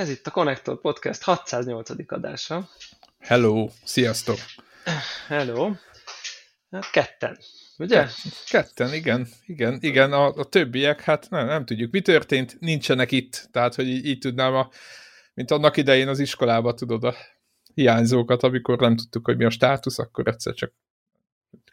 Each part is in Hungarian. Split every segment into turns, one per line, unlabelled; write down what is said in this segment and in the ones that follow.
Ez itt a Connector Podcast 608. adása.
Hello! Sziasztok!
Hello! Hát ketten, ugye?
Ketten, igen. Igen, igen. A, a többiek, hát nem, nem tudjuk, mi történt, nincsenek itt. Tehát, hogy így, így tudnám, a, mint annak idején az iskolába, tudod, a hiányzókat, amikor nem tudtuk, hogy mi a státusz, akkor egyszer csak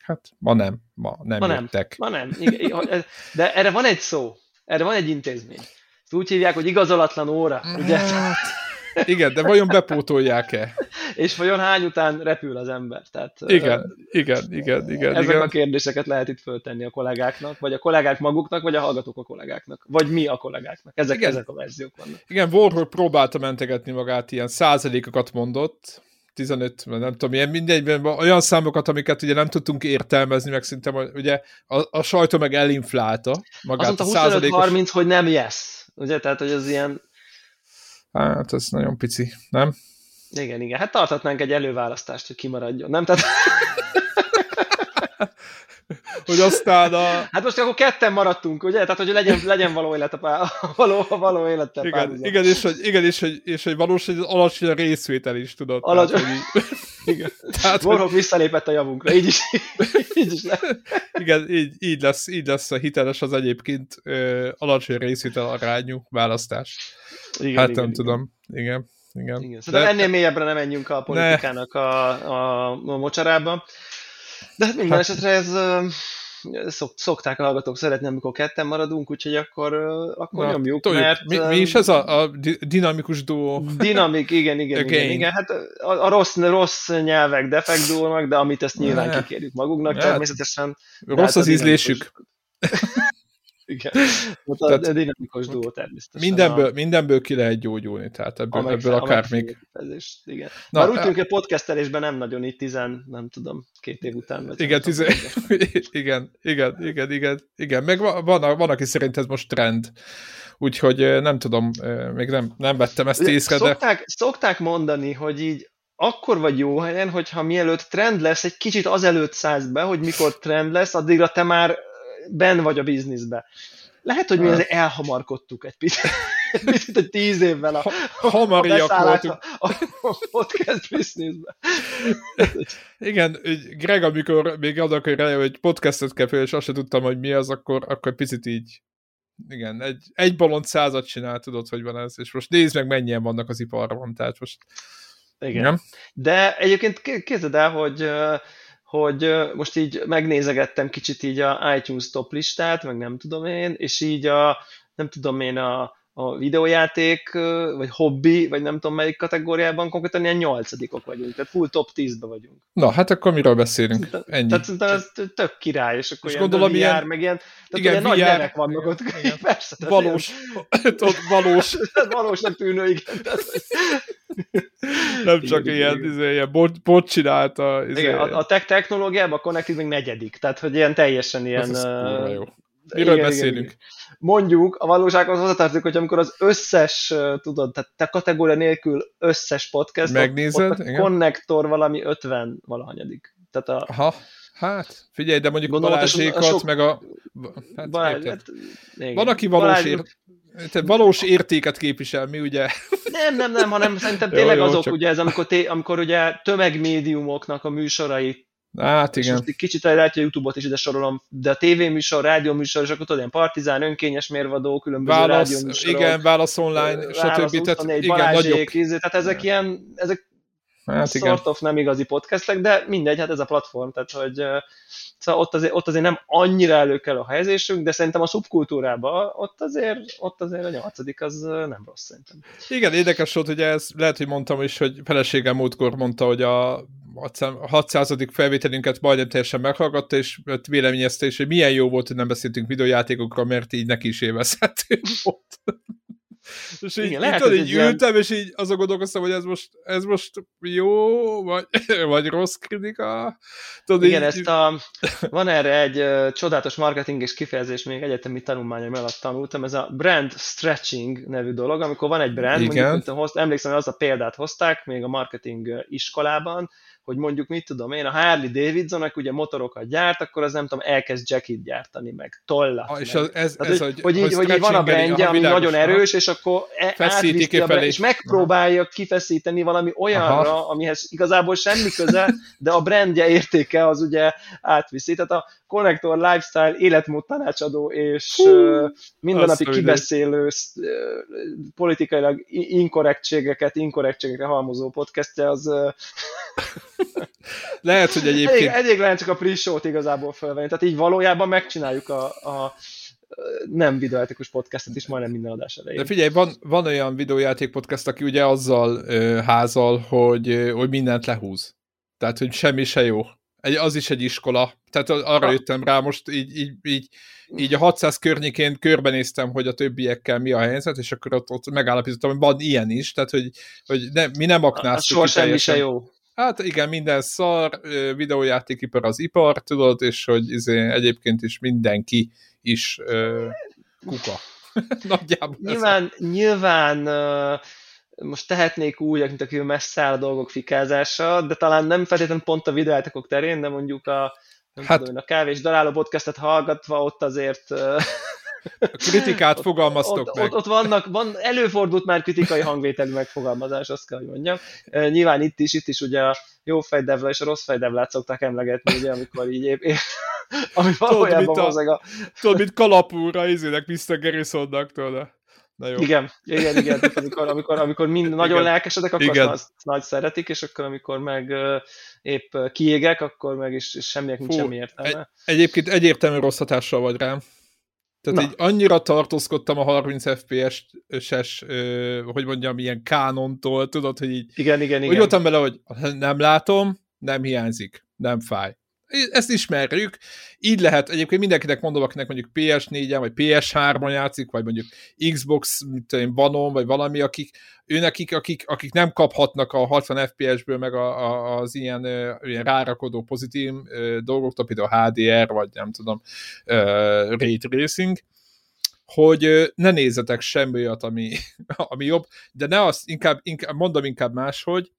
hát ma nem, ma nem
ma
jöttek.
Nem, ma nem. Igen, de erre van egy szó, erre van egy intézmény. Ezt úgy hívják, hogy igazolatlan óra, ugye? Hát,
igen, de vajon bepótolják-e?
És vajon hány után repül az ember? Tehát,
igen, uh, igen, igen, igen.
Ezek
igen.
a kérdéseket lehet itt föltenni a kollégáknak, vagy a kollégák maguknak, vagy a hallgatók a kollégáknak, vagy mi a kollégáknak. Ezek, igen. ezek a verziók vannak.
Igen, Warhol próbálta mentegetni magát, ilyen százalékokat mondott, 15, nem tudom, ilyen mindegyben olyan számokat, amiket ugye nem tudtunk értelmezni, meg szinte ugye a, a sajtó meg elinflálta
magát. Azt mondta 25-30, százalékos... hogy nem yes. Ugye, tehát, hogy az ilyen...
Hát, ez nagyon pici, nem?
Igen, igen. Hát tarthatnánk egy előválasztást, hogy kimaradjon, nem? Tehát...
hogy aztán a...
Hát most akkor ketten maradtunk, ugye? Tehát, hogy legyen, legyen való élet a pár, való, való élettel
igen, igen, és hogy, igen, és hogy, és hogy valós, hogy alacsony a részvétel is, tudod.
Alacsony. Tehát, hogy igen. Tehát, Warhawk visszalépett a javunkra, így is, így is lesz.
Igen, így, így, lesz, így lesz a hiteles az egyébként ö, alacsony részvétel arányú választás. Igen, hát igen, nem igen. tudom. Igen. Igen.
igen. Szóval De... ennél mélyebbre nem menjünk a politikának a, a, a mocsarába. De hát minden hát... esetre ez szok, szokták a hallgatók szeretni, amikor ketten maradunk, úgyhogy akkor, akkor Na, nyomjuk, toljuk. mert...
Mi, mi is ez a, a dinamikus duó?
Dinamik, igen, igen, Again. igen, igen. Hát a, a rossz, rossz nyelvek defektúlnak, de amit ezt nyilván kikérjük magunknak, ja, természetesen.
Rossz hát az ízlésük.
Igen. A tehát dinamikus duó természetesen.
Mindenből, a... mindenből ki lehet gyógyulni, tehát ebből, a ebből akár még...
Igen. Na, Már úgy tűnik, hogy podcastelésben nem nagyon itt tizen, nem tudom, két év után.
Igen, tizen... igen, igen, igen, igen, igen, meg van, van, van, aki szerint ez most trend. Úgyhogy nem tudom, még nem, nem vettem ezt észre,
szokták, de... Szokták mondani, hogy így akkor vagy jó helyen, hogyha mielőtt trend lesz, egy kicsit azelőtt szállsz be, hogy mikor trend lesz, addigra te már ben vagy a bizniszbe. Lehet, hogy mi azért elhamarkodtuk egy picit, egy picit tíz évvel a,
Hamariak a, voltunk.
a, a podcast bizniszbe.
Igen, Greg, amikor még adok, hogy podcastot kell fel, és azt sem tudtam, hogy mi az, akkor, akkor picit így igen, egy, egy balont százat csinál, tudod, hogy van ez, és most nézd meg, mennyien vannak az iparban, tehát most...
Igen. igen. De egyébként képzeld el, hogy hogy most így megnézegettem kicsit így a iTunes top listát, meg nem tudom én, és így a, nem tudom én, a, a videójáték, vagy hobbi, vagy nem tudom melyik kategóriában, konkrétan ilyen nyolcadikok vagyunk, tehát full top 10-be vagyunk.
Na, hát akkor miről beszélünk?
Ennyi. Tehát szerintem ez tök király, és akkor és ilyen gondolom, ilyen, meg ilyen, tehát igen, ilyen nagy nevek vannak ott. Igen. Persze,
valós. Ilyen, valós.
Valósnak tűnő, igen. Tehát,
nem csak igen, ilyen, igen. Izé, ilyen bot, bot csinálta.
Izé. Igen, a, a tech technológiában a Connected még negyedik, tehát hogy ilyen teljesen ilyen... Az uh,
jó. Miről igen, beszélünk? Igen, igen.
Mondjuk, a valósághoz hozzátartozik, hogy amikor az összes, tudod, tehát te kategória nélkül összes podcast,
Megnézed, ott
a igen. konnektor valami 50 valahanyadik. Tehát a,
Aha, hát figyelj, de mondjuk Gondolom, Balázsékat, sok... meg a... Hát, Balázs, hát, van, aki valós, Balázs... ér... Te valós értéket képvisel, mi ugye?
Nem, nem, nem, hanem szerintem tényleg jó, jó, azok, csak... ugye ez, amikor, té, amikor ugye tömegmédiumoknak a műsorait
Hát igen. És
most kicsit lehet, hogy a Youtube-ot is ide sorolom, de a tévéműsor, rádióműsor, és akkor tudod, ilyen partizán, önkényes mérvadó, különböző válasz, rádióműsorok.
Igen, válasz online, válasz stb.
Tehát, igen, nagyobb. Ízé, tehát ezek igen. ilyen, ezek hát sort igen. of nem igazi podcastek, de mindegy, hát ez a platform, tehát hogy szóval ott azért, ott azért nem annyira elő kell a helyezésünk, de szerintem a szubkultúrában ott azért, ott azért a nyolcadik az nem rossz szerintem.
Igen, érdekes volt, hogy ez lehet, hogy mondtam is, hogy feleségem múltkor mondta, hogy a 600. felvételünket majdnem teljesen meghallgatta, és véleményezte is, hogy milyen jó volt, hogy nem beszéltünk videójátékokról, mert így neki is élvezhető volt. És így, Igen, lehet, így, így ültem, ilyen... és így azon gondolkoztam, hogy ez most, ez most jó, vagy, vagy rossz kritika.
Tudod, Igen, így... ezt a, van erre egy uh, csodálatos marketing és kifejezés, még egyetemi tanulmányom alatt tanultam, ez a brand stretching nevű dolog, amikor van egy brand, Igen. mondjuk, hozt, emlékszem, hogy az a példát hozták még a marketing iskolában, hogy mondjuk mit tudom én, a Harley Davidson, ugye motorokat gyárt, akkor az nem tudom, elkezd jackit gyártani, meg tollat.
Ah, és az, ez,
Tehát, ez, hogy, hogy, így, hogy így van a brandje, ami nagyon erős, és akkor e- átviszi a brand, és megpróbálja kifeszíteni valami olyanra, Aha. amihez igazából semmi köze, de a brandje értéke az ugye átviszi. Tehát a Connector Lifestyle életmód tanácsadó és Hú, mindennapi kibeszélő politikailag inkorrektségeket, inkorrektségekre halmozó podcastja az
lehet, hogy egyébként...
Elég, elég lehet csak a pre-show-t igazából fölvenni, tehát így valójában megcsináljuk a, a nem videójátékos podcastet is majdnem minden adás elején.
De figyelj, van, van olyan videójáték podcast, aki ugye azzal ö, házal, hogy, ö, hogy mindent lehúz. Tehát, hogy semmi se jó. Egy, az is egy iskola. Tehát arra jöttem rá most, így, így, így, így a 600 környékén körbenéztem, hogy a többiekkel mi a helyzet, és akkor ott, ott megállapítottam, hogy van ilyen is, tehát, hogy, hogy ne, mi nem aknáztuk.
Soha semmi se jó.
Hát igen, minden szar, videójátékipar az ipar, tudod, és hogy izé, egyébként is mindenki is uh, kuka. Nagyjából.
Nyilván, nyilván uh, most tehetnék úgy, mint aki messze áll a dolgok fikázása, de talán nem feltétlenül pont a videójátékok terén, de mondjuk a, nem hát, tudom, a kávés daráló podcastet hallgatva ott azért
a kritikát fogalmaztok
ott,
meg.
Ott, ott vannak, van, előfordult már kritikai hangvételű megfogalmazás, azt kell, hogy mondjam. Nyilván itt is, itt is ugye a jó fejdevla és a rossz fejdevlát szokták emlegetni, ugye, amikor így épp, épp ami valójában tudod,
a... Tudod, mint kalapúra, izének Mr. Garrisonnak, tudod.
Na jó. Igen, igen, igen. Tehát amikor, amikor, amikor mind nagyon igen. lelkesedek, akkor igen. azt, nagy szeretik, és akkor amikor meg épp kiégek, akkor meg is, semmiek nincs semmi értelme.
Egy, egyébként egyértelmű rossz hatással vagy rám. Tehát Na. így annyira tartózkodtam a 30 FPS-es, hogy mondjam, ilyen kánontól, tudod, hogy így...
Igen, igen, igen.
Úgy voltam bele, hogy nem látom, nem hiányzik, nem fáj ezt ismerjük. Így lehet, egyébként mindenkinek mondom, akinek mondjuk PS4-en, vagy PS3-on játszik, vagy mondjuk Xbox, mint én, Vanon, vagy valami, akik, őnekik, akik, akik nem kaphatnak a 60 FPS-ből, meg a, a, az ilyen, ilyen rárakodó pozitív dolgoktól, például HDR, vagy nem tudom, Ray Tracing, hogy ne nézzetek semmi olyat, ami, ami jobb, de ne azt, inkább, inkább mondom inkább máshogy,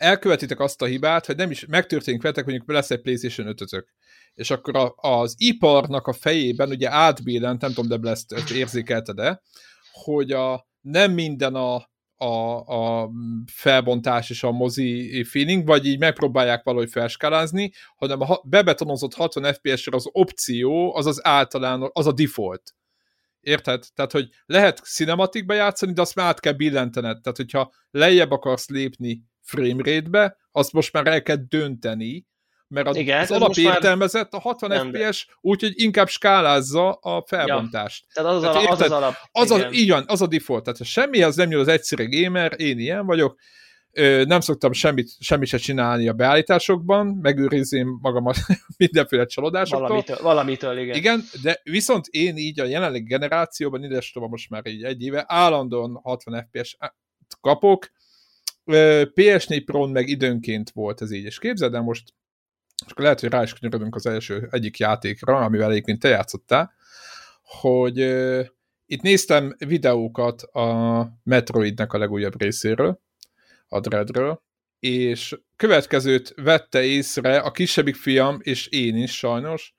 elkövetitek azt a hibát, hogy nem is megtörténik veletek, mondjuk lesz egy PlayStation 5 és akkor a, az iparnak a fejében ugye átbélent, nem tudom, de ezt érzékelte, de hogy a, nem minden a, a, a felbontás és a mozi feeling, vagy így megpróbálják valahogy felskálázni, hanem a bebetonozott 60 FPS-re az opció, az az általán, az a default. Érted? Tehát, hogy lehet cinematikbe játszani, de azt már át kell billentened. Tehát, hogyha lejjebb akarsz lépni framerate-be, azt most már el kell dönteni, mert az, Igen, az alapértelmezett a 60 FPS, úgyhogy inkább skálázza a felbontást.
Ja, tehát az az, tehát, az, az alap.
Az, az, így van, az a default. Tehát ha semmihez nem jön az egyszerű gamer, én ilyen vagyok, Ö, nem szoktam semmit, semmit se csinálni a beállításokban, megőrizném magamat mindenféle csalódásoktól.
Valamitől, valamitől, igen.
Igen, de viszont én így a jelenlegi generációban, ide most már így egy éve, állandóan 60 FPS kapok, PS4 pro meg időnként volt ez így, és képzeld el most, és akkor lehet, hogy rá is kanyarodunk az első egyik játékra, amivel egyébként te játszottál, hogy itt néztem videókat a Metroidnek a legújabb részéről, a Dreadről, és következőt vette észre a kisebbik fiam, és én is sajnos,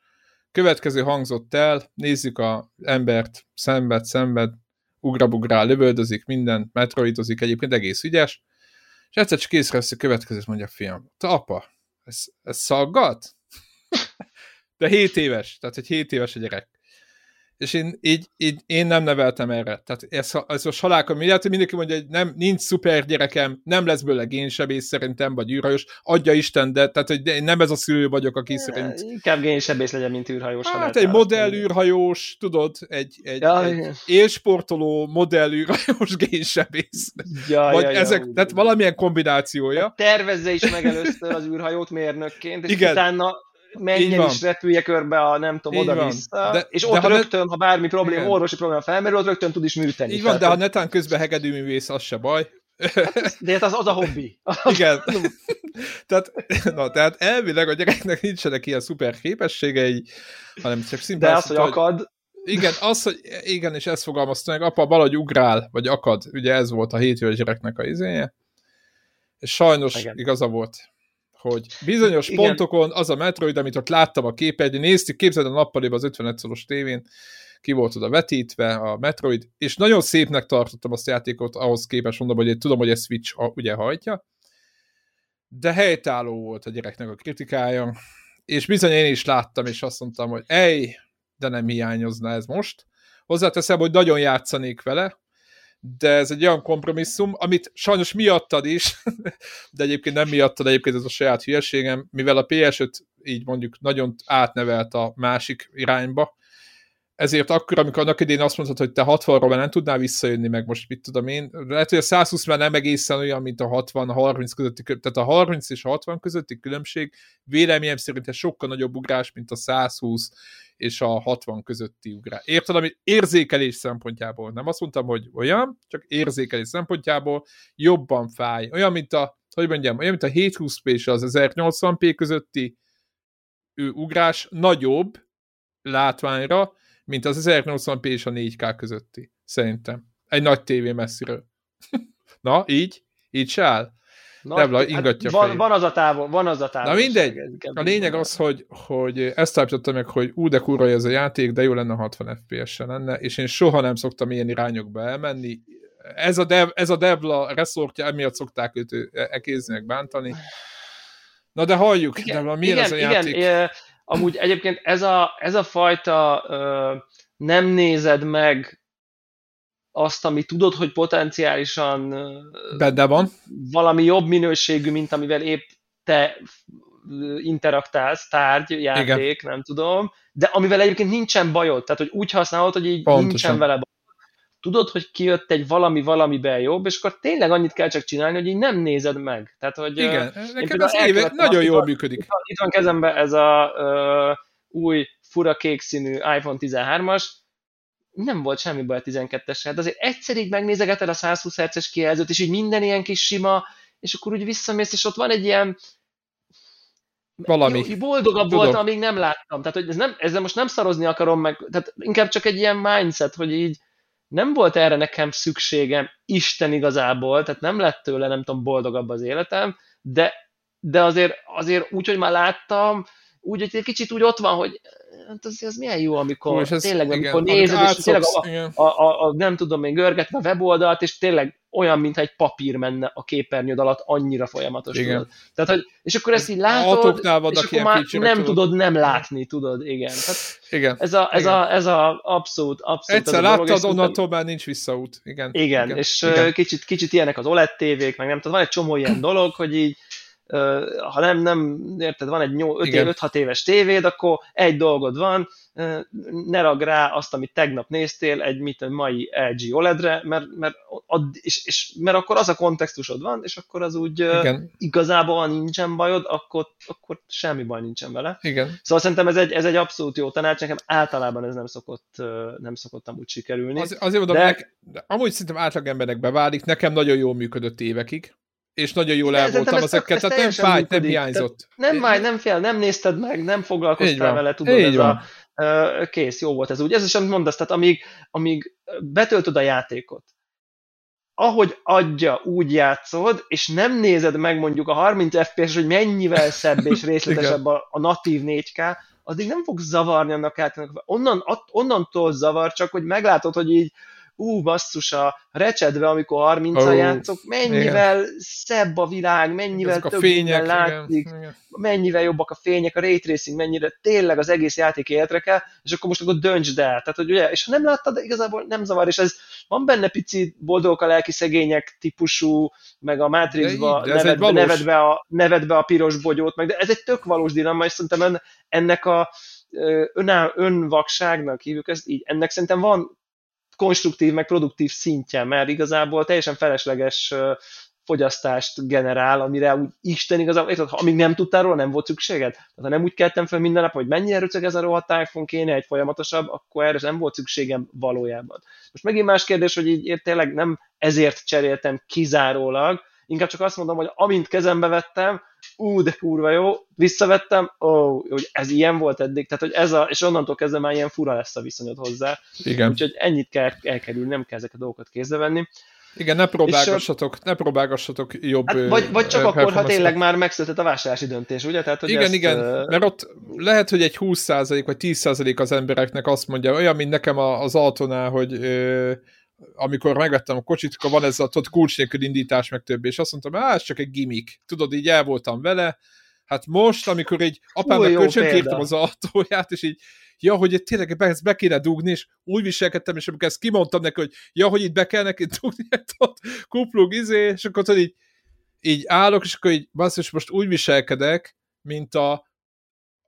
következő hangzott el, nézzük a embert, szenved, szenved, ugrabugrál, lövöldözik, minden, metroidozik, egyébként egész ügyes, és egyszer csak észreveszi a következőt, mondja a fiam, te apa, ez, ez szaggat? De 7 éves, tehát egy 7 éves a gyerek és én, így, így, én nem neveltem erre. Tehát ez, ez a salálka, miért mindenki mondja, hogy nem, nincs szuper gyerekem, nem lesz bőle génsebész szerintem, vagy űrhajós, adja Isten, de tehát, hogy én nem ez a szülő vagyok, aki szerint...
Inkább génsebész legyen, mint űrhajós.
Hát egy modell űrhajós, tudod, egy, egy, ja, egy élsportoló modell űrhajós génsebész. Ja, vagy ja, ezek, ja, tehát valamilyen kombinációja.
Tervezze is meg először az űrhajót mérnökként, és Igen. utána menjen is repülje körbe a nem tudom, oda-vissza, és ott de rögtön, ne... ha bármi probléma, igen. orvosi probléma felmerül, ott rögtön tud is műteni.
Így van, de ha netán közben hegedűművész, az se baj.
Hát, de hát az, az a hobbi.
Igen. tehát, na, tehát elvileg a gyereknek nincsenek ilyen szuper képességei, hanem csak szimplán...
De az, hogy akad...
Igen, az, hogy igen, és ezt fogalmazta meg, apa valahogy ugrál, vagy akad, ugye ez volt a hétvéves gyereknek a izéje, és sajnos igen. igaza volt hogy bizonyos Igen. pontokon az a Metroid, amit ott láttam a képernyőn, néztük, képzeld a nappaliba az 51 szoros tévén, ki volt oda vetítve a Metroid, és nagyon szépnek tartottam azt a játékot, ahhoz képest mondom, hogy én tudom, hogy ez Switch ugye hajtja, de helytálló volt a gyereknek a kritikája, és bizony én is láttam, és azt mondtam, hogy ej, de nem hiányozna ez most. Hozzáteszem, hogy nagyon játszanék vele, de ez egy olyan kompromisszum, amit sajnos miattad is, de egyébként nem miattad, egyébként ez a saját hülyeségem, mivel a PS5 így mondjuk nagyon átnevelt a másik irányba, ezért akkor, amikor annak idén azt mondtad, hogy te 60-ról nem tudnál visszajönni, meg most mit tudom én, lehet, hogy a 120 már nem egészen olyan, mint a 60, a 30 közötti, tehát a 30 és a 60 közötti különbség véleményem szerint ez sokkal nagyobb ugrás, mint a 120 és a 60 közötti ugrás. Érted, ami érzékelés szempontjából. Nem azt mondtam, hogy olyan, csak érzékelés szempontjából jobban fáj. Olyan, mint a, hogy mondjam, olyan, mint a 720p és az 1080p közötti ő ugrás nagyobb látványra, mint az 1080p és a 4K közötti. Szerintem. Egy nagy tévé messziről. Na, így? Így se áll? Na, Debla ingatja
hát van, van, az a távol, van az a távol.
Na mindegy, a lényeg az, hogy, hogy ezt állítottam meg, hogy ú, de kurva ez a játék, de jó lenne 60 FPS-en lenne, és én soha nem szoktam ilyen irányokba elmenni. Ez a, dev, ez a Devla reszortja, emiatt szokták őt ekézni, bántani. Na de halljuk, igen, Devla, milyen igen, ez a játék? Igen,
Amúgy egyébként ez a, ez a fajta ö, nem nézed meg azt, ami tudod, hogy potenciálisan
Benne van.
valami jobb minőségű, mint amivel épp te interaktálsz, tárgy, játék, Igen. nem tudom, de amivel egyébként nincsen bajod, tehát hogy úgy használod, hogy így Pontosan. nincsen vele baj tudod, hogy kijött egy valami valamiben jobb, és akkor tényleg annyit kell csak csinálni, hogy így nem nézed meg. Tehát, hogy,
Igen, nekem ez éve nagyon jól működik. Itt,
itt van kezemben ez a uh, új fura kék színű iPhone 13-as, nem volt semmi baj a 12-essel, de azért egyszer így megnézegeted a 120 Hz-es kijelzőt, és így minden ilyen kis sima, és akkor úgy visszamész, és ott van egy ilyen
valami.
Jó, boldogabb Tudom. voltam, amíg nem láttam. Tehát, hogy ez nem, ezzel most nem szarozni akarom meg, tehát inkább csak egy ilyen mindset, hogy így nem volt erre nekem szükségem Isten igazából, tehát nem lett tőle, nem tudom, boldogabb az életem, de, de azért, azért úgy, hogy már láttam, úgy, hogy egy kicsit úgy ott van, hogy hát az, az milyen jó, amikor ez, tényleg, igen, amikor nézed, és tényleg a, a, a, a, nem tudom én, görgetve a weboldalt, és tényleg olyan, mintha egy papír menne a képernyőd alatt, annyira folyamatos. Igen. Tudod. Tehát, hogy, és akkor ezt így látod, és akkor már nem tudod. tudod nem látni, tudod, igen. Tehát igen. Ez, a, ez, igen. A, ez a abszolút, abszolút
Egyszer láttad, onnantól már nincs visszaút. Igen.
Igen, igen. és igen. Kicsit, kicsit ilyenek az OLED tévék, meg nem tudom, van egy csomó ilyen dolog, hogy így ha nem, nem érted, van egy 5-6 éves tévéd, akkor egy dolgod van, ne rag rá azt, amit tegnap néztél egy mit, mai LG OLED-re, mert, mert, ad, és, és, mert akkor az a kontextusod van, és akkor az úgy Igen. igazából nincsen bajod, akkor, akkor semmi baj nincsen vele.
Igen.
Szóval szerintem ez egy, ez egy abszolút jó tanács, nekem általában ez nem szokott, nem szokott amúgy sikerülni.
Az, azért mondom, de... nek, amúgy szerintem átlagembernek beválik, nekem nagyon jól működött évekig, és nagyon jól el voltam ezekkel, tehát nem fájt, nem hiányzott.
Nem fáj, nem fél, nem nézted meg, nem foglalkoztál vele, tudod, Így ez van. a kész, jó volt ez úgy. Ez is, amit mondasz, tehát amíg, amíg betöltöd a játékot, ahogy adja, úgy játszod, és nem nézed meg mondjuk a 30 FPS, hogy mennyivel szebb és részletesebb a, a natív 4K, addig nem fog zavarni annak át. Onnan, onnantól zavar csak, hogy meglátod, hogy így ú, basszus, a recsedve, amikor 30 oh, játszok, mennyivel igen. szebb a világ, mennyivel Ezek több a fények, látszik, igen, igen. mennyivel jobbak a fények, a ray tracing, mennyire tényleg az egész játék életre kell, és akkor most akkor döntsd el. Tehát, hogy ugye, és ha nem láttad, igazából nem zavar, és ez van benne pici boldogok a lelki szegények típusú, meg a Matrixba nevedbe, nevedbe, a, nevedbe a piros bogyót, meg de ez egy tök valós dilemma, és szerintem ennek a önáll, önvakságnak hívjuk ezt így, ennek szerintem van konstruktív, meg produktív szintje, mert igazából teljesen felesleges fogyasztást generál, amire úgy Isten igazából, ha amíg nem tudtál róla, nem volt szükséged. Tehát ha nem úgy keltem fel minden nap, hogy mennyire röcög ez a rohadt iPhone, kéne egy folyamatosabb, akkor erre nem volt szükségem valójában. Most megint más kérdés, hogy így én tényleg nem ezért cseréltem kizárólag, inkább csak azt mondom, hogy amint kezembe vettem, ú, de kurva jó, visszavettem, ó, hogy ez ilyen volt eddig, tehát hogy ez a, és onnantól kezdve már ilyen fura lesz a viszonyod hozzá.
Igen.
Úgyhogy ennyit kell elkerülni, nem kell ezeket a dolgokat kézbe venni.
Igen, ne próbálgassatok, ne próbálgassatok jobb...
Hát, vagy, vagy csak akkor, ha tényleg már megszületett a vásárlási döntés, ugye? Tehát, hogy
igen,
ezt,
igen, mert ott lehet, hogy egy 20% vagy 10% az embereknek azt mondja, olyan, mint nekem az autónál, hogy amikor megvettem a kocsit, akkor van ez a tudod, kulcs nélkül indítás, meg több, és azt mondtam, hát ez csak egy gimmick. Tudod, így el voltam vele, Hát most, amikor egy apámnak kölcsönkértem az autóját, és így, ja, hogy tényleg be, ezt be kéne dugni, és úgy viselkedtem, és amikor ezt kimondtam neki, hogy ja, hogy itt be kell neki dugni, hát ott kuplug, izé, és akkor tudod, így, így állok, és akkor így, basszus, most úgy viselkedek, mint a,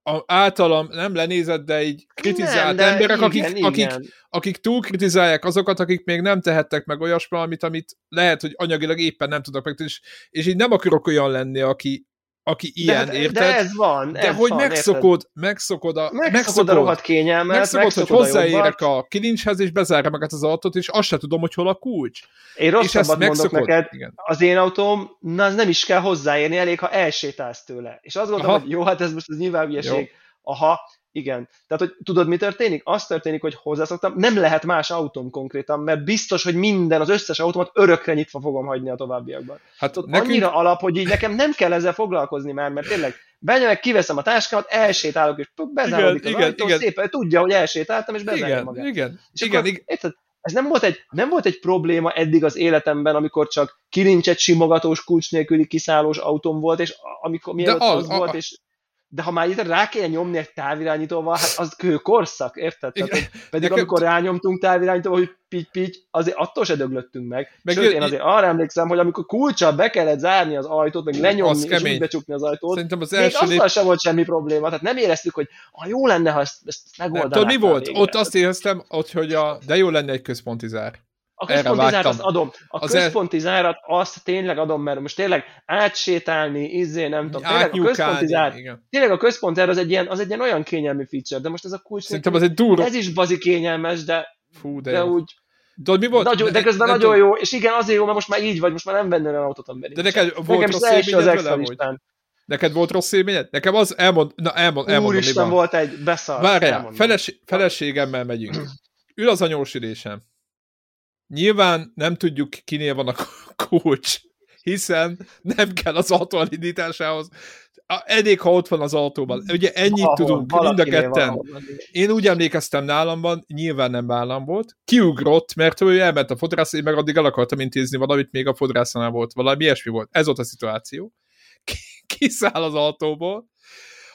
a általam nem lenézett, de így kritizált nem, emberek, igen, akik, igen. Akik, akik túl kritizálják azokat, akik még nem tehettek meg olyasmi, amit, amit lehet, hogy anyagilag éppen nem tudok meg, és, és így nem akarok olyan lenni, aki, aki ilyen, de, érted?
De ez van.
De
ez
hogy
van,
megszokod, érted? megszokod a...
Megszokod, megszokod a rohadt kényelmet,
megszokod, megszokod hogy hozzáérek a, a kilincshez, és bezárja meg az autót, és azt se tudom, hogy hol a kulcs.
Én rosszabbat mondok megszokod. neked, Igen. az én autóm, na, az nem is kell hozzáérni, elég, ha elsétálsz tőle. És azt gondolom, Aha. hogy jó, hát ez most az nyilván hülyeség. Aha, igen. Tehát, hogy tudod, mi történik? Az történik, hogy hozzászoktam, nem lehet más autóm konkrétan, mert biztos, hogy minden, az összes automat örökre nyitva fogom hagyni a továbbiakban. Hát tudod, nekünk... annyira alap, hogy így nekem nem kell ezzel foglalkozni már, mert tényleg benyomok, kiveszem a táskámat, elsétálok, és bezárodik igen, az igen, ajtó, igen. szépen tudja, hogy elsétáltam, és bezárja
igen,
magát.
Igen,
és
igen,
akkor,
igen.
Érted? Ez nem volt, egy, nem volt egy probléma eddig az életemben, amikor csak kilincset simogatós, kulcs nélküli kiszállós autóm volt, és amikor mielőtt az, az, volt, és de ha már itt rá kell nyomni egy távirányítóval, hát az korszak, érted? Tehát, hogy pedig Neked... amikor rányomtunk távirányítóval, hogy pitty pitty azért attól se döglöttünk meg. meg Sőt, én azért arra emlékszem, hogy amikor kulcsal be kellett zárni az ajtót, meg lenyomni és úgy becsukni az ajtót, Szerintem az első még lép... sem volt semmi probléma. Tehát nem éreztük, hogy ah, jó lenne, ha ezt, ezt megoldanák.
Tudod, mi volt? Végre. Ott azt éreztem, hogy a, de jó lenne egy központi zár.
A központi zárat adom. A az központi el... zárat azt tényleg adom, mert most tényleg átsétálni, izzé, nem tudom. Tényleg a központi zár, igen. tényleg a központi zár az egy, ilyen, az egy ilyen olyan kényelmi feature, de most ez a kulcs.
Szerintem az egy durva.
Ez is bazi kényelmes, de,
Fú, de,
de úgy,
Tudod, mi volt?
Nagyon, de közben ne, nagyon jó, és igen, azért jó, mert most már így vagy, most már nem vennél olyan autót, amiben
De neked volt Nekem rossz élményed vele, Neked volt rossz élményed? Nekem az, elmond, na elmond, elmondom,
Úristen, volt egy beszart.
Várjál, feles, feleségemmel megyünk. Ül az anyós ülésem. Nyilván nem tudjuk, kinél van a kulcs, hiszen nem kell az autó elindításához. Elég, ha ott van az autóban. Ugye ennyit Ahol, tudunk, mind a ketten. Én úgy emlékeztem nálamban, nyilván nem állam volt. Kiugrott, mert ő elment a fodrász, én meg addig el akartam intézni valamit, még a fodrásznál volt. Valami ilyesmi volt. Ez volt a szituáció. Kiszáll az autóból,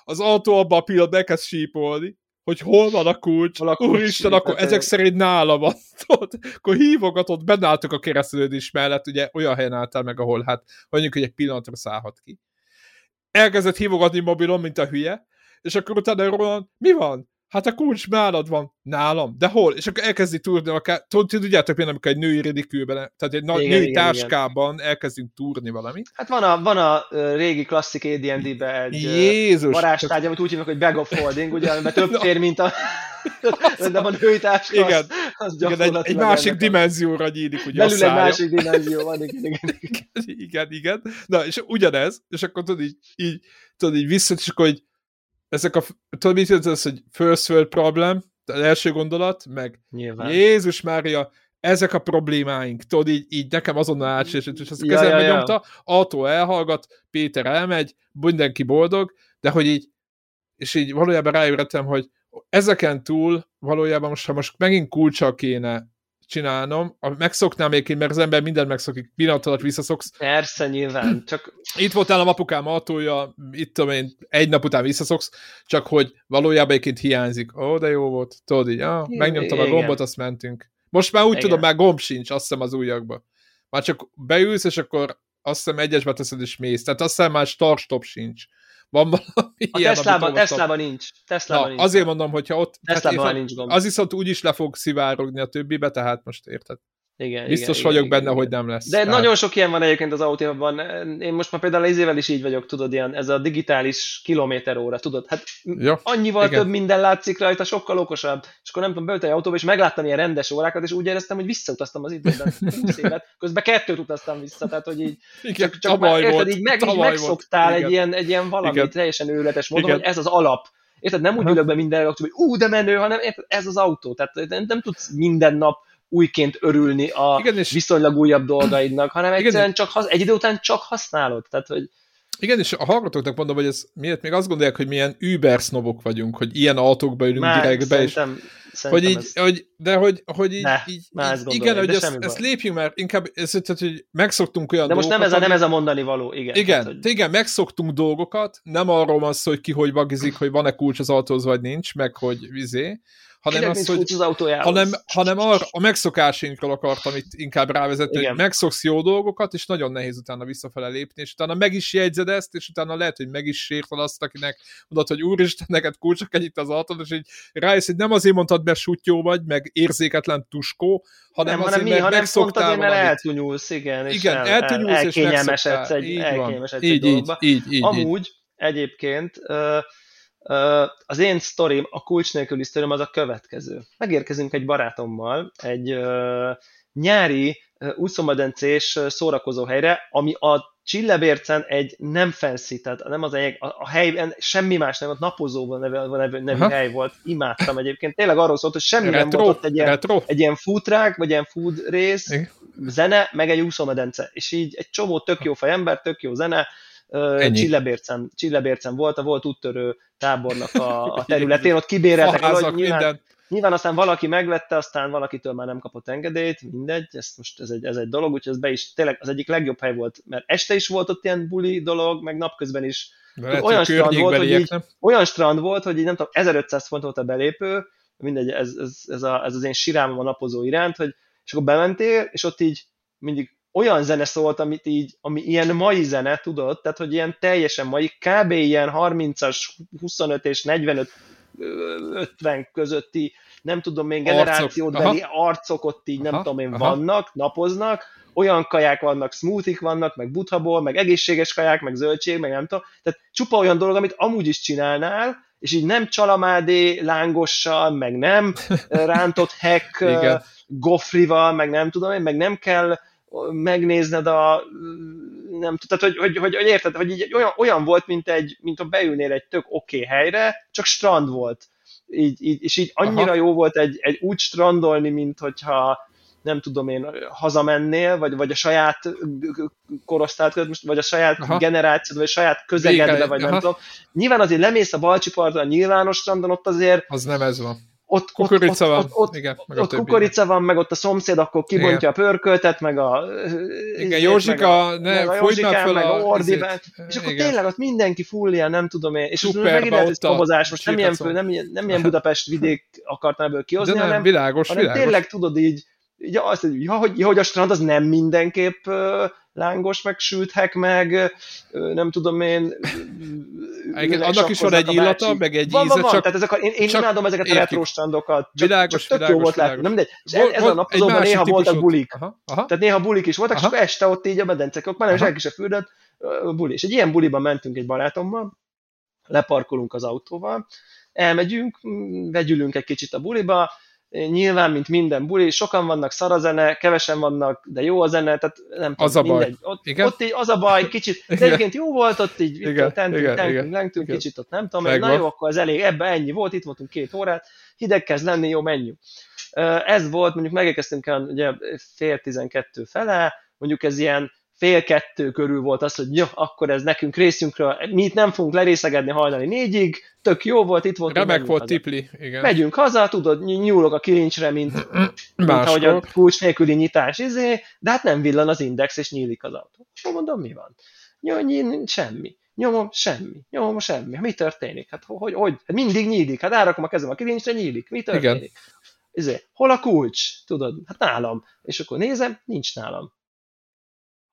az autó abba a pillanatban elkezd sípolni, hogy hol van a kulcs, a úristen, akkor ezek szerint nála van, tudod? Akkor hívogatott, benne álltok a keresztülődés mellett, ugye olyan helyen álltál meg, ahol hát mondjuk, hogy egy pillanatra szállhat ki. Elkezdett hívogatni mobilon, mint a hülye, és akkor utána Roland, mi van? Hát a kulcs nálad van. Nálam. De hol? És akkor elkezdi túrni, akár, tudjátok például, amikor egy női ridikülben, tehát egy igen, női igen, táskában igen. elkezdünk túrni valamit.
Hát van a, van a régi klasszik AD&D-be egy Jézus, varázstárgy, amit úgy hívnak, hogy bag of holding, ugye, mert több tér, mint a de van női táska, igen. Az, az
igen, egy, egy másik dimenzióra nyílik, ugye
Belül egy másik dimenzió van, igen, igen,
igen. igen, igen. Na, és ugyanez, és akkor tudod így, így tudod így vissza, és akkor így ezek a, tudod mit jelent ez, hogy first world problem, az első gondolat, meg Nyilván. Jézus Mária, ezek a problémáink, tudod, így, így nekem azonnal átsésült, és azt ja, kezembe ja, ja. nyomta, autó elhallgat, Péter elmegy, mindenki boldog, de hogy így, és így valójában rájöttem, hogy ezeken túl valójában most, ha most megint kulcsal kéne csinálnom. A, megszoknám még mert az ember mindent megszokik, pillanat alatt visszaszoksz.
Persze, nyilván. Csak...
Itt volt nálam apukám autója, itt tudom én, egy nap után visszaszoksz, csak hogy valójában egyébként hiányzik. Ó, de jó volt. Tudod így, ah, megnyomtam Igen. a gombot, azt mentünk. Most már úgy Igen. tudom, már gomb sincs, azt hiszem az újakba. Már csak beülsz, és akkor azt hiszem egyesbe teszed, és mész. Tehát azt hiszem már start-stop sincs. Van valami
a ilyen, Teslában, Teslában nincs. Teslában Na, nincs.
Azért mondom, hogyha ott...
Teslában hát, nincs gomb.
Az viszont úgyis le fog szivárogni a többibe, tehát most érted.
Igen,
Biztos
igen,
vagyok
igen,
benne, igen. hogy nem lesz.
De tehát... nagyon sok ilyen van egyébként az autóban. Én most már például izével is így vagyok, tudod, ilyen, ez a digitális kilométer óra, tudod? Hát ja, annyival igen. több minden látszik rajta, sokkal okosabb. És akkor nem tudom, beültem egy autóba, és megláttam ilyen rendes órákat, és úgy éreztem, hogy visszautaztam az időben. Közben kettőt utaztam vissza, tehát hogy így,
igen, csak, csak már, érted,
így, meg, így megszoktál egy ilyen, egy ilyen valamit igen. teljesen őrületes módon, igen. hogy ez az alap. Érted, nem úgy ülök be minden hogy ú, de menő, hanem érted, ez az autó. Tehát nem, nem tudsz minden nap újként örülni a Igen, és... viszonylag újabb dolgaidnak, hanem egyszerűen csak egy idő után csak használod. Tehát, hogy
igen, és a hallgatóknak mondom, hogy ez miért még azt gondolják, hogy milyen Uber sznobok vagyunk, hogy ilyen autókba ülünk Már, direktbe, és hogy így, ez... hogy, de hogy, hogy így, ne, így, így igen, hogy ezt, ezt lépjünk, mert inkább, ez, tehát, hogy megszoktunk olyan
De most dolgokat, nem ez, a, nem ez a mondani való, igen.
Igen, tehát, hogy... igen, megszoktunk dolgokat, nem arról van szó, hogy ki hogy vagizik, hogy van-e kulcs az autóhoz, vagy nincs, meg hogy vizé, hanem az, hogy,
az
hanem, hanem arra, a megszokásainkról akartam itt inkább rávezetni, Igen. hogy megszoksz jó dolgokat, és nagyon nehéz utána visszafele lépni, és utána meg is jegyzed ezt, és utána lehet, hogy meg is sértad azt, akinek mondod, hogy úristen, neked kulcsok egy itt az autón, és így rájössz, hogy nem azért mondtad, mert sutyó vagy, meg érzéketlen tuskó, hanem nem, azért, hanem mi, mert megszoktál azért,
mert eltunyulsz, igen, és
igen, el, eltunyulsz, el, és
elkényelmesedsz egy, így így, így, így, így, Amúgy egyébként uh, az én sztorim, a kulcs nélküli sztorim az a következő. Megérkezünk egy barátommal egy nyári uh, úszómedencés szórakozó helyre, ami a Csillebércen egy nem fancy, tehát nem az egy, a, a hely, semmi más nem volt, napozóban nevű, nevű, nevű hely volt, imádtam egyébként. Tényleg arról szólt, hogy semmi retro, nem volt ott egy ilyen, egy ilyen foodtruck, vagy ilyen food rész, Igen. zene, meg egy úszómedence. És így egy csomó tök jó fej ember, tök jó zene, Csillebércen, Csillebércen volt, a volt úttörő tábornak a, a területén, ott kibéreltek el, hogy nyilván, nyilván aztán valaki megvette, aztán valakitől már nem kapott engedélyt, mindegy, ez most ez egy, ez egy dolog, úgyhogy ez be is tényleg az egyik legjobb hely volt, mert este is volt ott ilyen buli dolog, meg napközben is. Lehet, olyan strand volt, hogy így, olyan strand volt, hogy így nem tudom, 1500 font volt a belépő, mindegy, ez, ez, ez, a, ez az én sirámom a napozó iránt, hogy és akkor bementél, és ott így mindig olyan zene szólt, amit így, ami ilyen mai zene, tudod, tehát hogy ilyen teljesen mai, kb. ilyen 30-as, 25 és 45 50 közötti, nem tudom még generációbeli Arcok. arcok ott így, nem aha, tudom én, aha. vannak, napoznak, olyan kaják vannak, smoothik vannak, meg buthaból, meg egészséges kaják, meg zöldség, meg nem tudom. Tehát csupa olyan dolog, amit amúgy is csinálnál, és így nem csalamádé lángossal, meg nem rántott hek gofrival, meg nem tudom én, meg nem kell megnézned a nem tehát hogy, hogy, hogy, hogy érted, hogy így olyan, olyan volt, mint, egy, mint ha beülnél egy tök oké okay helyre, csak strand volt. Így, így, és így annyira Aha. jó volt egy, egy úgy strandolni, mint hogyha nem tudom én, hazamennél, vagy, vagy a saját korosztályt, vagy a saját Aha. generációd, vagy a saját közegedbe, vagy Aha. nem tudom. Nyilván azért lemész a Balcsi parton, a nyilvános strandon, ott azért...
Az nem ez van
ott, kukorica ott, van, ott, ott, igen, meg ott kukorica van, meg ott a szomszéd akkor kibontja igen. a pörköltet, meg a...
Igen, Józsika, ne, meg a Józsikán, fel
meg a, a Ordibán, és akkor igen. tényleg ott mindenki full ilyen, nem tudom én, és Superba, megint lehet, hogy szobozás, most nem ilyen, fő, nem, ilyen, nem ilyen Budapest vidék akartam ebből kihozni, De nem, hanem,
világos,
hanem
világos.
tényleg tudod így, így azt, hogy, ja, hogy, hogy a strand az nem mindenképp lángos, meg sülthek, meg nem tudom én...
Igen, annak is van egy illata, meg egy
van, íze, van, van. csak... Tehát ezek a, én, én csak imádom ezeket a retro strandokat. Csak,
világos,
csak tök
világos,
jó volt látni. Nem mindegy. És ez, ez a napozóban néha voltak bulik. Aha, aha. Tehát néha bulik is voltak, aha. és akkor este ott így a medencek, akkor már nem senki se fürdött, buli. És egy ilyen buliban mentünk egy barátommal, leparkolunk az autóval, elmegyünk, vegyülünk egy kicsit a buliba, nyilván, mint minden buli, sokan vannak, szar a zene, kevesen vannak, de jó a zene, tehát nem
az tudom, a baj. mindegy.
Ott, igen? ott így az a baj, kicsit, de egyébként jó volt, ott így igen, tentünk, igen, tentünk, igen, lentünk, igen. kicsit ott nem tudom, Megvan. na jó, akkor ez elég, ebbe ennyi volt, itt voltunk két órát, hideg kezd lenni, jó, menjünk. Ez volt, mondjuk megérkeztünk el ugye fél tizenkettő fele, mondjuk ez ilyen fél kettő körül volt az, hogy jó, akkor ez nekünk részünkről, mi itt nem fogunk lerészegedni hajnali négyig, tök jó volt, itt volt.
Remek volt haza. tipli, igen.
Megyünk haza, tudod, nyúlok a kilincsre, mint, mint ahogy a kulcs nélküli nyitás izé, de hát nem villan az index, és nyílik az autó. Akkor mondom, mi van? Nyom, semmi. Nyomom, semmi. Nyomom, semmi. Mi történik? Hát hogy, hogy? Hát mindig nyílik. Hát árakom a kezem a kilincsre, nyílik. Mi történik? Igen. Izé, hol a kulcs? Tudod, hát nálam. És akkor nézem, nincs nálam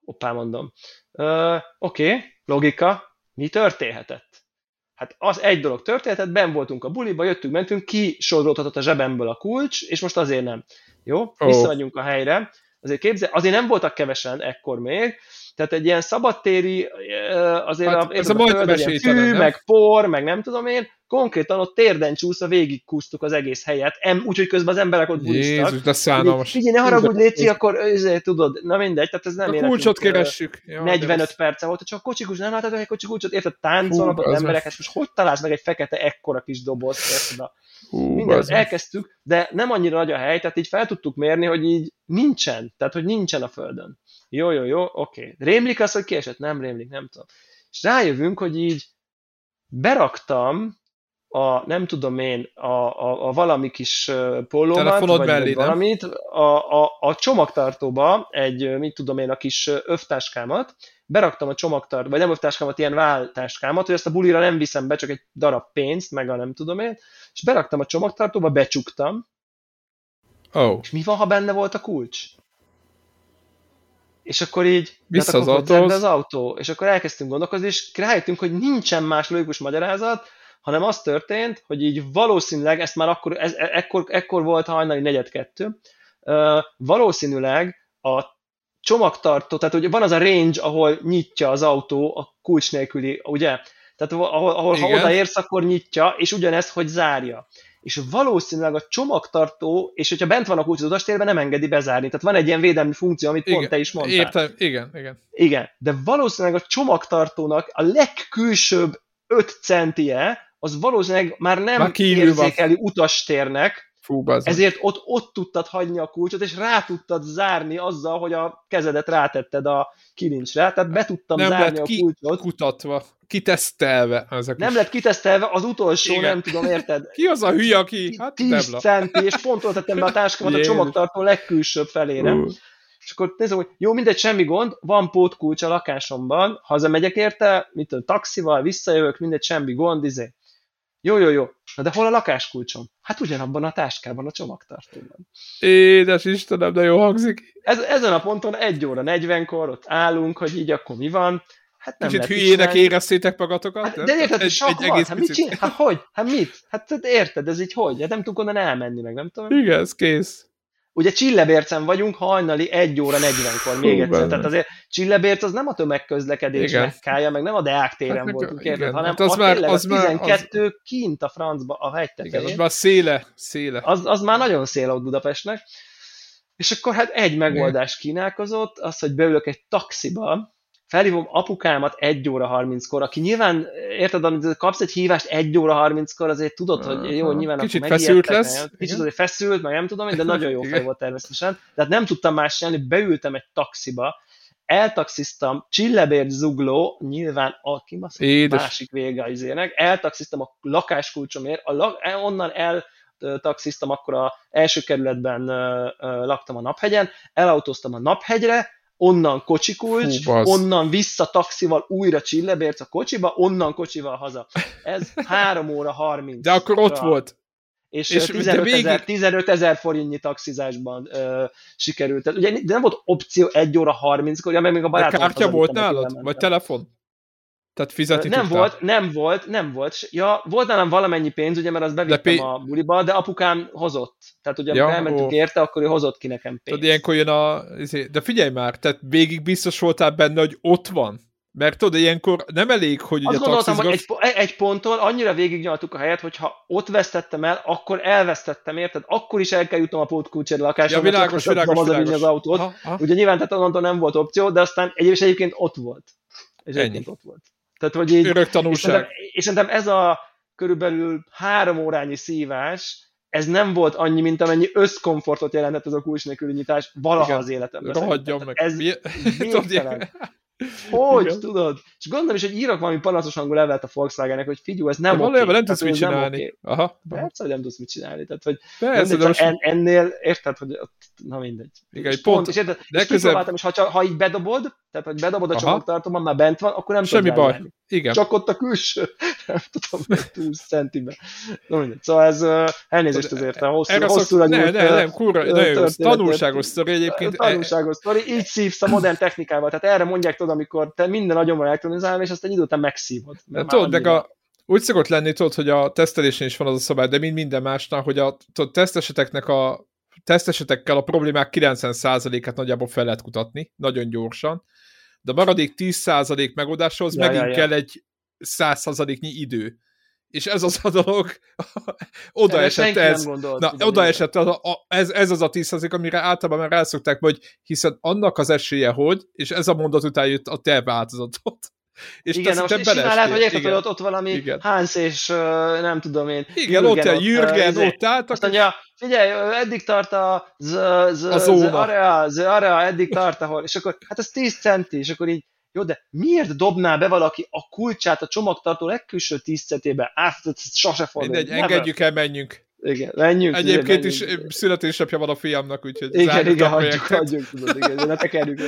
Hoppá, mondom. Oké, okay, logika, mi történhetett? Hát az egy dolog történhetett, ben voltunk a buliba, jöttünk, mentünk, ki sodródhatott a zsebemből a kulcs, és most azért nem. Jó? Oh. Visszamegyünk a helyre. Azért képzel, azért nem voltak kevesen ekkor még, tehát egy ilyen szabadtéri, azért hát, a, ez a, a, a fű, meg por, meg nem tudom én, konkrétan ott térden csúszva végigkúztuk az egész helyet, em, úgyhogy közben az emberek ott bulisztak.
Jézus, de szánalmas.
Figyelj, ne haragudj, Léci, akkor ezért, tudod, na mindegy, tehát ez nem
A kulcsot keressük.
Ja, 45 perce volt, csak a kocsikus, nem láttad, hogy egy kocsi kulcsot, érted, táncolnak az emberek, hát most hogy találsz meg egy fekete ekkora kis dobozt, érted, minden, elkezdtük, de nem annyira nagy a hely, tehát így fel tudtuk mérni, hogy így nincsen, tehát hogy nincsen a földön. Jó, jó, jó, oké. Okay. Rémlik az, hogy kiesett? Nem rémlik, nem tudom. És rájövünk, hogy így beraktam a, nem tudom én, a, a, a valami kis pólómat, vagy, mellé, valamit, a, a, a csomagtartóba egy, mit tudom én, a kis övtáskámat, beraktam a csomagtartóba, vagy nem övtáskámat, ilyen váltáskámat, hogy ezt a bulira nem viszem be, csak egy darab pénzt, meg a nem tudom én, és beraktam a csomagtartóba, becsuktam,
oh.
és mi van, ha benne volt a kulcs? És akkor így
Vissza az, autóhoz.
az autó, és akkor elkezdtünk gondolkozni, és rájöttünk, hogy nincsen más logikus magyarázat, hanem az történt, hogy így valószínűleg, ezt már akkor, ez, ekkor, ekkor volt hajnali negyed kettő, uh, valószínűleg a csomagtartó, tehát hogy van az a range, ahol nyitja az autó a kulcs nélküli, ugye? Tehát ahol, ahol ha odaérsz, akkor nyitja, és ugyanezt, hogy zárja. És valószínűleg a csomagtartó, és hogyha bent van a kulcs az udastérben, nem engedi bezárni. Tehát van egy ilyen védelmi funkció, amit igen, pont te is mondtál.
Értem, igen, igen.
Igen, de valószínűleg a csomagtartónak a legkülsőbb 5 centie, az valószínűleg már nem már érzékeli van. utastérnek,
Fú,
ezért ott, ott tudtad hagyni a kulcsot, és rá tudtad zárni azzal, hogy a kezedet rátetted a kilincsre, tehát be tudtam
nem
zárni
a
ki kulcsot.
kutatva, kitesztelve. Ezek
nem lett kitesztelve, az utolsó, Igen. nem tudom, érted?
Ki az a hülye, aki?
Hát 10 centi, és pont ott tettem be a táskámat a csomagtartó legkülsőbb felére. Uh. És akkor nézem, hogy jó, mindegy, semmi gond, van pótkulcs a lakásomban, hazamegyek érte, mit tudom, taxival, visszajövök, mindegy, semmi gond, izé. Jó, jó, jó. Na de hol a lakáskulcsom? Hát ugyanabban a táskában, a csomagtartóban.
Édes Istenem, de jó hangzik.
Ez, ezen a ponton egy óra 40-kor ott állunk, hogy így akkor mi van. Hát nem
Kicsit hülyének éreztétek magatokat?
Hát, de érted, egy, egy egész hát mit csinál? Hát hogy? Hát mit? Hát érted, ez így hogy? Hát nem tudunk onnan elmenni, meg nem tudom.
Igen, ez kész.
Ugye Csillebércen vagyunk hajnali 1 óra 40-kor még egyszer. Benne. Tehát azért Csillebérc az nem a tömegközlekedés igen. mekkája, meg nem a Deák téren hát voltunk, érted, hanem hát az már, az a 12 már, az... kint a francba, a hegytetején. Igen,
az már széle, széle.
Az, az már nagyon széle ott Budapestnek. És akkor hát egy megoldás kínálkozott, az, hogy beülök egy taxiba, felhívom apukámat 1 óra 30-kor, aki nyilván, érted, amit kapsz egy hívást 1 óra 30-kor, azért tudod, hogy jó, nyilván
Kicsit akkor feszült lesz.
Meg, kicsit azért feszült, meg nem tudom, de nagyon jó fej volt természetesen. Tehát nem tudtam más csinálni, beültem egy taxiba, eltaxiztam Csillebért zugló, nyilván a kibaszott másik vége az izének, eltaxiztam a lakáskulcsomért, a lak, onnan el taxiztam, akkor a első kerületben laktam a Naphegyen, elautóztam a Naphegyre, onnan kocsikulcs, Hú, onnan vissza taxival újra Csillebérc a kocsiba, onnan kocsival haza. Ez 3 óra 30.
De akkor ott volt.
És, és 15, végig... ezer, 15 ezer forintnyi taxizásban ö, sikerült. Ugye de nem volt opció 1 óra 30-kor, ugye, meg még a barátom...
kártya volt nálad? Vagy telefon? Tehát fizetni
Nem
tudtál?
volt, nem volt, nem volt. Ja, volt nálam valamennyi pénz, ugye, mert azt bevittem pé... a buliba, de apukám hozott. Tehát ugye, ja, elmentünk ó. érte, akkor ő hozott ki nekem pénzt.
Tudod, ilyenkor jön a... Izé, de figyelj már, tehát végig biztos voltál benne, hogy ott van. Mert tudod, ilyenkor nem elég, hogy
ugye Azt gondoltam, hogy egy, egy ponton annyira végignyaltuk a helyet, hogy ha ott vesztettem el, akkor elvesztettem, érted? Akkor is el kell jutnom a pótkulcsért lakásra,
ja, világos, világos, világos.
az autót. Ha, ha. Ugye nyilván tehát onnantól nem volt opció, de aztán egyébként, egyébként ott volt. És egyébként ott volt. Tehát, hogy így,
Örök tanulság. És
szerintem, és szerintem ez a körülbelül három órányi szívás, ez nem volt annyi, mint amennyi összkomfortot jelentett ez a kulcs nélküli nyitás valaha Igen. az életemben.
Rohadjon meg.
Ez végtelen. Hogy, Igen. tudod? És gondolom is, hogy írok valami panaszos hangú levelet a Volkswagennek, hogy figyelj, ez nem
oké. Okay. nem tudsz mit csinálni. Okay.
Aha. Persze, hogy nem tudsz mit csinálni. Tehát, hogy Persze, de most... en, ennél, érted, hogy na mindegy.
Igen, és pont, pont,
és érted, és közebb... és ha, ha így bedobod, tehát, hogy bedobod a csomagtartóban, már bent van, akkor nem Semmi baj.
Igen.
Csak ott a külső, nem tudom, 20 centiben. Na mindegy. Szóval ez elnézést azért a hosszú, Erre hosszú szok...
Ne, ne, nem, kurva, nagyon jó, tanulságos sztori egyébként.
Tanulságos sztori, így szívsz a modern technikával. Tehát erre mondják, tudod, amikor te minden nagyon elektronizálva, és azt egy idő után megszívod.
Tudod, meg a, úgy szokott lenni, tudod, hogy a tesztelésen is van az a szabály, de mind minden másnál, hogy a tudod, teszteseteknek a tesztesetekkel a problémák 90%-át nagyjából fel lehet kutatni, nagyon gyorsan, de a maradék 10% megoldáshoz ja, megint ja, ja. kell egy 100%-nyi idő. és ez az a dolog, oda Erre esett ez. Gondolt, Na, oda esett az, a, ez, ez az a 10 amire általában már elszokták, hogy hiszen annak az esélye, hogy, és ez a mondat után jött a te változatot.
És igen, most simán lehet, hogy érted, hogy ott, ott valami igen. Hans és uh, nem tudom én.
Igen, Jürgen, ott, ott, Jürgen, ott, ott álltak.
Azt mondja, figyelj, eddig tart a, z, z, a z, area, z area, eddig tart, ahol, és akkor, hát ez 10 centi, és akkor így, jó, de miért dobná be valaki a kulcsát a csomagtartó legkülső 10 centébe? Át, sose fordul.
Mindegy, engedjük el, menjünk.
Igen, menjünk.
Egyébként menjünk, is igen. születésnapja van a fiamnak, úgyhogy
Igen, igen, hagyjuk, hagyjuk, tudod, igen, ne tekerjük.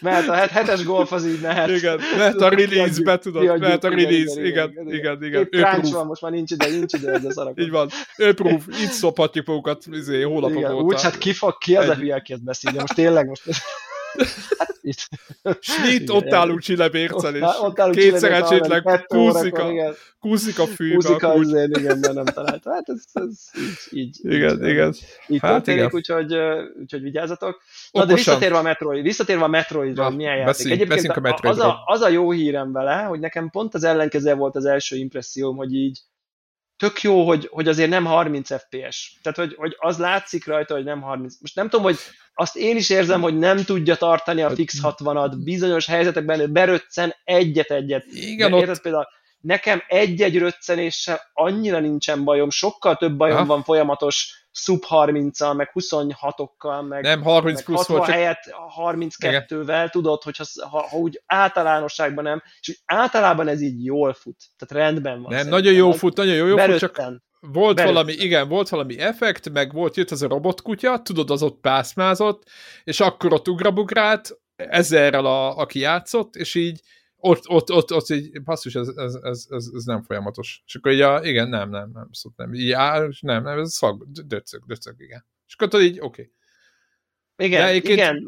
Mert a hetes golf az így mehet.
Igen, mehet a release-be, tudod, kiadjuk, mehet a release, igen, igen, igen. igen.
Crunch van, most már nincs ide, nincs ide, ez a szarak.
Így van, proof, így szophatjuk magukat, izé, hónapok
óta. Úgy, hát ki, fog, ki az a hülye, aki ezt beszélje, most tényleg most...
Hát itt. Schnitt, ott állunk Csille Bércel, és kétszer esetleg kúszik a, kúszik a fűbe.
Kúszik a azért, igen, de nem talált. Hát ez, ez így, így.
Igen, így, igen.
Így hát történik, igen. Úgyhogy, úgyhogy vigyázzatok. Na, de visszatérve a Metroid, visszatérve a Metroidra, hogy milyen játék. Beszéljünk,
Egyébként beszéljünk a
az, a, az a jó hírem vele, hogy nekem pont az ellenkező volt az első impresszióm, hogy így tök jó, hogy, hogy azért nem 30 FPS. Tehát, hogy, hogy az látszik rajta, hogy nem 30. Most nem tudom, hogy azt én is érzem, hogy nem tudja tartani a fix 60-at, bizonyos helyzetekben beröccen egyet-egyet.
Igen, De,
ott... például nekem egy-egy röccenéssel annyira nincsen bajom, sokkal több bajom ha? van folyamatos sub 30-al, meg 26-okkal, meg,
nem, 30 meg
plusz 60 volt, helyett 32-vel, tudod, hogy ha, ha, ha, úgy általánosságban nem, és úgy általában ez így jól fut, tehát rendben van.
Nem, nagyon jó fut, nagyon jó, jó fut, csak volt Berötten. valami, igen, volt valami effekt, meg volt, jött az a robotkutya, tudod, az ott pászmázott, és akkor ott ugrabugrált, ezerrel, a, aki játszott, és így ott, ott, ott, ott így, passzus, ez, ez, ez, ez, ez nem folyamatos. És akkor így, a, igen, nem, nem, nem, szóval nem, így, á, nem, nem, ez szag, döcög, döcög, igen. És akkor tudod így, oké. Okay.
Igen, igen.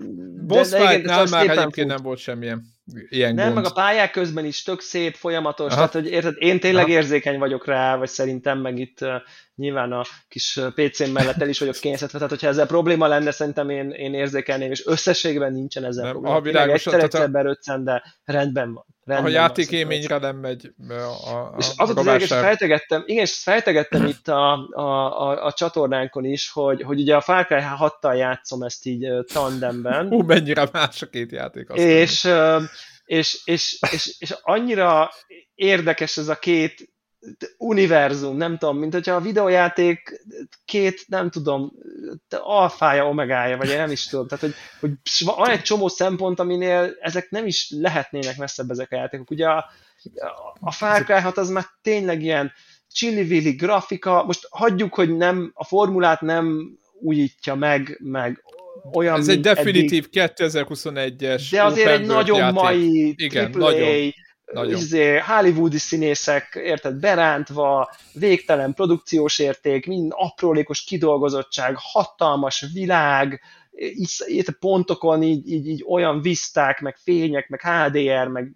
Boss fight-nál már egyébként fut. nem volt semmilyen ilyen
Nem,
gond.
meg a pályák közben is tök szép, folyamatos, Aha. tehát hogy érted, én tényleg Aha. érzékeny vagyok rá, vagy szerintem meg itt nyilván a kis PC-m mellett el is vagyok kényeztetve, tehát hogyha ezzel probléma lenne, szerintem én, én érzékelném, és összességben nincsen ezzel nem, probléma. Ha világos, egyszer, egyszer beröccen, de rendben van. Rendben
a játékélményre nem megy a, a
És az a lényeg, és fejtegettem, igen, és fejtegettem itt a, a, a, a csatornánkon is, hogy, hogy ugye a Far Cry 6-tal játszom ezt így tandemben.
Hú, mennyire más a két játék.
És, és, és, és, és annyira érdekes ez a két univerzum, nem tudom, mint hogyha a videójáték két, nem tudom, alfája, omegája, vagy én nem is tudom, tehát hogy, hogy van egy csomó szempont, aminél ezek nem is lehetnének messzebb ezek a játékok. Ugye a, a Far Cry 6 az már tényleg ilyen chili grafika, most hagyjuk, hogy nem, a formulát nem újítja meg, meg olyan,
Ez egy definitív 2021-es
De azért egy nagyon játék. mai Igen, AAA, nagyon nagyon. Izé, hollywoodi színészek, érted, berántva, végtelen produkciós érték, mind aprólékos kidolgozottság, hatalmas világ, itt pontokon így, így, így olyan viszták, meg fények, meg HDR, meg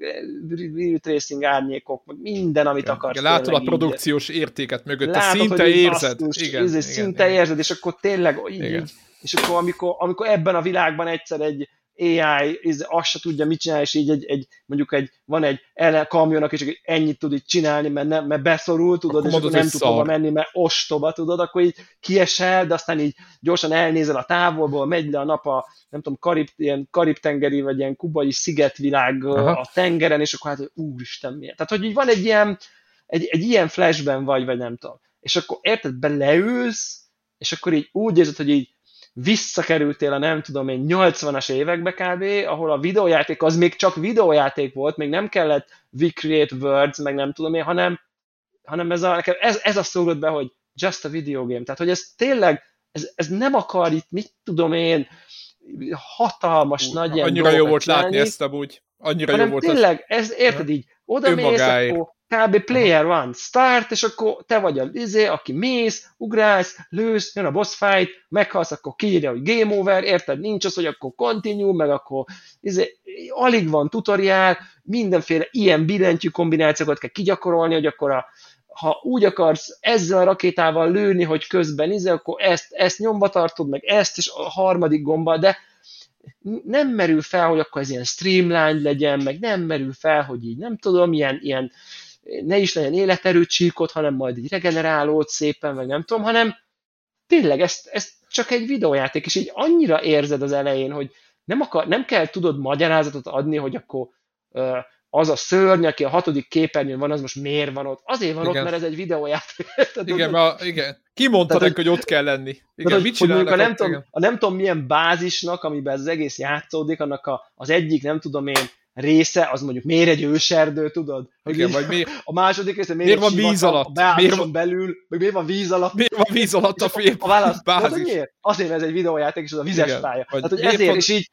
real tracing árnyékok, meg minden, amit igen, akarsz.
Igen, látod a produkciós így. értéket mögött, látod, szinte érzed.
Basszus, igen, izé, igen, szinte igen. érzed, és akkor tényleg így, igen. így, és akkor amikor, amikor ebben a világban egyszer egy, AI azt se tudja, mit csinál, és így egy, egy mondjuk egy, van egy ele, kamionak, és csak ennyit tud így csinálni, mert, nem, mert beszorul, tudod, akkor és akkor nem tud hova menni, mert ostoba, tudod, akkor így kiesel, de aztán így gyorsan elnézel a távolból, megy le a nap a, nem tudom, karib, ilyen karib-tengeri, vagy ilyen kubai szigetvilág Aha. a tengeren, és akkor hát, úristen, miért? Tehát, hogy így van egy ilyen, egy, egy ilyen flashben vagy, vagy nem tudom. És akkor érted, beleülsz, és akkor így úgy érzed, hogy így visszakerültél a nem tudom én 80-as évekbe kb., ahol a videójáték az még csak videójáték volt, még nem kellett we create words, meg nem tudom én, hanem, hanem ez, a, nekem ez, ez a szólott be, hogy just a video game. Tehát, hogy ez tényleg, ez, ez nem akar itt, mit tudom én, hatalmas, Ú, nagy
Annyira jó volt csinálni, látni ezt amúgy. Annyira jó volt
tényleg, ez, érted így, oda mész, akkor kb. player van, start, és akkor te vagy a izé, aki mész, ugrálsz, lősz, jön a boss fight, meghalsz, akkor kiírja, hogy game over, érted? Nincs az, hogy akkor continue, meg akkor izé, alig van tutoriál, mindenféle ilyen billentyű kombinációkat kell kigyakorolni, hogy akkor a, ha úgy akarsz ezzel a rakétával lőni, hogy közben izé, akkor ezt, ezt nyomba tartod, meg ezt, és a harmadik gomba, de nem merül fel, hogy akkor ez ilyen streamline legyen, meg nem merül fel, hogy így nem tudom, ilyen, ilyen ne is legyen életerő csíkot, hanem majd így regenerálód szépen, vagy nem tudom, hanem tényleg ezt, ezt csak egy videójáték, és így annyira érzed az elején, hogy nem, akar, nem kell tudod magyarázatot adni, hogy akkor az a szörny, aki a hatodik képernyőn van, az most miért van ott? Azért van igen. ott, mert ez egy videójáték.
igen, mert, igen. Ki mondta neki, hogy ott kell lenni? Igen,
tehát, mit hogy a nem, tudom, a nem tudom milyen bázisnak, amiben ez az egész játszódik, annak a, az egyik, nem tudom én, része, az mondjuk miért egy őserdő, tudod?
Igen, vagy mi...
A második része
miért, miért van víz alatt?
A miért van belül, meg miért van víz alatt?
Miért van víz alatt a fél
A válasz, bázis? miért? Azért, mert ez egy videójáték, és az a vizes Igen, pálya. Hát, hogy ezért, van... is így,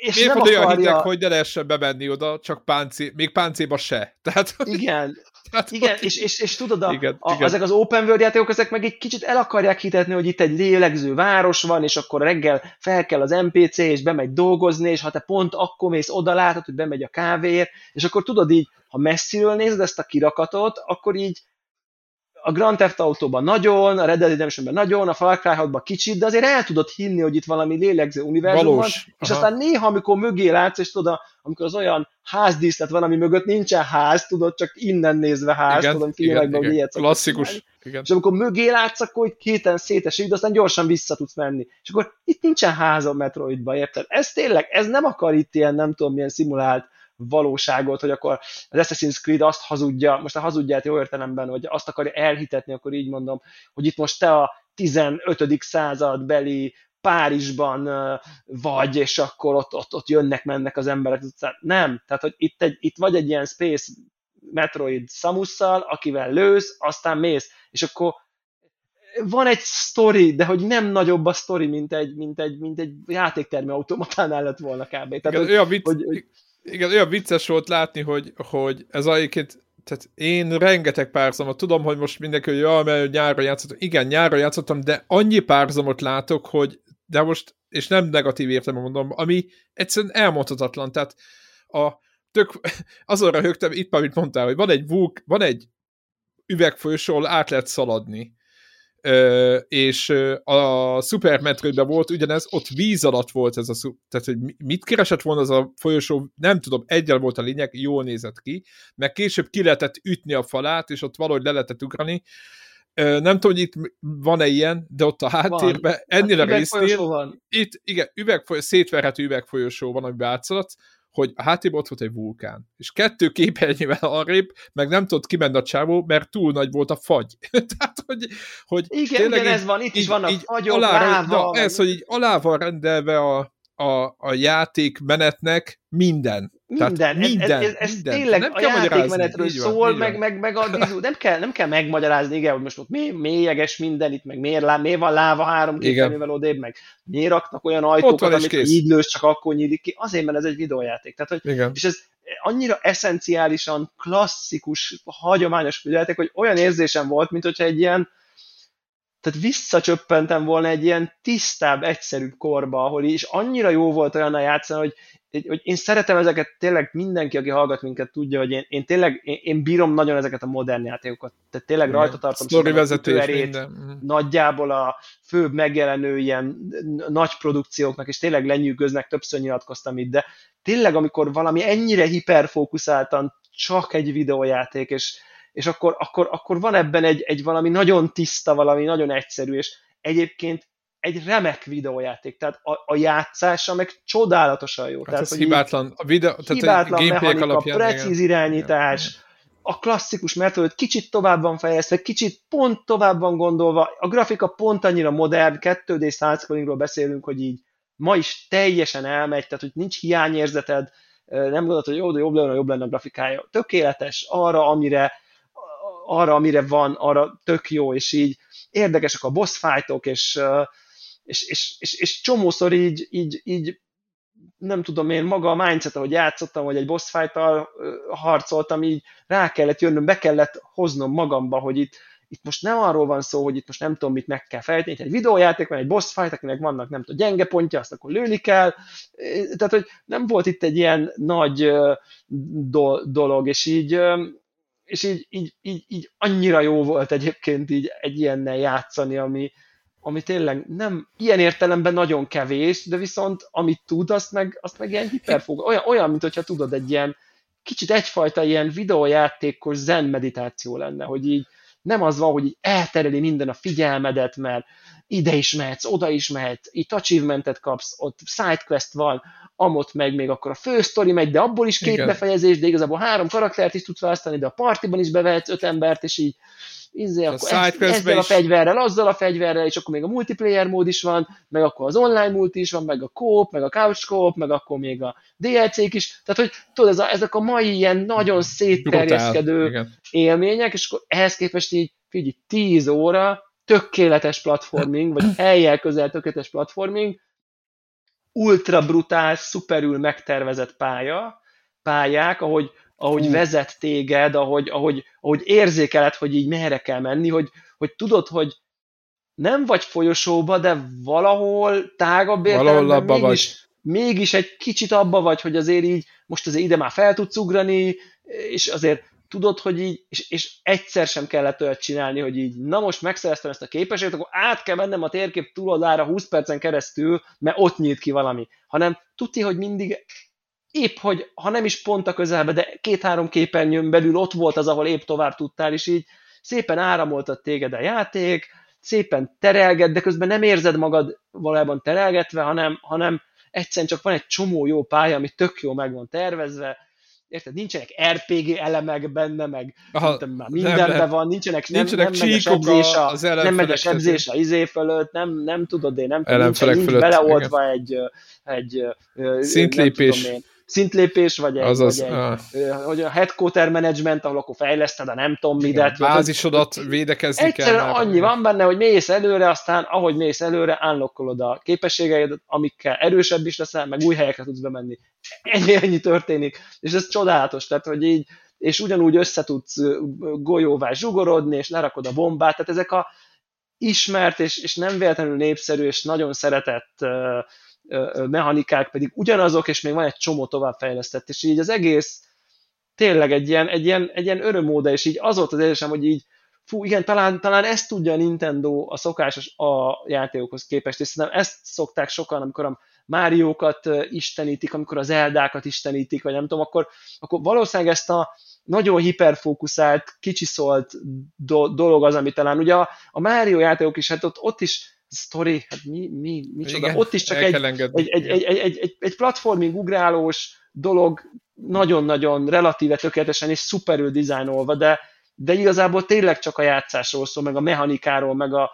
és Miért nem akarja... olyan hideg, hogy ne lehessen bemenni oda, csak páncé, még páncéba se. Tehát,
igen, tehát, igen, és, és, és tudod, a, igen, a, igen. ezek az open world játékok, ezek meg egy kicsit el akarják hitetni, hogy itt egy lélegző város van, és akkor reggel fel kell az NPC, és bemegy dolgozni, és ha te pont akkor mész oda, látod, hogy bemegy a kávéért, és akkor tudod így, ha messziről nézed ezt a kirakatot, akkor így a Grand Theft Auto-ban nagyon, a Red Dead Redemption-ben nagyon, a Far Cry 6-ban kicsit, de azért el tudod hinni, hogy itt valami lélegző univerzum Valós. van, és Aha. aztán néha, amikor mögé látsz, és tudod, amikor az olyan házdíszlet van, ami mögött nincsen ház, tudod, csak innen nézve ház, igen, tudom, filmekben, hogy ilyet
Klasszikus. Igen.
És amikor mögé látsz, akkor hogy kéten szétesik, de aztán gyorsan vissza tudsz menni. És akkor itt nincsen ház a Metroidban, érted? Ez tényleg, ez nem akar itt ilyen, nem tudom, milyen szimulált valóságot, hogy akkor az Assassin's Creed azt hazudja, most a hazudját jó értelemben, hogy azt akarja elhitetni, akkor így mondom, hogy itt most te a 15. század beli Párizsban vagy, és akkor ott, ott, ott jönnek, mennek az emberek. Nem, tehát hogy itt, egy, itt vagy egy ilyen Space Metroid Samusszal, akivel lősz, aztán mész, és akkor van egy sztori, de hogy nem nagyobb a sztori, mint egy, mint egy, mint egy játéktermi automatánál lett volna kb. Tehát,
Igen,
hogy,
olyan, vicc, hogy, igen, olyan vicces volt látni, hogy, hogy ez egyébként tehát én rengeteg párzamot, tudom, hogy most mindenki, hogy jaj, mert nyárra játszottam. Igen, nyárra játszottam, de annyi párzamot látok, hogy de most, és nem negatív értem mondom, ami egyszerűen elmondhatatlan. Tehát a tök, azon röhögtem itt, amit mondtál, hogy van egy vúk, van egy üvegfolyosó, át lehet szaladni és a Super Metroidben volt ugyanez, ott víz alatt volt ez a, tehát hogy mit keresett volna az a folyosó, nem tudom, egyel volt a lényeg, jól nézett ki, meg később ki lehetett ütni a falát, és ott valahogy le lehetett ugrani, nem tudom, hogy itt van-e ilyen, de ott a háttérben, van. ennél hát a résznél, itt, igen, üvegfolyosó, szétverhető üvegfolyosó van, amiben átszaladsz, hogy a háttérben ott volt egy vulkán. És kettő képernyővel arrébb, meg nem tudott kimenni a csávó, mert túl nagy volt a fagy. Tehát, hogy, hogy
igen, igen, így, ez van, itt így, is vannak így fagyok, alá, láva.
Na, ez, hogy így alá van rendelve a, a, a játék menetnek minden.
Minden, Tehát minden, ez, ez, ez minden. tényleg nem a játékmenetről szól, van, meg, meg, meg a dizu, nem kell, nem kell megmagyarázni, igen, hogy most ott mély, mélyeges minden itt, meg miért, lá, miért van láva három képernyővel odébb, meg miért raknak olyan ajtókat, amit lősz, csak akkor nyílik ki, azért, mert ez egy videójáték. Tehát, hogy, igen. És ez annyira eszenciálisan klasszikus, hagyományos videójáték, hogy olyan érzésem volt, mint hogyha egy ilyen, tehát visszacsöppentem volna egy ilyen tisztább, egyszerűbb korba, ahol is annyira jó volt olyan a játszani, hogy, hogy én szeretem ezeket, tényleg mindenki, aki hallgat minket tudja, hogy én, én tényleg, én, én bírom nagyon ezeket a modern játékokat, tehát tényleg Igen. rajta tartom
Story vezetés, erét. Mhm.
nagyjából a főbb megjelenő ilyen nagy produkcióknak, és tényleg lenyűgöznek, többször nyilatkoztam itt, de tényleg amikor valami ennyire hiperfókuszáltan csak egy videójáték, és, és akkor, akkor, akkor van ebben egy, egy valami nagyon tiszta, valami nagyon egyszerű, és egyébként egy remek videójáték, tehát a, a játszása meg csodálatosan jó. Hát
tehát, ez hibátlan, a videó, tehát
hibátlan a gameplay alapján. precíz igen. irányítás, igen. a klasszikus Metroid kicsit tovább van fejezve, kicsit pont tovább van gondolva, a grafika pont annyira modern, 2D side beszélünk, hogy így ma is teljesen elmegy, tehát hogy nincs hiányérzeted, nem gondolod, hogy jó, de jobb lenne, jobb lenne a grafikája. Tökéletes arra, amire arra, amire van, arra tök jó, és így érdekesek a boss fightok, és, és, és, és, és csomószor így, így, így nem tudom én, maga a mindset, ahogy játszottam, hogy egy boss fight harcoltam, így rá kellett jönnöm, be kellett hoznom magamba, hogy itt, itt most nem arról van szó, hogy itt most nem tudom, mit meg kell fejteni, egy videójáték van, egy boss fight, akinek vannak, nem tudom, gyenge pontja, azt akkor lőni kell, tehát, hogy nem volt itt egy ilyen nagy do- dolog, és így, és így, így, így, így annyira jó volt egyébként így egy ilyennel játszani, ami, ami tényleg nem ilyen értelemben nagyon kevés, de viszont amit tud, azt meg, azt meg ilyen hiperfog, olyan, olyan mint hogyha tudod egy ilyen kicsit egyfajta ilyen videójátékos zen meditáció lenne, hogy így nem az van, hogy eltereli minden a figyelmedet, mert ide is mehetsz, oda is mehetsz, itt achievementet kapsz, ott sidequest van, amott meg még akkor a fősztori megy, de abból is két Igen. befejezés, de igazából három karaktert is tudsz választani, de a partiban is bevehetsz öt embert, és így izé, akkor ezt, ezzel is... a fegyverrel, azzal a fegyverrel, és akkor még a multiplayer mód is van, meg akkor az online multi is van, meg a coop, meg a couch coop, meg akkor még a DLC-k is. Tehát, hogy tudod, ez a, ezek a mai ilyen nagyon szétterjeszkedő élmények, és akkor ehhez képest így, figyelj, 10 óra, tökéletes platforming, vagy helyjel közel tökéletes platforming, ultra brutál, szuperül megtervezett pálya, pályák, ahogy, ahogy vezet téged, ahogy, ahogy, ahogy érzékeled, hogy így merre kell menni, hogy, hogy tudod, hogy nem vagy folyosóba, de valahol tágabb értelemben mégis, vagy. mégis egy kicsit abba vagy, hogy azért így most azért ide már fel tudsz ugrani, és azért tudod, hogy így, és, és egyszer sem kellett olyat csinálni, hogy így, na most megszereztem ezt a képességet, akkor át kell mennem a térkép túloldára 20 percen keresztül, mert ott nyílt ki valami. Hanem tudti, hogy mindig épp, hogy ha nem is pont a közelbe, de két-három képernyőn belül ott volt az, ahol épp tovább tudtál, és így szépen áramoltat téged a játék, szépen terelget, de közben nem érzed magad valójában terelgetve, hanem, hanem egyszerűen csak van egy csomó jó pálya, ami tök jó meg van tervezve, érted, nincsenek RPG elemek benne, meg Aha, már mindenben van, nincsenek, nem, nincsenek nem megy a sebzés a, nem megy a sebzés a izé fölött, nem, nem tudod, én nem tudom, nincs, nincs beleoltva egy, egy, egy
szintlépés. Nem tudom én,
szintlépés, vagy egy, Azaz, vagy egy ah. hogy a headquarter management, ahol akkor fejleszted a nem tudom midet.
Bázisodat védekezni
Egyszerűen kell. annyi van benne, hogy mész előre, aztán ahogy mész előre, unlockolod a képességeidet, amikkel erősebb is leszel, meg új helyekre tudsz bemenni. Ennyi, ennyi történik, és ez csodálatos, tehát hogy így, és ugyanúgy össze tudsz golyóvá zsugorodni, és lerakod a bombát, tehát ezek a ismert és, és nem véletlenül népszerű és nagyon szeretett uh, mechanikák pedig ugyanazok, és még van egy csomó továbbfejlesztett, és így az egész tényleg egy ilyen, egy ilyen, egy ilyen örömóda, és így az volt az érzésem, hogy így fú, igen, talán, talán ezt tudja a Nintendo a szokásos a játékokhoz képest, és szerintem ezt szokták sokan, amikor a Máriókat istenítik, amikor az Eldákat istenítik, vagy nem tudom, akkor, akkor valószínűleg ezt a nagyon hiperfókuszált, kicsiszolt do- dolog az, ami talán ugye a, a Mario játékok is, hát ott, ott is sztori, hát mi, mi, micsoda. Igen, Ott is csak egy, egy, egy, egy, egy, egy, egy, platforming ugrálós dolog nagyon-nagyon relatíve tökéletesen és szuperül dizájnolva, de, de igazából tényleg csak a játszásról szól, meg a mechanikáról, meg a,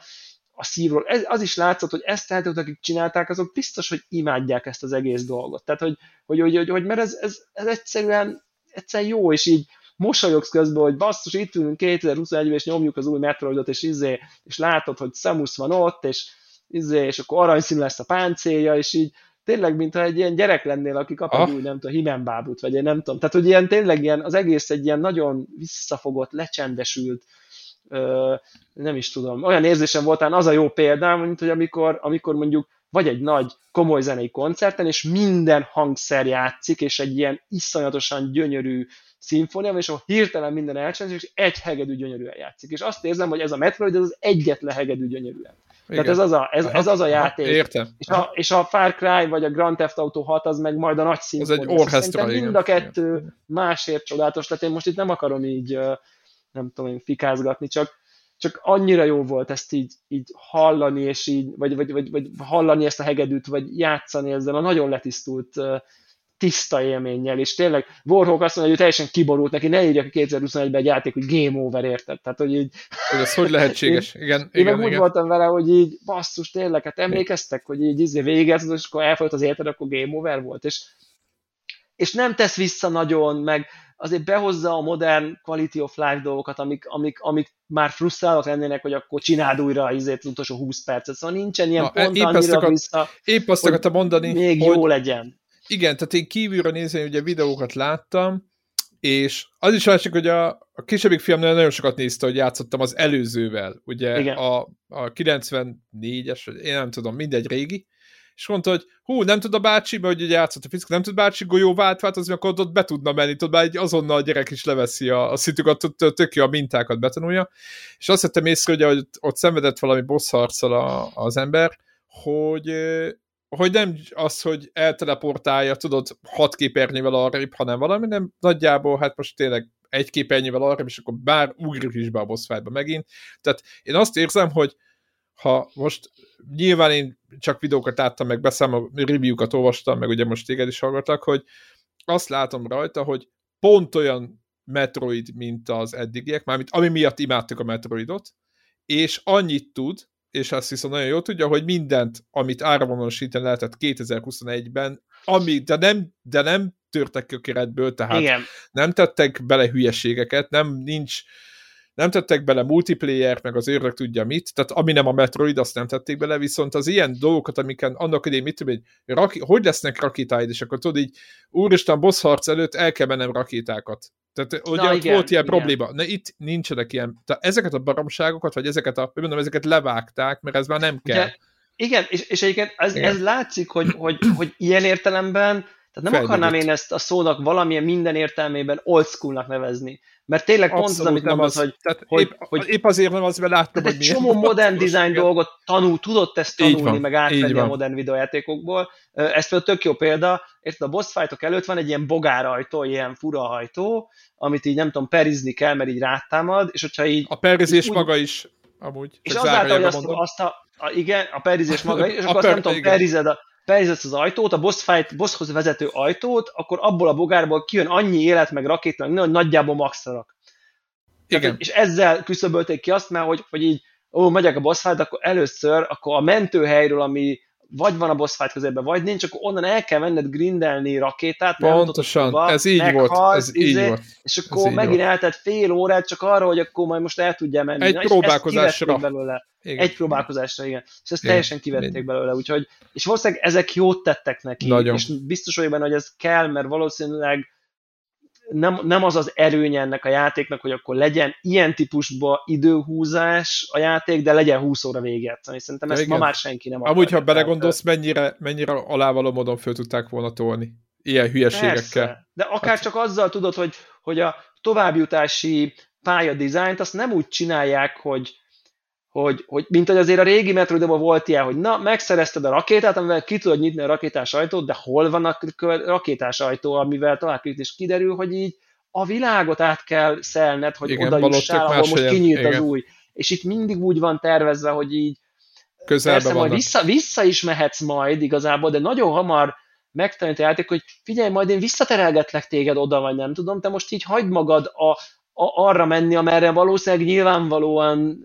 a szívról. Ez, az is látszott, hogy ezt tehát, akik csinálták, azok biztos, hogy imádják ezt az egész dolgot. Tehát, hogy, hogy, hogy, hogy, hogy mert ez, ez, ez egyszerűen, egyszerűen jó, és így mosolyogsz közben, hogy basszus, itt ülünk 2021-ben, és nyomjuk az új Metroidot, és izé, és látod, hogy Samus van ott, és izé, és akkor aranyszín lesz a páncélja, és így tényleg, mintha egy ilyen gyerek lennél, aki kap egy ah. új, nem tudom, himenbábút, vagy én nem tudom. Tehát, hogy ilyen tényleg ilyen, az egész egy ilyen nagyon visszafogott, lecsendesült, ö, nem is tudom, olyan érzésem volt, az a jó példám, mint hogy amikor, amikor mondjuk vagy egy nagy, komoly zenei koncerten, és minden hangszer játszik, és egy ilyen iszonyatosan gyönyörű szimfónia, és ahol hirtelen minden elcsendezik, és egy hegedű gyönyörűen játszik. És azt érzem, hogy ez a Metroid ez az egyetlen hegedű gyönyörűen. Igen. Tehát ez az a, ez, ez az a játék.
Értem.
És a, és a Far Cry vagy a Grand Theft Auto 6 az meg majd a nagy szimfónia.
Ez egy orchestra,
Mind a kettő igen. másért csodálatos, tehát én most itt nem akarom így nem tudom én fikázgatni, csak, csak annyira jó volt ezt így, így hallani, és így, vagy, vagy, vagy, vagy hallani ezt a hegedűt, vagy játszani ezzel a nagyon letisztult tiszta élménnyel, és tényleg Warhawk azt mondja, hogy ő teljesen kiborult neki, ne írjak 2021-ben egy játék, hogy game over, érted? Tehát, hogy így...
Hogy ez hogy lehetséges?
Én,
igen,
én
igen,
meg
igen.
úgy voltam vele, hogy így basszus, tényleg, hát emlékeztek, hogy így izé véget, és akkor elfolyt az életed, akkor game over volt, és, és nem tesz vissza nagyon, meg azért behozza a modern quality of life dolgokat, amik, amik, amik már frusztrálok lennének, hogy akkor csináld újra izét, az utolsó 20 percet. Szóval nincsen ilyen Na, pont épp annyira akar, vissza,
Épp azt akartam mondani,
még hogy, jó legyen
igen, tehát én kívülről nézni, ugye videókat láttam, és az is látszik, hogy a, a kisebbik fiam nagyon sokat nézte, hogy játszottam az előzővel, ugye Igen. a, a 94-es, én nem tudom, mindegy régi, és mondta, hogy hú, nem tud a bácsi, mert ugye játszott a fizika, nem tud bácsi golyóvát változni, akkor ott be tudna menni, tudod, már egy azonnal a gyerek is leveszi a, a szitukat, tök jó a mintákat betanulja, és azt vettem észre, hogy ott, ott szenvedett valami boss harccal az ember, hogy hogy nem az, hogy elteleportálja, tudod, hat képernyővel arrébb, hanem valami, nem nagyjából, hát most tényleg egy képernyővel arrébb, és akkor bár ugrik is be a boss megint. Tehát én azt érzem, hogy ha most nyilván én csak videókat láttam, meg beszámol, review-kat olvastam, meg ugye most téged is hallgatlak, hogy azt látom rajta, hogy pont olyan Metroid, mint az eddigiek, mármint ami miatt imádtuk a Metroidot, és annyit tud, és azt hiszem nagyon jól tudja, hogy mindent, amit áramvonalasítani lehetett 2021-ben, ami, de nem, de nem törtek a keretből, tehát Igen. nem tettek bele hülyeségeket, nem nincs nem tettek bele multiplayer, meg az őrök tudja mit, tehát ami nem a Metroid, azt nem tették bele, viszont az ilyen dolgokat, amiken annak idején mit tudom, hogy, raki, hogy lesznek rakétáid, és akkor tudod így, úristen, boss harc előtt el kell mennem rakétákat. Tehát ugye Na, igen, volt ilyen igen. probléma. Na itt nincsenek ilyen. Tehát ezeket a baromságokat, vagy ezeket a, mondom, ezeket levágták, mert ez már nem kell.
De, igen, és, és egyébként ez, ez látszik, hogy, hogy, hogy ilyen értelemben tehát nem Fejlődött. akarnám én ezt a szónak valamilyen minden értelmében old schoolnak nevezni. Mert tényleg pont az, amit mondasz, hogy,
tehát hogy, épp, hogy... Épp azért nem az, mert láttam,
hogy egy csomó modern design dolgot tanul, tudott ezt tanulni, van, meg átvenni a modern videójátékokból. Ez például tök jó példa, érted, a boss fightok előtt van egy ilyen bogárajtó, ilyen fura hajtó, amit így nem tudom, perizni kell, mert így rátámad, és hogyha így...
A perizés úgy, maga is amúgy.
És azáltal, hogy azt, azt a, a, igen, a perizés maga is, és akkor per, azt nem tudom, perized a, benézed az ajtót, a boss fight, bosshoz vezető ajtót, akkor abból a bogárból kijön annyi élet, meg rakéta, meg hogy nagyjából maxra rak. Igen. Tehát, és ezzel küszöbölték ki azt, mert hogy, hogy így, ó, megyek a boss fight, akkor először, akkor a mentőhelyről, ami vagy van a boss fight közében, vagy nincs, akkor onnan el kell menned grindelni rakétát.
Pontosan, tudod, ez így volt. Ez izé, így volt.
És akkor ez megint eltett fél órát csak arra, hogy akkor majd most el tudja menni.
Egy Na, próbálkozásra.
belőle. Igen. Egy próbálkozásra, igen. És ezt igen. teljesen kivették igen. belőle, úgyhogy, és valószínűleg ezek jót tettek neki. Nagyon. És biztos vagyok benne, hogy ez kell, mert valószínűleg nem, nem az az erőnye ennek a játéknak, hogy akkor legyen ilyen típusba időhúzás a játék, de legyen 20 óra véget. Szerintem ezt Igen. ma már senki nem
akar. Amúgy, ha belegondolsz, mennyire, mennyire alávaló módon föl tudták volna tolni. Ilyen hülyeségekkel. Persze.
De akár hát. csak azzal tudod, hogy, hogy a továbbjutási pályadizájnt azt nem úgy csinálják, hogy hogy, hogy mint hogy azért a régi Metroidban volt ilyen, hogy na, megszerezted a rakétát, amivel ki tudod nyitni a rakétás ajtót, de hol van a rakétás ajtó, amivel tovább és kiderül, hogy így a világot át kell szelned, hogy Igen, oda jussál, ahol most kinyílt Igen. az új. És itt mindig úgy van tervezve, hogy így
Közelbe persze
majd vissza, vissza is mehetsz majd igazából, de nagyon hamar megtanít a játék, hogy figyelj, majd én visszaterelgetlek téged oda, vagy nem tudom, te most így hagyd magad a, arra menni, amerre valószínűleg nyilvánvalóan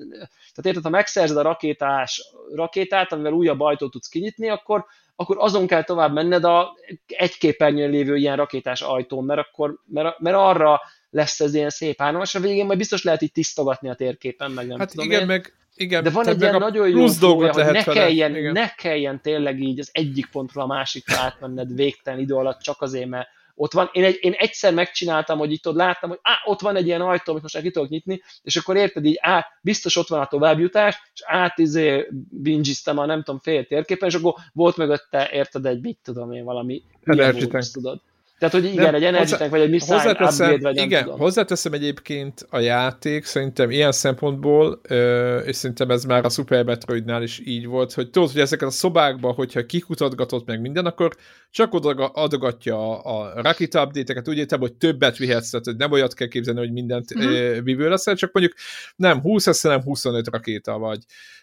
tehát érted, ha megszerzed a rakétás, rakétát, amivel újabb ajtót tudsz kinyitni, akkor, akkor azon kell tovább menned a egy képernyőn lévő ilyen rakétás ajtón, mert akkor, mert, mert arra lesz ez ilyen szép állam, és a végén majd biztos lehet így tisztogatni a térképen, meg nem
hát
tudom
igen, én. meg igen,
de van egy ilyen nagyon jó flója, hogy ne kelljen, ne kelljen tényleg így az egyik pontról a másikra átmenned végtelen idő alatt csak azért, mert ott van, én, egy, én egyszer megcsináltam, hogy itt ott láttam, hogy á, ott van egy ilyen ajtó, amit most el ki tudok nyitni, és akkor érted így, á, biztos ott van a továbbjutás, és át izé bingiztem a nem tudom fél térképen, és akkor volt mögötte, érted egy, mit tudom én, valami
ilyen
tudod. Tehát, hogy igen, nem, egy energy vagy egy missile hozzáteszem, upgrade, vagy
igen,
tudom.
hozzáteszem egyébként a játék, szerintem ilyen szempontból, és szerintem ez már a Super Metroidnál is így volt, hogy tudod, hogy ezeket a szobákban, hogyha kikutatgatott meg minden, akkor csak oda adogatja a, a Rakita update-eket, úgy értem, hogy többet vihetsz, tehát hogy nem olyat kell képzelni, hogy mindent mm-hmm. vívő leszel, csak mondjuk nem 20 lesz, hanem 25 rakéta, vagy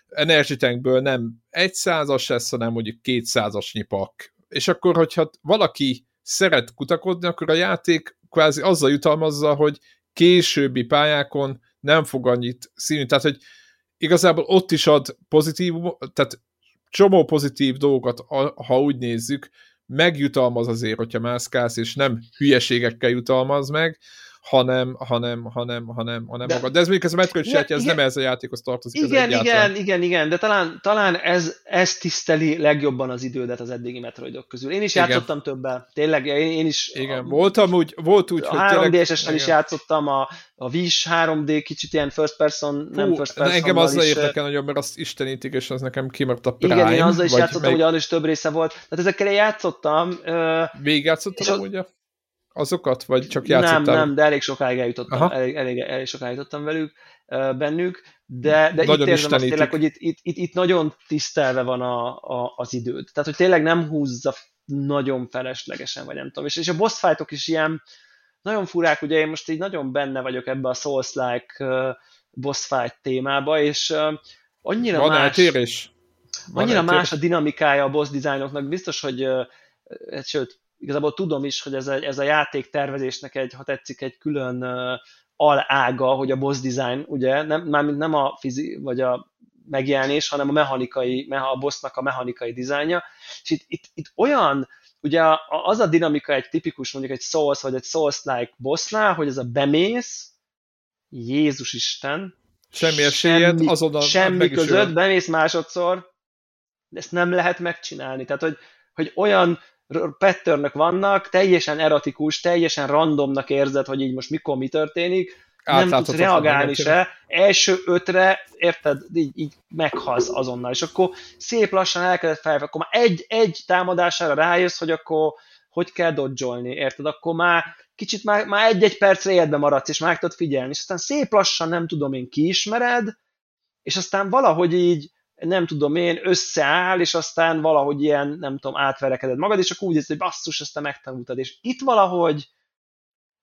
Energy Tankből nem egy százas lesz, hanem mondjuk kétszázas nyipak. És akkor, hogyha valaki szeret kutakodni, akkor a játék kvázi azzal jutalmazza, hogy későbbi pályákon nem fog annyit színű. Tehát, hogy igazából ott is ad pozitív, tehát csomó pozitív dolgokat, ha úgy nézzük, megjutalmaz azért, hogyha mászkálsz, és nem hülyeségekkel jutalmaz meg, hanem, hanem, hanem, hanem, hanem de, magad. De ez még ez a Metroid igen, ez igen, nem ez a játékhoz tartozik.
Igen, igen, igen, igen, de talán, talán ez, ez tiszteli legjobban az idődet az eddigi Metroidok közül. Én is igen. játszottam többel, tényleg, én, én is.
Igen, a, voltam úgy, volt úgy,
a hogy 3D-esen is játszottam, a, a Wish 3D kicsit ilyen first person, Hú, nem first person.
Engem azzal érdekel nagyon, mert azt istenítik, és az nekem kimaradt a Prime.
Igen, én azzal is játszottam, hogy annak is több része volt. Tehát ezekkel játszottam.
Végig játszottam, ugye? Azokat, vagy csak játszottál?
Nem, nem, de elég sokáig eljutottam, elég, elég, elég sokáig eljutottam velük, bennük, de, de itt érzem azt tényleg, hogy itt, itt, itt, itt nagyon tisztelve van a, a, az időd. Tehát, hogy tényleg nem húzza nagyon feleslegesen, vagy nem tudom. És, és a boss fightok is ilyen nagyon furák, ugye én most így nagyon benne vagyok ebbe a Souls-like boss fight témába, és annyira
van
más...
Eltérés.
Van annyira eltérés. más a dinamikája a boss designoknak, biztos, hogy sőt, igazából tudom is, hogy ez a, ez a játék tervezésnek egy, ha tetszik, egy külön alága, hogy a boss design, ugye, nem, mármint nem a fizi, vagy a megjelenés, hanem a mechanikai, a bossnak a mechanikai dizájnja, és itt, itt, itt olyan, ugye az a dinamika egy tipikus, mondjuk egy Souls, vagy egy Souls-like bossnál, hogy ez a bemész, Jézus Isten,
semmi esélyed,
azonnal semmi között, bemész másodszor, de ezt nem lehet megcsinálni. Tehát, hogy, hogy olyan patternök vannak, teljesen erotikus, teljesen randomnak érzed, hogy így most mikor mi történik, nem tudsz reagálni se, első ötre, érted, így, így meghalsz azonnal, és akkor szép lassan elkezdett fel, akkor már egy, egy támadására rájössz, hogy akkor hogy kell dodzsolni, érted, akkor már kicsit már, már egy-egy percre életbe maradsz, és már tudod figyelni, és aztán szép lassan, nem tudom én, kiismered, és aztán valahogy így nem tudom én, összeáll, és aztán valahogy ilyen, nem tudom, átverekeded magad, és akkor úgy érzed, hogy basszus, ezt te megtanultad. És itt valahogy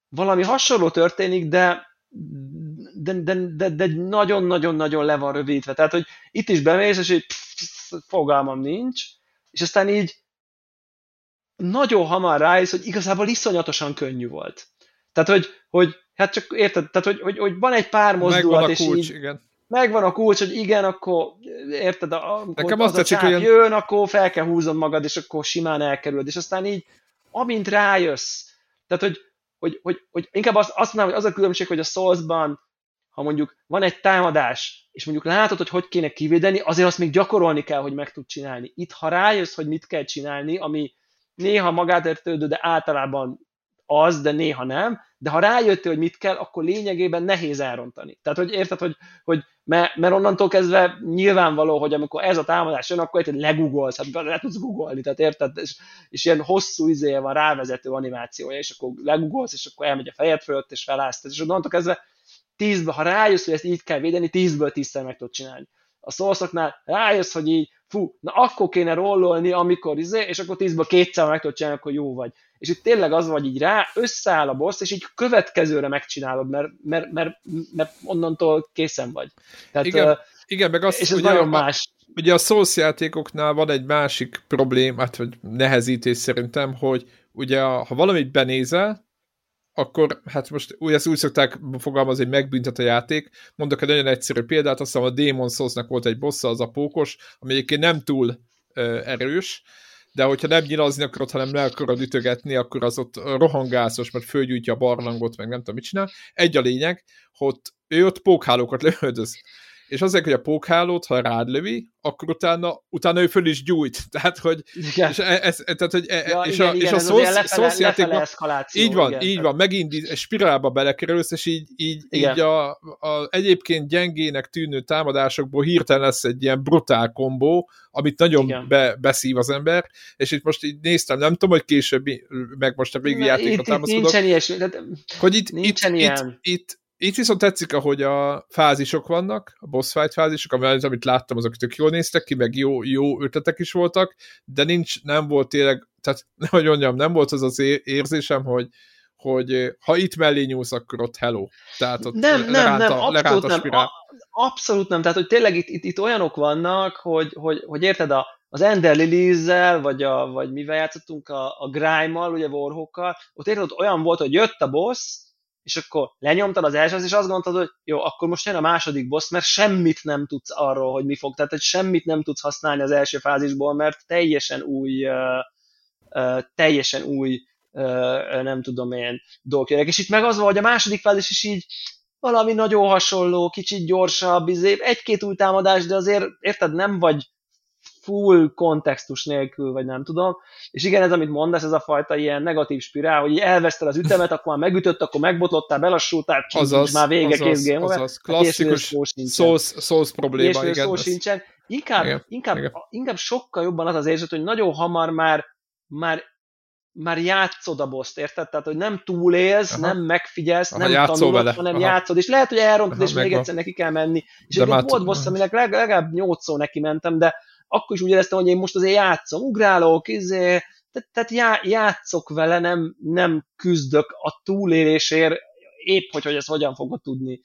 valami hasonló történik, de de, de, de, de nagyon-nagyon-nagyon le van rövidítve. Tehát, hogy itt is bemész, és így pff, fogalmam nincs, és aztán így nagyon hamar rájössz, hogy igazából iszonyatosan könnyű volt. Tehát, hogy, hogy hát csak érted, tehát, hogy, hogy, hogy van egy pár mozdulat,
és kulcs,
így,
igen
megvan a kulcs, hogy igen, akkor érted, amikor
Nekem azt tetszik, hogy
jön, akkor fel kell húzod magad, és akkor simán elkerüled, és aztán így, amint rájössz, tehát, hogy, hogy, hogy, hogy inkább azt, azt mondanám, hogy az a különbség, hogy a Soulsban, ha mondjuk van egy támadás, és mondjuk látod, hogy hogy kéne kivédeni, azért azt még gyakorolni kell, hogy meg tud csinálni. Itt, ha rájössz, hogy mit kell csinálni, ami néha magát értődő, de általában az, de néha nem, de ha rájöttél, hogy mit kell, akkor lényegében nehéz elrontani. Tehát, hogy érted, hogy, hogy mert, onnantól kezdve nyilvánvaló, hogy amikor ez a támadás jön, akkor érted, legugolsz, hát le tudsz googolni, tehát érted, és, és ilyen hosszú izéje van rávezető animációja, és akkor legugolsz, és akkor elmegy a fejed fölött, és felállsz, és onnantól kezdve tízbe, ha rájössz, hogy ezt így kell védeni, tízből tízszer meg tudod csinálni. A szószoknál rájössz, hogy így, fú, na akkor kéne rollolni, amikor izé, és akkor tízből kétszer meg tudod csinálni, akkor jó vagy és itt tényleg az vagy így rá, összeáll a boss, és így következőre megcsinálod, mert, mert, mert, mert onnantól készen vagy.
Tehát, igen, uh, igen, meg azt,
és ez nagyon más.
Ugye a Souls játékoknál van egy másik problémát, vagy nehezítés szerintem, hogy ugye ha valamit benézel, akkor hát most úgy, ezt úgy szokták fogalmazni, hogy megbüntet a játék. Mondok egy nagyon egyszerű példát, azt hiszem a Demon Souls-nak volt egy bossa, az a pókos, ami egyébként nem túl ö, erős, de hogyha nem nyilazni akarod, hanem le akarod ütögetni, akkor az ott rohangászos, mert fölgyújtja a barlangot, meg nem tudom mit csinál. Egy a lényeg, hogy ő ott pókhálókat lövöldöz és azért, hogy a pókhálót, ha rád lövi, akkor utána, utána ő föl is gyújt. Tehát, hogy,
igen.
és, ez, tehát, hogy e- ja, és, igen, a, igen, és a szósz, szósz játékban, így van, igen. így van, megint spirálba belekerülsz, és így, így, így a, a, egyébként gyengének tűnő támadásokból hirtelen lesz egy ilyen brutál kombó, amit nagyon be, beszív az ember, és itt most így néztem, nem tudom, hogy később, meg most a végi játékot támaszkodok.
Nincsen ilyesmi,
hogy itt, nincsen itt, ilyen. Itt, itt, itt viszont tetszik, ahogy a fázisok vannak, a boss fight fázisok, amit, amit láttam, azok tök jól néztek ki, meg jó, jó ötletek is voltak, de nincs, nem volt tényleg, tehát hogy mondjam, nem volt az az érzésem, hogy, hogy ha itt mellé nyúlsz, akkor ott hello. Tehát ott
nem, nem, nem, a, abszolút nem, a, abszolút nem, tehát hogy tényleg itt, itt, itt olyanok vannak, hogy, hogy, hogy érted, a, az Ender Lilies-zel, vagy, a, vagy mivel játszottunk, a, a Grime-mal, ugye Warhawkkal, ott érted, ott olyan volt, hogy jött a boss, és akkor lenyomtad az első, és azt gondoltad, hogy jó, akkor most jön a második boss, mert semmit nem tudsz arról, hogy mi fog, tehát hogy semmit nem tudsz használni az első fázisból, mert teljesen új, uh, uh, teljesen új, uh, nem tudom én, dolgok. És itt meg az van, hogy a második fázis is így valami nagyon hasonló, kicsit gyorsabb, izé, egy-két új támadás, de azért, érted, nem vagy full kontextus nélkül, vagy nem tudom. És igen, ez, amit mondasz, ez a fajta ilyen negatív spirál, hogy elveszted az ütemet, akkor már megütött, akkor megbotlottál, belassultál, azaz, már vége, azaz, kész game
azaz. Klasszikus souls, souls probléma, igen.
Szó sincsen. Inkább, igen, inkább, igen. inkább sokkal jobban az az érzet, hogy nagyon hamar már, már már játszod a boszt, érted? Tehát, hogy nem túlélsz, Aha. nem megfigyelsz, Aha, nem tanulod, vele. hanem Aha. játszod, és lehet, hogy elrontod, Aha, és még egyszer neki kell menni. És egy volt boss, aminek legalább nyolcszor neki mentem, de akkor is úgy éreztem, hogy én most azért játszom, ugrálok, izé, tehát, tehát já, játszok vele, nem, nem küzdök a túlélésért, épp hogy, hogy ezt hogyan fogod tudni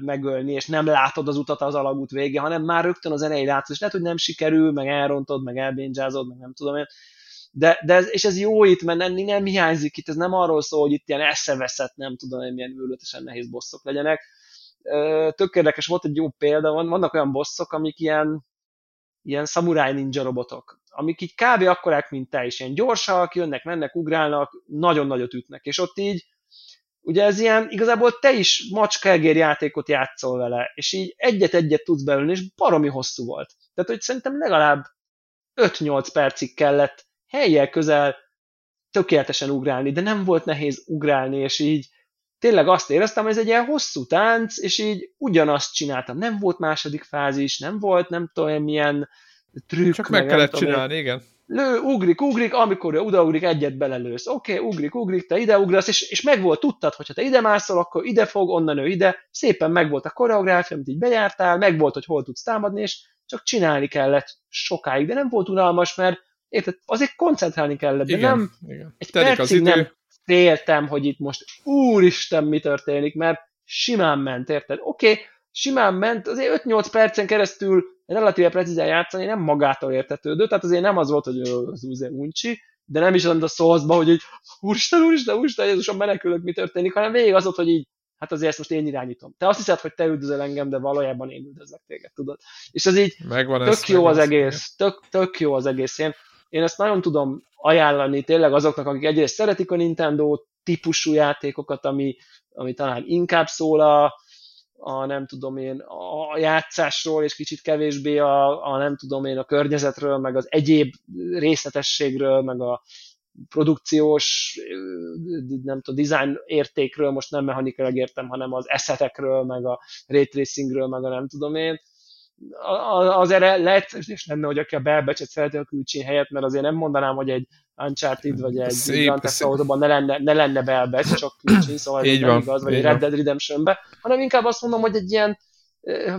megölni, és nem látod az utat az alagút vége, hanem már rögtön az elején látod, és lehet, hogy nem sikerül, meg elrontod, meg elbénzsázod, meg nem tudom én, de, de ez, és ez jó itt, mert nem, nem hiányzik itt, ez nem arról szól, hogy itt ilyen eszeveszett, nem tudom, hogy milyen őrületesen nehéz bosszok legyenek. Tök érdekes, volt egy jó példa, van, vannak olyan bosszok, amik ilyen, ilyen samurai ninja robotok, amik így kb. akkorák, mint te is, ilyen gyorsak, jönnek, mennek, ugrálnak, nagyon nagyot ütnek, és ott így, ugye ez ilyen, igazából te is macska-egér játékot játszol vele, és így egyet-egyet tudsz belőle, és baromi hosszú volt. Tehát, hogy szerintem legalább 5-8 percig kellett helyjel közel tökéletesen ugrálni, de nem volt nehéz ugrálni, és így tényleg azt éreztem, hogy ez egy ilyen hosszú tánc, és így ugyanazt csináltam. Nem volt második fázis, nem volt nem tudom milyen trükk.
Csak meg, meg kellett csinálni, én. igen.
Lő, ugrik, ugrik, amikor odaugrik, egyet belelősz. Oké, okay, ugrik, ugrik, te ide ugrasz, és, és meg volt, tudtad, hogy ha te ide mászol, akkor ide fog, onnan ő ide. Szépen meg volt a koreográfia, amit így bejártál, meg volt, hogy hol tudsz támadni, és csak csinálni kellett sokáig, de nem volt unalmas, mert érted, azért koncentrálni kellett, de igen, nem igen. egy Telik percig nem féltem, hogy itt most úristen mi történik, mert simán ment, érted? Oké, okay, simán ment, azért 5-8 percen keresztül relatíve precízen játszani nem magától értetődő, tehát azért nem az volt, hogy az úzé uncsi, de nem is az a szózba, hogy így úristen, úristen, úristen, Jézusom, menekülök, mi történik, hanem végig az volt, hogy így hát azért ezt most én irányítom. Te azt hiszed, hogy te üldözöl engem, de valójában én üldözlek téged, tudod. És az így Megvan tök ez, jó az egész, tök, tök jó az egész. Én én ezt nagyon tudom ajánlani tényleg azoknak, akik egyrészt szeretik a Nintendo típusú játékokat, ami, ami talán inkább szól a, a nem tudom én, a játszásról, és kicsit kevésbé a, a nem tudom én, a környezetről, meg az egyéb részletességről, meg a produkciós, nem tudom, design értékről, most nem mechanikailag értem, hanem az eszetekről, meg a ray meg a nem tudom én az erre lehetőség lenne, hogy aki a belbecset szereti a külcsén helyett, mert azért nem mondanám, hogy egy Uncharted vagy egy szép, Grand Theft Auto-ban ne lenne, ne lenne belbecs, csak külcsén, szóval ez nem igaz, vagy egy Red Dead Redemption-be, hanem inkább azt mondom, hogy egy ilyen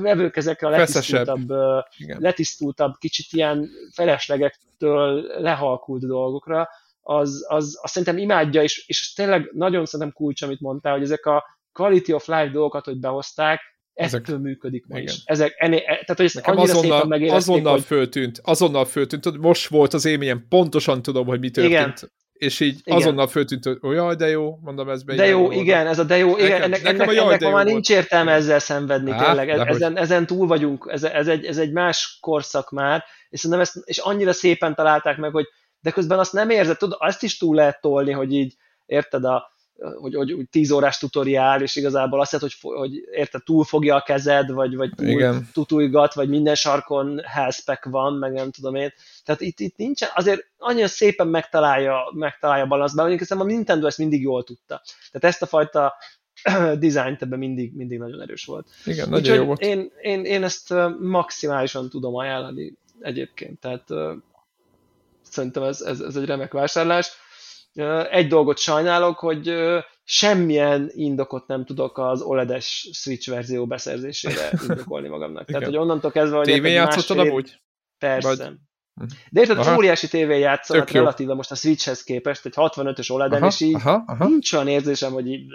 vevőkezekre a letisztultabb, letisztultabb, kicsit ilyen feleslegektől lehalkult dolgokra, az, az, az szerintem imádja, és, és tényleg nagyon szerintem kulcs, amit mondtál, hogy ezek a quality of life dolgokat, hogy behozták, ezek, ettől működik ma is. Ezek, ennél, e, tehát, hogy ezt Nekem azonnal,
azonnal
hogy...
föltűnt, azonnal föltűnt, most volt az élményem, pontosan tudom, hogy mi történt. Igen. És így igen. azonnal föltűnt, hogy olyan, de jó, mondom ez be.
De jó, igen, ez a de jó, igen, nekem, ennek, nekem ennek, ennek ma már nincs értelme ezzel szenvedni, Há, tényleg, ezen, ezen túl vagyunk, ez, ez, egy, ez egy más korszak már, és, nem ezt, és annyira szépen találták meg, hogy de közben azt nem érzed, tudod, azt is túl lehet tolni, hogy így, érted, a, hogy, hogy, hogy tíz órás tutoriál, és igazából azt jelenti, hogy, hogy érted, túlfogja a kezed, vagy, vagy túl Igen. tutulgat, vagy minden sarkon healthpack van, meg nem tudom én. Tehát itt, itt nincsen, azért annyira szépen megtalálja, megtalálja a balanszban, mondjuk hiszem a Nintendo ezt mindig jól tudta. Tehát ezt a fajta dizájnt ebben mindig, mindig nagyon erős volt.
Igen, nagyon jó volt.
Én, én, én ezt maximálisan tudom ajánlani egyébként, tehát szerintem ez, ez, ez egy remek vásárlás egy dolgot sajnálok, hogy semmilyen indokot nem tudok az OLED-es Switch verzió beszerzésére indokolni magamnak. Tehát, hogy onnantól kezdve, hogy...
TV játszottad másfél... amúgy?
Persze. Vagy... De érted, Aha. óriási tévé játszanak relatíve most a Switchhez képest, egy 65-ös OLED-en, és így aha, aha. nincs olyan érzésem, hogy így...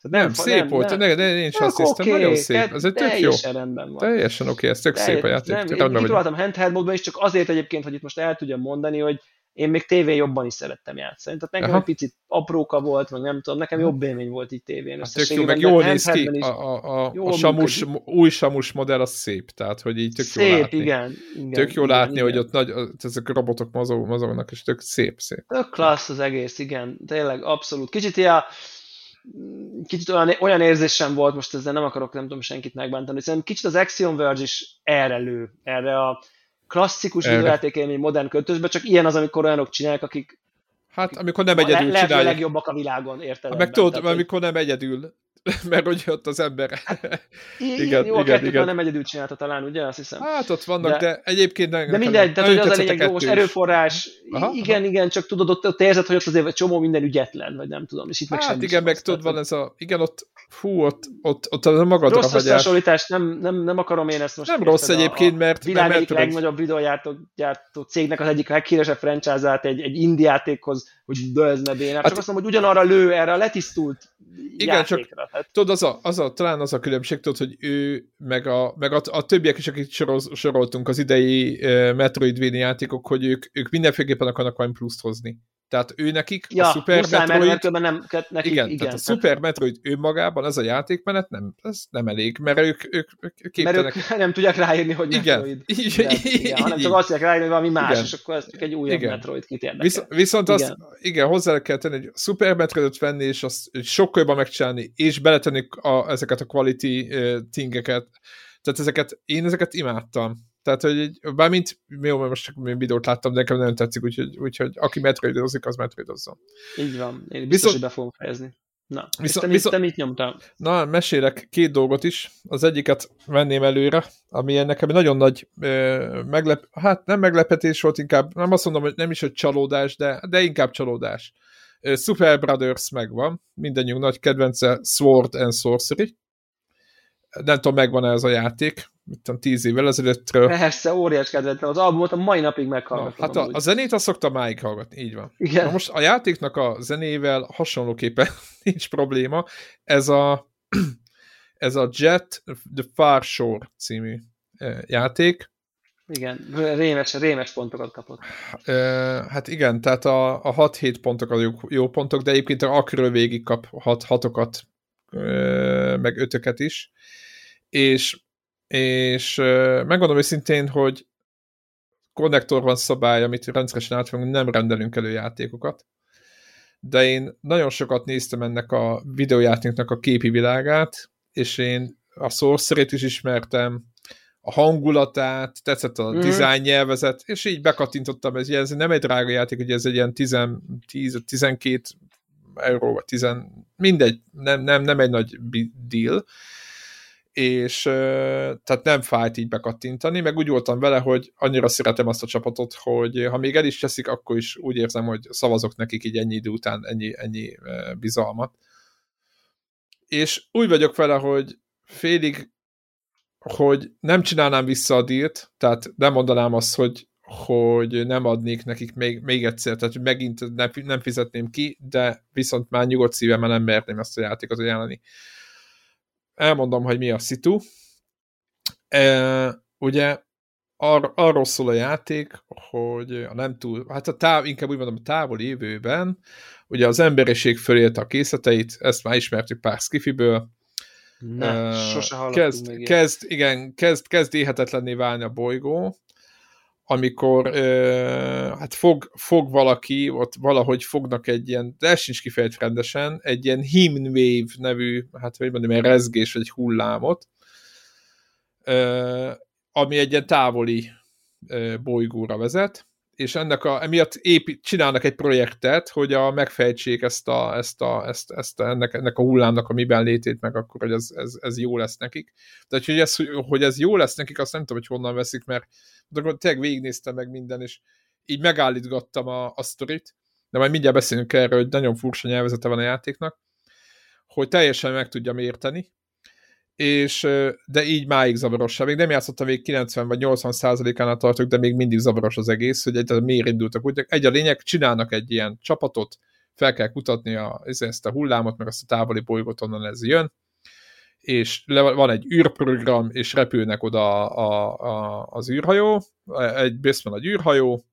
Nem, nem szép nem, volt, nem. Ne, ne, én is azt hiszem, nagyon szép, ez egy tök jó.
rendben van.
Teljesen oké, okay, ez tök szép a játék. Nem,
én kipróbáltam handheld módban is, csak azért egyébként, hogy itt most el tudjam mondani, hogy én még tévén jobban is szerettem játszani. Tehát nekem Aha. egy picit apróka volt, meg nem tudom, nekem jobb élmény volt itt tévén. Hát
tök jó, meg jól néz ki, a, a, a, a samus, új samus modell az szép, tehát hogy így tök szép, jó látni.
igen. igen
tök jó igen, látni, igen. hogy ott nagy, ezek a robotok mozog, mozognak, és tök szép, szép.
Tök klassz az egész, igen, tényleg, abszolút. Kicsit ilyen kicsit olyan, olyan érzésem volt, most ezzel nem akarok, nem tudom senkit megbántani, szerintem kicsit az Axiom Verge is erre lő, erre a klasszikus videójátékélmény modern költözbe, csak ilyen az, amikor olyanok csinálják, akik
Hát, amikor nem egyedül le, csinálják.
a legjobbak a világon, érted?
Meg tudod, tehát, amikor nem egyedül, mert hogy ott az ember.
Hát, igen, jó, igen, a igen. nem egyedül csinálta talán, ugye, azt hiszem.
Hát ott vannak, de, de egyébként...
Nem, de mindegy, tehát hogy az a lényeg, jó, erőforrás, aha, igen, aha. igen, csak tudod, ott, ott érzed, hogy ott azért egy csomó minden ügyetlen, vagy nem tudom, és itt meg hát
igen, meg tudod, van ez a, igen, ott, fú, ott, ott, ott a magadra
Rossz összehasonlítás, nem, nem, nem akarom én ezt most.
Nem rossz egyébként, mert...
A világ egyik legnagyobb videógyártó cégnek az egyik leghíresebb franchise-át egy, egy indie játékhoz, hogy ne bénár. Hát, csak azt mondom, hogy ugyanarra lő erre a letisztult igen, játékra. Csak,
hát. tudod, az a, az a, talán az a különbség, tudod, hogy ő, meg a, meg a, a többiek is, akik sorol, soroltunk az idei uh, Metroidvania játékok, hogy ők, ők mindenféleképpen akarnak valami pluszt hozni. Tehát ő nekik
ja,
a Super muszáj,
Metroid... Mert nem, nekik,
igen, igen, tehát a Super Metroid önmagában, ez a játékmenet nem, ez nem elég, mert ők, ők, ők
képtelenek... Mert ők nem tudják ráírni, hogy
igen.
Metroid. Igen, igen, igen, hanem csak azt tudják ráírni, hogy valami más, igen. és akkor ez csak egy újabb igen. Metroid kit érdekel.
Visz, viszont igen. azt, igen, hozzá kell tenni, hogy Super Metroidot venni, és azt sokkal jobban megcsinálni, és beletenni a, ezeket a quality uh, thingeket. Tehát ezeket, én ezeket imádtam tehát, hogy egy, bármint, jó, mert most csak videót láttam, de nekem nagyon tetszik, úgyhogy, úgyhogy aki metroidozik, az metroidozzon.
Így van, én biztos, viszont, hogy be fogom fejezni. Na, viszont, te, viszont, te mit nyomtál?
Na, mesélek két dolgot is. Az egyiket venném előre, ami nekem nagyon nagy ö, meglep, hát nem meglepetés volt, inkább nem azt mondom, hogy nem is, hogy csalódás, de, de inkább csalódás. Super Brothers megvan, mindannyiunk nagy kedvence Sword and Sorcery. Nem tudom, megvan-e ez a játék, mit tudom, tíz évvel ezelőttről.
Persze, óriás kedvencem. Az albumot a mai napig meghallgatom.
Hát a, a zenét azt szoktam máig hallgatni, így van. Igen. Na most a játéknak a zenével hasonlóképpen nincs probléma. Ez a, ez a Jet The Far Shore című játék.
Igen, rémes, rémes pontokat kapott.
Hát igen, tehát a, a 6-7 pontok a jó, jó pontok, de egyébként akről végig kap 6 hatokat, meg ötöket is. És és megmondom őszintén, hogy konnektor van szabály, amit rendszeresen átfogunk, nem rendelünk elő játékokat, de én nagyon sokat néztem ennek a videójátéknak a képi világát, és én a sorcery is ismertem, a hangulatát, tetszett a mm. design nyelvezet, és így bekattintottam, ez, ez nem egy drága játék, hogy ez egy ilyen 10-12 euró, vagy 10, mindegy, nem, nem, nem egy nagy deal, és tehát nem fájt így bekattintani, meg úgy voltam vele, hogy annyira szeretem azt a csapatot, hogy ha még el is teszik, akkor is úgy érzem, hogy szavazok nekik így ennyi idő után ennyi, ennyi bizalmat. És úgy vagyok vele, hogy félig, hogy nem csinálnám vissza a dílt, tehát nem mondanám azt, hogy, hogy nem adnék nekik még, még egyszer, tehát megint nem, nem fizetném ki, de viszont már nyugodt szívemmel nem merném ezt a játékot ajánlani elmondom, hogy mi a szitu. E, ugye ar, arról szól a játék, hogy a nem túl, hát a táv, inkább úgy mondom, a távoli jövőben, ugye az emberiség fölélte a készleteit, ezt már ismertük pár skifiből,
ne, uh, sose
kezd, még kezd, igen, kezd, kezd éhetetlenné válni a bolygó, amikor uh, hát fog, fog valaki, ott valahogy fognak egy ilyen, de ez sincs kifejezett rendesen, egy ilyen Himnwave nevű, hát hogy mondjam, egy rezgés vagy egy hullámot, uh, ami egy ilyen távoli uh, bolygóra vezet, és ennek a, emiatt épít, csinálnak egy projektet, hogy a, megfejtsék ezt a, ezt a, ezt, ezt a, ennek, ennek a hullámnak a miben létét, meg akkor, hogy ez, ez, ez jó lesz nekik. Tehát, hogy ez, hogy ez jó lesz nekik, azt nem tudom, hogy honnan veszik, mert de akkor tényleg végignéztem meg minden, és így megállítgattam a, a sztorit, de majd mindjárt beszélünk erről, hogy nagyon furcsa nyelvezete van a játéknak, hogy teljesen meg tudjam érteni, és, de így máig zavaros. Még nem játszottam még 90 vagy 80 százalékánál tartok, de még mindig zavaros az egész, hogy egy, miért indultak úgy. Egy a lényeg, csinálnak egy ilyen csapatot, fel kell kutatni a, ezt a hullámot, meg azt a távoli bolygót, onnan ez jön, és le, van egy űrprogram, és repülnek oda a, a, az űrhajó, egy Böszmen egy űrhajó,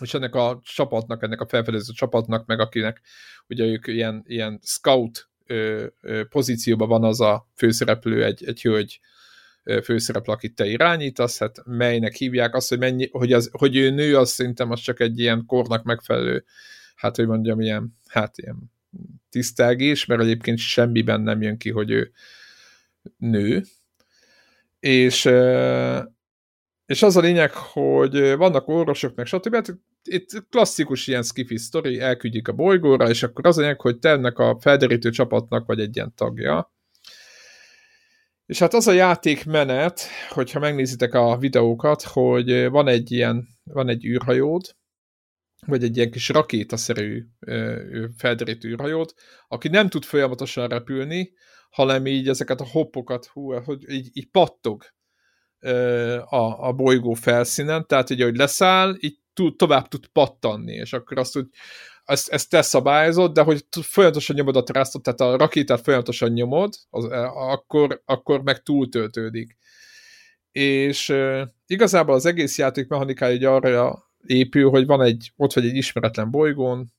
és ennek a csapatnak, ennek a felfedező csapatnak, meg akinek ugye ők ilyen, ilyen scout ö, pozícióban van az a főszereplő, egy, egy hölgy főszereplő, akit te irányítasz, hát melynek hívják azt, hogy, mennyi, hogy, az, hogy ő nő, az szerintem az csak egy ilyen kornak megfelelő, hát hogy mondjam, ilyen, hát ilyen tisztelgés, mert egyébként semmiben nem jön ki, hogy ő nő, és, és az a lényeg, hogy vannak orvosok, meg stb. Itt klasszikus ilyen skifi sztori, elküldjük a bolygóra, és akkor az a lényeg, hogy te ennek a felderítő csapatnak vagy egy ilyen tagja. És hát az a játékmenet, hogyha megnézitek a videókat, hogy van egy ilyen, van egy űrhajód, vagy egy ilyen kis rakétaszerű felderítő űrhajót, aki nem tud folyamatosan repülni, hanem így ezeket a hoppokat, hú, hogy így, így pattog a, a bolygó felszínen, tehát ugye, hogy leszáll, így tud, tovább tud pattanni, és akkor azt, hogy ezt, ezt te szabályozod, de hogy folyamatosan nyomod a trasztot, tehát a rakétát folyamatosan nyomod, az, akkor, akkor meg túltöltődik. És e, igazából az egész játék mechanikája egy arra épül, hogy van egy, ott vagy egy ismeretlen bolygón,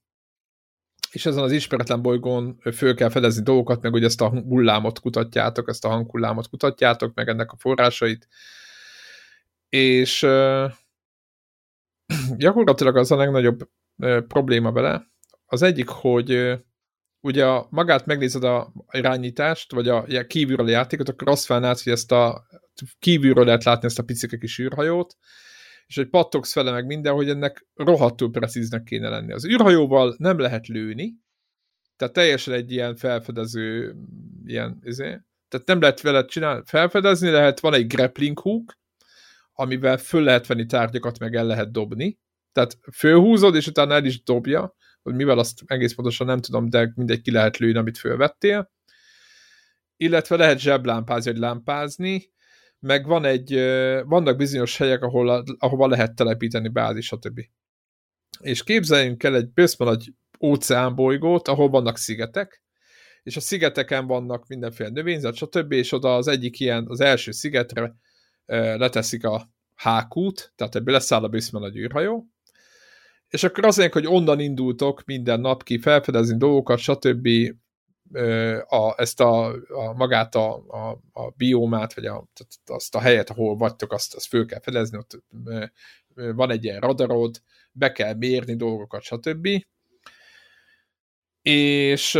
és ezen az ismeretlen bolygón föl kell fedezni dolgokat, meg hogy ezt a hullámot kutatjátok, ezt a hanghullámot kutatjátok, meg ennek a forrásait. És uh, gyakorlatilag az a legnagyobb probléma vele. Az egyik, hogy ugye magát megnézed a irányítást, vagy a, a kívülről játékot, akkor azt felnálsz, hogy ezt a kívülről lehet látni ezt a picike kis űrhajót, és hogy pattogsz fele meg minden, hogy ennek rohadtul precíznek kéne lenni. Az űrhajóval nem lehet lőni, tehát teljesen egy ilyen felfedező, ilyen, izé, tehát nem lehet vele csinálni, felfedezni lehet, van egy grappling hook, amivel föl lehet venni tárgyakat, meg el lehet dobni, tehát fölhúzod, és utána el is dobja, hogy mivel azt egész pontosan nem tudom, de mindegy ki lehet lőni, amit fölvettél, illetve lehet zseblámpázni, vagy lámpázni, meg van egy, vannak bizonyos helyek, ahol, ahova lehet telepíteni bázis, stb. És képzeljünk el egy bőszme nagy óceánbolygót, ahol vannak szigetek, és a szigeteken vannak mindenféle növényzet, stb., és oda az egyik ilyen, az első szigetre leteszik a hákút, tehát ebből leszáll a bőszme nagy űrhajó, és akkor azért, hogy onnan indultok minden nap ki felfedezni dolgokat, stb a, ezt a, a magát a, a, a biomát, vagy a, azt a helyet, ahol vagytok, azt, azt föl kell fedezni, ott van egy ilyen radarod, be kell mérni dolgokat, stb. És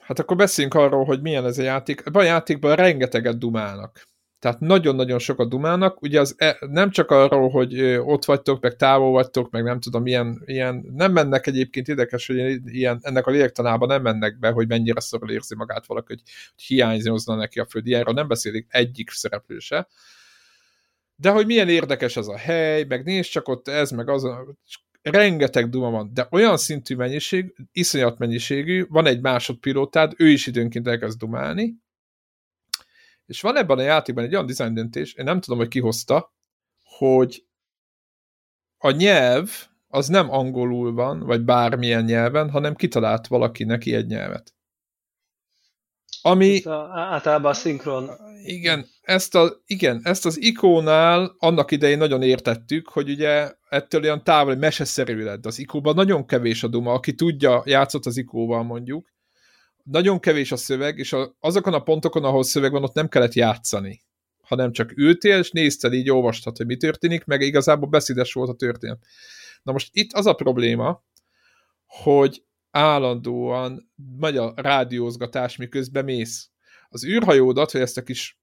hát akkor beszéljünk arról, hogy milyen ez a játék. Ebben a játékban rengeteget dumálnak. Tehát nagyon-nagyon sokat dumálnak, ugye az e, nem csak arról, hogy ott vagytok, meg távol vagytok, meg nem tudom, ilyen, ilyen nem mennek egyébként érdekes, hogy ilyen, ennek a lélektanában nem mennek be, hogy mennyire szorul érzi magát valaki, hogy, hogy hiányzna neki a föld, ilyenről nem beszélik egyik szereplő se. De hogy milyen érdekes ez a hely, meg nézd csak ott ez, meg az, rengeteg duma van, de olyan szintű mennyiség, iszonyat mennyiségű, van egy másodpilótád, ő is időnként elkezd dumálni, és van ebben a játékban egy olyan design döntés, én nem tudom, hogy ki hozta, hogy a nyelv az nem angolul van, vagy bármilyen nyelven, hanem kitalált valaki neki egy nyelvet. Ami...
Ezt a, általában a szinkron.
Igen ezt, a, igen, ezt az ikónál annak idején nagyon értettük, hogy ugye ettől olyan távol, meseszerű lett. Az ikóban nagyon kevés a duma, aki tudja, játszott az ikóval mondjuk, nagyon kevés a szöveg, és a, azokon a pontokon, ahol szöveg van, ott nem kellett játszani, hanem csak ültél, és nézted, így olvastad, hogy mi történik, meg igazából beszédes volt a történet. Na most itt az a probléma, hogy állandóan megy a rádiózgatás, miközben mész. Az űrhajódat, vagy ezt a kis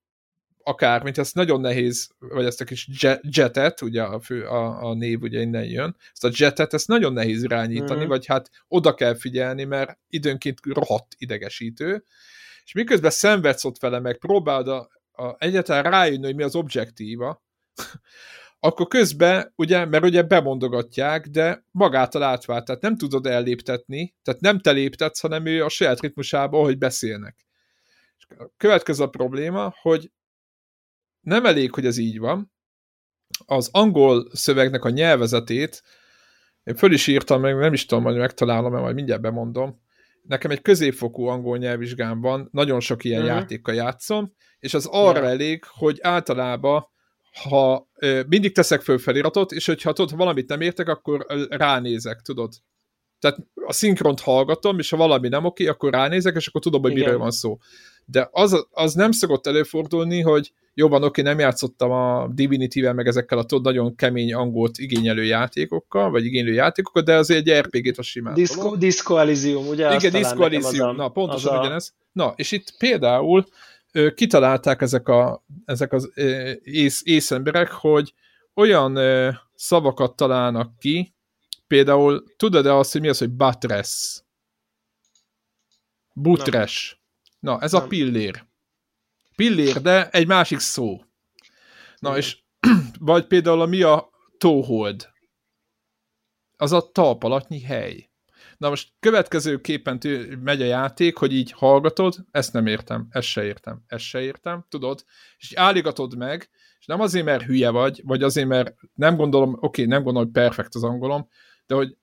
akár, mint ezt nagyon nehéz, vagy ezt a kis jetet, ugye a, fő, a, a név ugye innen jön, ezt a jetet, ezt nagyon nehéz irányítani, mm. vagy hát oda kell figyelni, mert időnként rohadt idegesítő, és miközben szenvedsz ott vele, meg próbálod a, a, egyáltalán rájönni, hogy mi az objektíva, akkor közben, ugye, mert ugye bemondogatják, de magától átvált, tehát nem tudod elléptetni, tehát nem te léptetsz, hanem ő a saját ritmusába, hogy beszélnek. És a következő a probléma, hogy nem elég, hogy ez így van. Az angol szövegnek a nyelvezetét én föl is írtam, meg nem is tudom, hogy megtalálom, mert majd mindjárt bemondom. Nekem egy középfokú angol nyelvvizsgám van, nagyon sok ilyen uh-huh. játékkal játszom, és az arra yeah. elég, hogy általában ha ö, mindig teszek föl feliratot, és hogyha tudod, valamit nem értek, akkor ránézek, tudod. Tehát a szinkront hallgatom, és ha valami nem oké, akkor ránézek, és akkor tudom, hogy Igen. miről van szó. De az, az nem szokott előfordulni, hogy jó van, oké, nem játszottam a Divinity-vel, meg ezekkel a tudod, nagyon kemény angolt igényelő játékokkal, vagy igénylő játékokkal, de azért egy RPG-t a simán.
Disco, Disco Elysium, ugye?
Igen, Disco Elysium, na pontosan a... ugyanez. Na, és itt például ö, kitalálták ezek, a, ezek az ö, ész, észemberek, hogy olyan ö, szavakat találnak ki, például tudod-e azt, hogy mi az, hogy buttress? Butres. Na, ez Nem. a pillér pillér, de egy másik szó. Na és vagy például a mi a tóhold. az a talpalatnyi hely. Na most következőképpen megy a játék, hogy így hallgatod, ezt nem értem, ezt se értem, ezt se értem, tudod, és álligatod meg, és nem azért, mert hülye vagy, vagy azért, mert nem gondolom, oké, nem gondolom, hogy perfekt az angolom, de hogy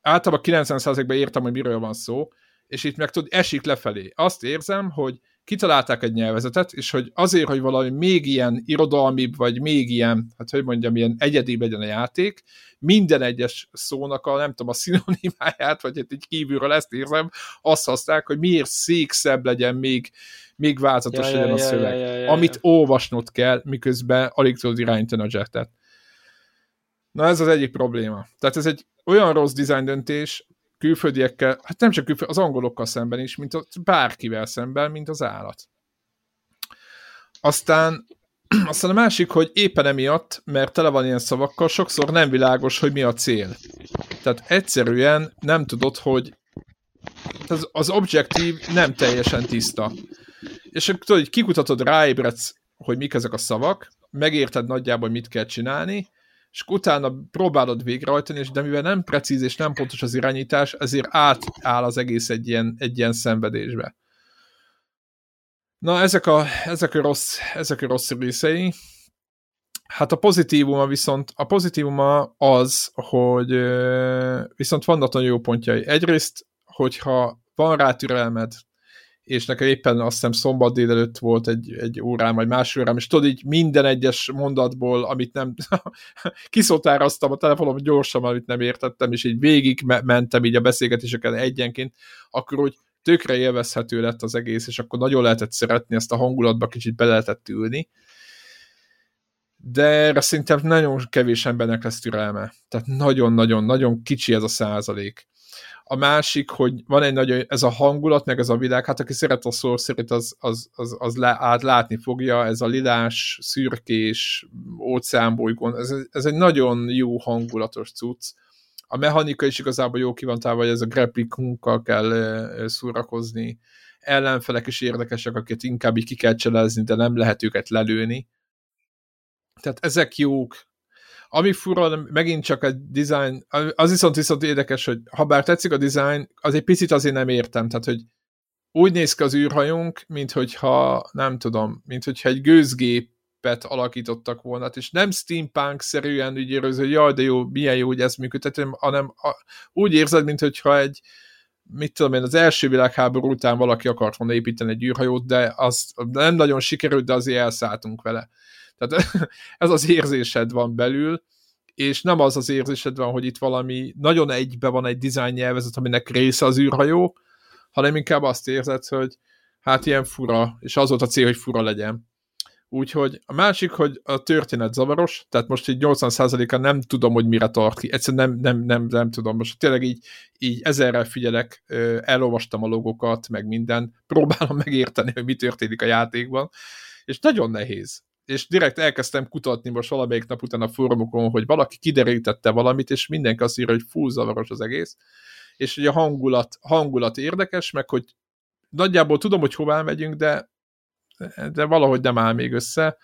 általában 90%-ban értem, hogy miről van szó, és itt meg tud, esik lefelé. Azt érzem, hogy kitalálták egy nyelvezetet, és hogy azért, hogy valami még ilyen irodalmibb, vagy még ilyen, hát hogy mondjam, ilyen egyedi legyen a játék, minden egyes szónak a, nem tudom, a szinonimáját, vagy hát így kívülről ezt érzem, azt használják, hogy miért székszebb legyen még, még változatos ja, legyen ja, a szöveg, ja, ja, ja, amit ja. olvasnod kell, miközben alig tudod irányítani a jetet. Na ez az egyik probléma. Tehát ez egy olyan rossz design döntés, külföldiekkel, hát nem csak külföldi, az angolokkal szemben is, mint a, bárkivel szemben, mint az állat. Aztán, aztán a másik, hogy éppen emiatt, mert tele van ilyen szavakkal, sokszor nem világos, hogy mi a cél. Tehát egyszerűen nem tudod, hogy az, az objektív nem teljesen tiszta. És akkor tudod, hogy kikutatod, ráébredsz, hogy mik ezek a szavak, megérted nagyjából, mit kell csinálni, és utána próbálod végrehajtani, és de mivel nem precíz és nem pontos az irányítás, ezért átáll az egész egy ilyen, egy ilyen szenvedésbe. Na, ezek a, ezek a, rossz, ezek a rossz részei. Hát a pozitívuma viszont, a pozitívuma az, hogy viszont vannak nagyon jó pontjai. Egyrészt, hogyha van rá türelmed, és nekem éppen azt hiszem szombat délelőtt volt egy, egy órám, vagy másfél órám, és tudod, így minden egyes mondatból, amit nem kiszótároztam a telefonom gyorsan, amit nem értettem, és így végig mentem így a beszélgetéseken egyenként, akkor úgy tökre élvezhető lett az egész, és akkor nagyon lehetett szeretni, ezt a hangulatba kicsit be lehetett ülni. De erre szerintem nagyon kevés embernek lesz türelme. Tehát nagyon-nagyon-nagyon kicsi ez a százalék a másik, hogy van egy nagyon, ez a hangulat, meg ez a világ, hát aki szeret a sorcery az, az, az, az le, át látni fogja, ez a lilás, szürkés, óceánbolygón, ez, ez egy nagyon jó hangulatos cucc. A mechanika is igazából jó kivantálva, hogy ez a grapplingunkkal kell szórakozni. Ellenfelek is érdekesek, akiket inkább így ki kell cselezni, de nem lehet őket lelőni. Tehát ezek jók, ami fura, megint csak a design, az viszont viszont érdekes, hogy ha bár tetszik a design, az egy picit azért nem értem, tehát hogy úgy néz ki az űrhajónk, mint hogyha, nem tudom, mint hogyha egy gőzgépet alakítottak volna, és nem steampunk-szerűen úgy érez, hogy jaj, de jó, milyen jó, hogy ez működtet, hanem a, úgy érzed, mint hogyha egy, mit tudom én, az első világháború után valaki akart volna építeni egy űrhajót, de az nem nagyon sikerült, de azért elszálltunk vele. Tehát ez az érzésed van belül, és nem az az érzésed van, hogy itt valami nagyon egybe van egy design nyelvezet, aminek része az űrhajó, hanem inkább azt érzed, hogy hát ilyen fura, és az volt a cél, hogy fura legyen. Úgyhogy a másik, hogy a történet zavaros, tehát most így 80%-a nem tudom, hogy mire tart ki. Egyszerűen nem, nem, nem, nem tudom. Most tényleg így, így ezerrel figyelek, elolvastam a logokat, meg minden, próbálom megérteni, hogy mi történik a játékban, és nagyon nehéz és direkt elkezdtem kutatni most valamelyik nap után a fórumokon, hogy valaki kiderítette valamit, és mindenki azt írja, hogy full zavaros az egész, és hogy a hangulat, hangulat érdekes, meg hogy nagyjából tudom, hogy hová megyünk, de, de valahogy nem áll még össze.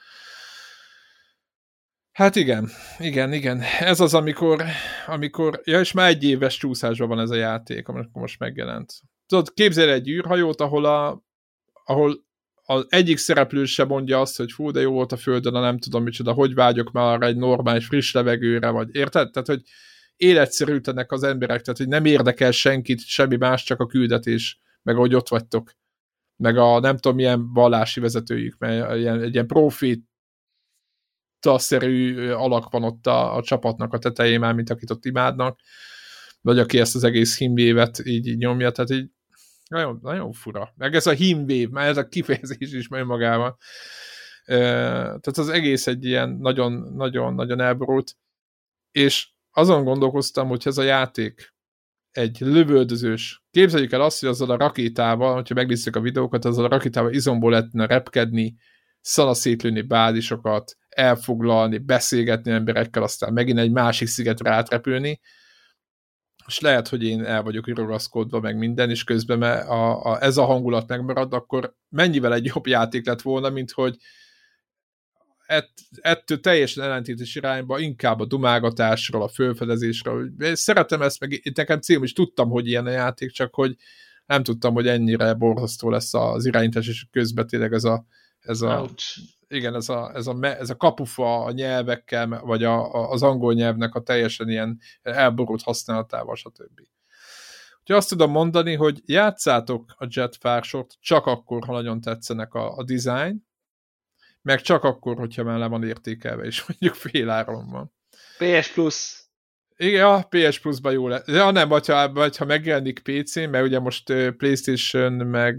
Hát igen, igen, igen. Ez az, amikor, amikor, ja, és már egy éves csúszásban van ez a játék, amikor most megjelent. Tudod, képzelj egy űrhajót, ahol, a, ahol az egyik szereplő sem mondja azt, hogy fú, de jó volt a földön, a nem tudom micsoda, hogy vágyok már arra egy normális, friss levegőre, vagy érted? Tehát, hogy életszerűtlenek az emberek, tehát, hogy nem érdekel senkit, semmi más, csak a küldetés, meg ahogy ott vagytok. Meg a nem tudom milyen vallási vezetőjük, mert ilyen, egy ilyen profit szerű alak van ott a, a csapatnak a tetején már, mint akit ott imádnak, vagy aki ezt az egész himvévet így, így nyomja, tehát így nagyon, nagyon fura. Meg ez a himvév, már ez a kifejezés is meg magában. Tehát az egész egy ilyen nagyon-nagyon-nagyon elborult. És azon gondolkoztam, hogy ez a játék egy lövöldözős. Képzeljük el azt, hogy azzal a rakétával, hogyha megnézzük a videókat, azzal a rakétával izomból lehetne repkedni, szanaszétlőni bázisokat, elfoglalni, beszélgetni emberekkel, aztán megint egy másik szigetre átrepülni, és lehet, hogy én el vagyok ragaszkodva, meg minden, és közben a, a, ez a hangulat megmarad, akkor mennyivel egy jobb játék lett volna, mint hogy ett, ettől teljesen ellentétes irányba, inkább a dumágatásról, a fölfedezésről. Én szeretem ezt, meg nekem cím is tudtam, hogy ilyen a játék, csak hogy nem tudtam, hogy ennyire borzasztó lesz az irányítás, és közben tényleg ez a, ez a. igen, ez a, ez, a, ez a kapufa a nyelvekkel, vagy a, a, az angol nyelvnek a teljesen ilyen elborult használatával, stb. Úgyhogy azt tudom mondani, hogy játszátok a Jetfire-sort csak akkor, ha nagyon tetszenek a, a design, meg csak akkor, hogyha már le van értékelve, és mondjuk fél áron van.
PS Plus.
Igen, a PS Plus-ban jó lesz. Ja, nem, vagy ha, vagy ha megjelenik PC-n, mert ugye most PlayStation, meg,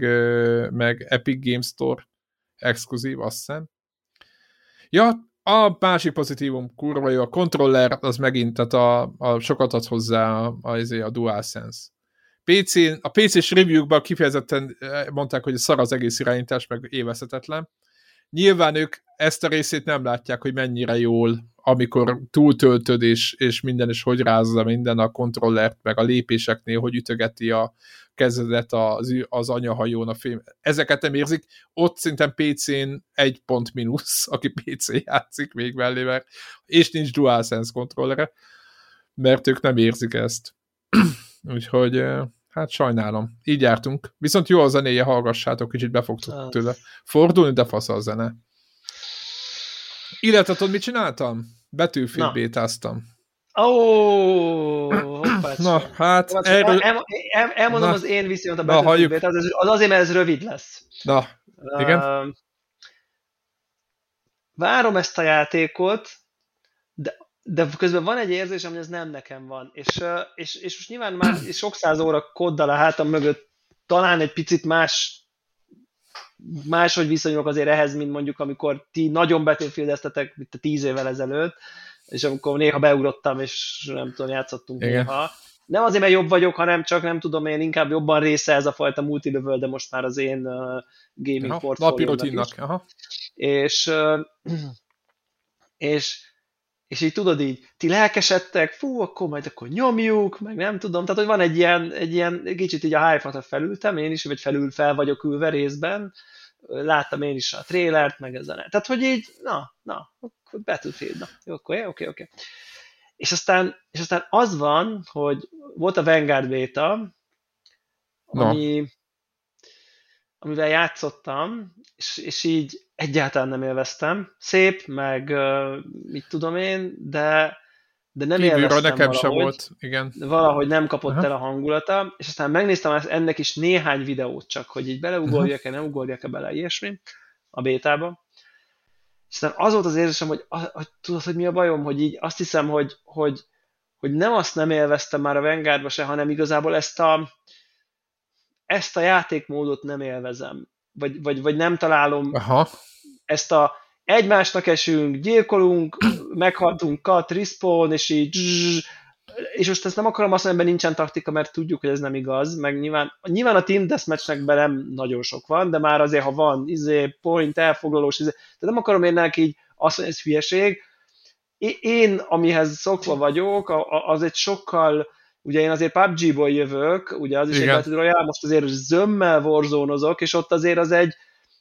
meg Epic Games Store exkluzív, azt hiszem. Ja, a másik pozitívum kurva jó, a controller az megint, tehát a, a sokat ad hozzá a, a, a, a DualSense. PC, a PC-s review-kban kifejezetten mondták, hogy szar az egész irányítás, meg évezhetetlen. Nyilván ők ezt a részét nem látják, hogy mennyire jól, amikor túltöltöd, és, és minden is hogy rázza minden a kontrollert, meg a lépéseknél, hogy ütögeti a kezedet az, az anyahajón a film. Ezeket nem érzik. Ott szinten PC-n egy pont mínusz, aki PC játszik még mellé, mert, és nincs DualSense kontrollere, mert ők nem érzik ezt. Úgyhogy hát sajnálom. Így jártunk. Viszont jó a zenéje, hallgassátok, kicsit be fogtok tőle fordulni, de fasz a zene. Illetve tudod, mit csináltam? Betűfit bétáztam.
Ó, oh,
Na, hát...
Erről... El, el, elmondom Na. az én viszont a betűfit az, az azért, mert ez rövid lesz.
Na, igen. Uh,
várom ezt a játékot, de közben van egy érzésem, hogy ez nem nekem van. És, és, és most nyilván már sok száz óra koddal a hátam mögött talán egy picit más máshogy viszonyulok azért ehhez, mint mondjuk amikor ti nagyon betűfildeztetek, mint a tíz évvel ezelőtt, és amikor néha beugrottam, és nem tudom, játszottunk Igen. néha. Nem azért, mert jobb vagyok, hanem csak nem tudom, én inkább jobban része ez a fajta multilövöl, de most már az én uh, gaming portfóliónak is. Aha. És, uh, és és így tudod így, ti lelkesedtek, fú, akkor majd akkor nyomjuk, meg nem tudom, tehát hogy van egy ilyen, egy ilyen kicsit így a hype felültem, én is, vagy felül fel vagyok ülve részben, láttam én is a trélert, meg ezen. Tehát, hogy így, na, na, akkor Battlefield, na, jó, akkor oké, oké, oké. És aztán, és aztán az van, hogy volt a Vanguard beta, ami, amivel játszottam, és, és így egyáltalán nem élveztem. Szép, meg mit tudom én, de, de nem Kívülről élveztem nekem valahogy, sem volt, igen. Valahogy nem kapott Aha. el a hangulata, és aztán megnéztem ennek is néhány videót csak, hogy így beleugorjak-e, nem ugorjak-e bele ilyesmi a bétába. És aztán az volt az érzésem, hogy, hogy tudod, hogy mi a bajom, hogy így azt hiszem, hogy, hogy, hogy nem azt nem élveztem már a Vanguardba se, hanem igazából ezt a, ezt a játékmódot nem élvezem. Vagy, vagy, vagy nem találom Aha. ezt a egymásnak esünk, gyilkolunk, meghaltunk, cut, respawn, és így és most ezt nem akarom azt mondani, nincsen taktika, mert tudjuk, hogy ez nem igaz, meg nyilván, nyilván a Team Deathmatchnek nem nagyon sok van, de már azért, ha van izé, point, elfoglalós, izé, de nem akarom én neki így azt mondani, ez hülyeség. Én, amihez szokva vagyok, az egy sokkal ugye én azért PUBG-ból jövök, ugye az is Igen. egy Battle Royale, most azért zömmel warzone és ott azért az egy,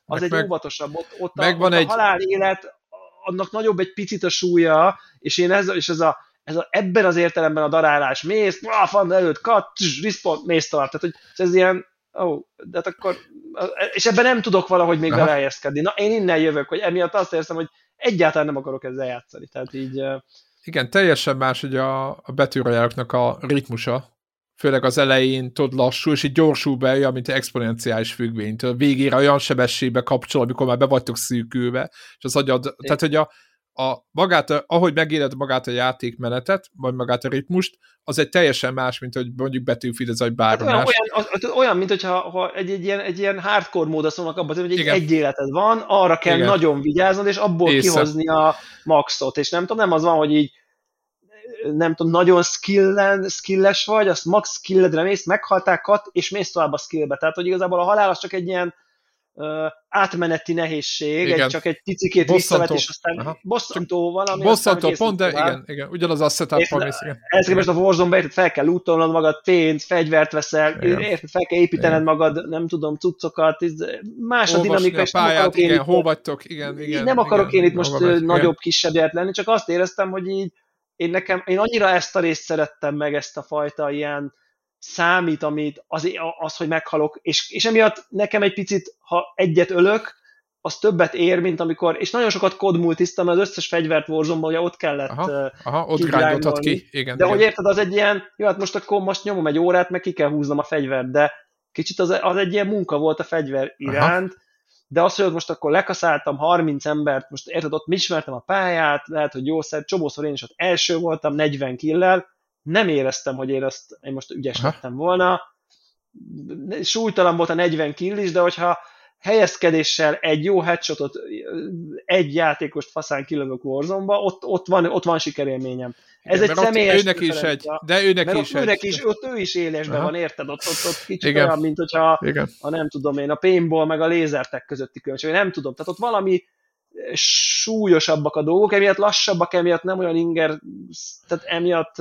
az meg, egy óvatosabb, ott, ott, a, ott egy... a halál élet, annak nagyobb egy picit a súlya, és én ez, és ez a, ez a, ebben az értelemben a darálás, mész, fan előtt, kat, respawn, mész tovább, tehát hogy ez ilyen, ó, oh, de hát akkor, és ebben nem tudok valahogy még belehelyezkedni. Na, én innen jövök, hogy emiatt azt érzem, hogy egyáltalán nem akarok ezzel játszani, tehát így
igen, teljesen más hogy a, a betűrajáknak a ritmusa, főleg az elején tudod lassú, és így gyorsul be, olyan, mint egy exponenciális függvény. A végére olyan sebességbe kapcsol, amikor már be vagytok szűkülve, és az agyad, é. tehát hogy a, a magát, ahogy megéled magát a játékmenetet, vagy magát a ritmust, az egy teljesen más, mint hogy mondjuk betűfid ez, vagy bármi hát
olyan, más. Olyan, az, olyan, mint hogyha ha egy, egy, ilyen, egy ilyen hardcore mód szólnak abban, hogy egy, Igen. egy életed van, arra kell Igen. nagyon vigyáznod, és abból Észre. kihozni a maxot, és nem tudom, nem az van, hogy így nem tudom, nagyon skillen, skilles vagy, azt max skilledre mész, meghalták kat, és mész tovább a skillbe. Tehát, hogy igazából a halál az csak egy ilyen átmeneti nehézség, egy, csak egy picikét visszavet, és aztán Aha. bosszantó valami.
Bosszantó, pont, de igen, igen, ugyanaz a setup
igen. Ez képest a Warzone-ba fel kell lootolnod magad, pénzt, fegyvert veszel, érted, fel kell építened igen. magad, nem tudom, cuccokat, más a dinamika,
és pályát, nem akarok igen, én hol vagytok, igen, igen.
Nem akarok igen, én itt most nagyobb, kisebb lenni, csak azt éreztem, hogy így én nekem, én annyira ezt a részt szerettem meg, ezt a fajta ilyen számít, amit az, az hogy meghalok, és, és emiatt nekem egy picit, ha egyet ölök, az többet ér, mint amikor, és nagyon sokat kodmultiztam, az összes fegyvert warzone ugye ott kellett
aha, aha, ott grindoltad ki, igen.
De
igen.
hogy érted, az egy ilyen, jó, hát most akkor most nyomom egy órát, meg ki kell húznom a fegyvert, de kicsit az, az egy ilyen munka volt a fegyver iránt, aha. de az, hogy most akkor lekaszáltam 30 embert, most érted, ott ismertem a pályát, lehet, hogy jó szer, csomószor én is ott első voltam, 40 killel, nem éreztem, hogy én azt én most ügyes Aha. lettem volna. Súlytalan volt a 40 kill is, de hogyha helyezkedéssel egy jó headshotot, egy játékost faszán kilövök warzone ott, ott, van, ott van sikerélményem. Ez Igen, egy személyes
őnek is egy, de őnek mert is
őnek egy. is, ott ő is élesben van, érted? Ott, ott, ott kicsit Igen. olyan, mint hogyha Igen. a nem tudom én, a paintball meg a lézertek közötti különbség, nem tudom. Tehát ott valami súlyosabbak a dolgok, emiatt lassabbak, emiatt nem olyan inger, tehát emiatt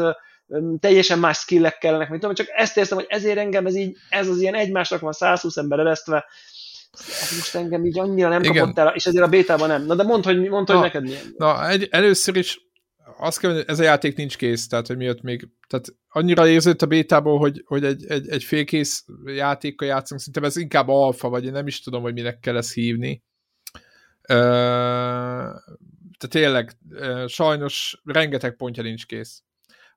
teljesen más skillek kellenek, mint tudom, csak ezt érzem, hogy ezért engem ez így, ez az ilyen egymásnak van 120 ember eresztve, ez most engem így annyira nem Igen. kapott el, és ezért a bétában nem. Na de mondd, hogy, mondd, hogy neked milyen.
Na, egy, először is azt kell, hogy ez a játék nincs kész, tehát hogy miatt még, tehát annyira érződött a bétából, hogy, hogy egy, egy, egy félkész játékkal játszunk, szerintem ez inkább alfa, vagy én nem is tudom, hogy minek kell ezt hívni. Tehát tényleg, sajnos rengeteg pontja nincs kész.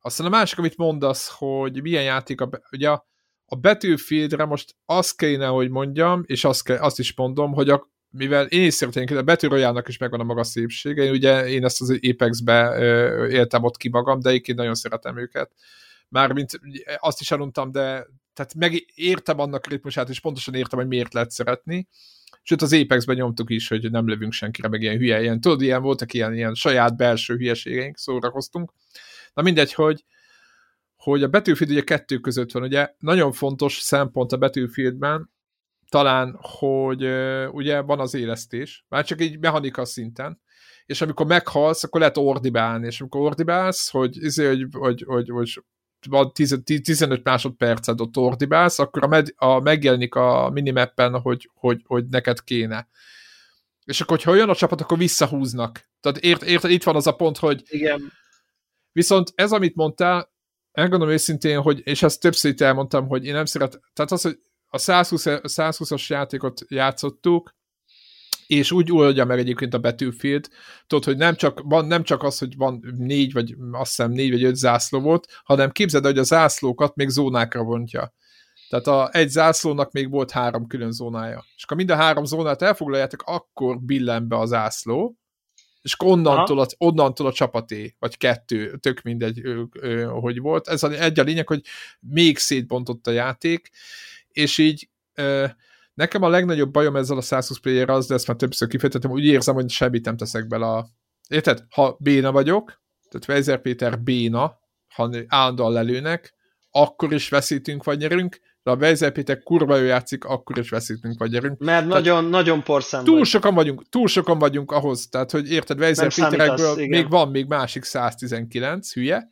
Aztán a másik, amit mondasz, hogy milyen játék, a, ugye a, a Battlefieldre most azt kéne, hogy mondjam, és azt, kell, azt is mondom, hogy a, mivel én is szeretném, a Battle royale is megvan a maga szépsége, én ugye én ezt az Apex-be éltem ott ki magam, de én nagyon szeretem őket. Mármint azt is eluntam, de tehát megértem annak ritmusát, és pontosan értem, hogy miért lehet szeretni. Sőt, az Apex-ben nyomtuk is, hogy nem lövünk senkire, meg ilyen hülye, ilyen, tudod, ilyen voltak ilyen, ilyen saját belső hülyeségeink, szórakoztunk. Na mindegy, hogy, hogy a Battlefield ugye kettő között van, ugye nagyon fontos szempont a Battlefieldben, talán, hogy ugye van az élesztés, már csak egy mechanika szinten, és amikor meghalsz, akkor lehet ordibálni, és amikor ordibálsz, hogy, izé, hogy, hogy, hogy, hogy van 10, 15 másodperced ott ordibálsz, akkor a, med, a megjelenik a minimappen, hogy, hogy, hogy neked kéne. És akkor, hogyha jön a csapat, akkor visszahúznak. Tehát ért, ért, itt van az a pont, hogy
Igen.
Viszont ez, amit mondtál, elgondolom őszintén, hogy, és ezt többször itt elmondtam, hogy én nem szeret, tehát az, hogy a 120, 120-as játékot játszottuk, és úgy oldja meg egyébként a Battlefield, tudod, hogy nem csak, van, nem csak az, hogy van négy, vagy azt hiszem négy vagy öt zászló volt, hanem képzeld, hogy a zászlókat még zónákra vontja. Tehát a, egy zászlónak még volt három külön zónája. És ha mind a három zónát elfoglaljátok, akkor billen be a zászló, és onnantól a, onnantól a csapaté, vagy kettő, tök mindegy, ő, ő, hogy volt. Ez a, egy a lényeg, hogy még szétbontott a játék, és így ö, nekem a legnagyobb bajom ezzel a 120 player az, de ezt már többször kifejtettem, úgy érzem, hogy semmit nem teszek bele a... Érted? Ha béna vagyok, tehát Weiser Péter béna, ha állandóan lelőnek, akkor is veszítünk vagy nyerünk, de a Weiser Péter kurva ő játszik, akkor is veszítünk vagy gyerünk.
Mert tehát nagyon, nagyon porszem
túl vagy. sokan vagyunk, túl sokan vagyunk ahhoz, tehát hogy érted, Weiser Péterekből még van még másik 119, hülye,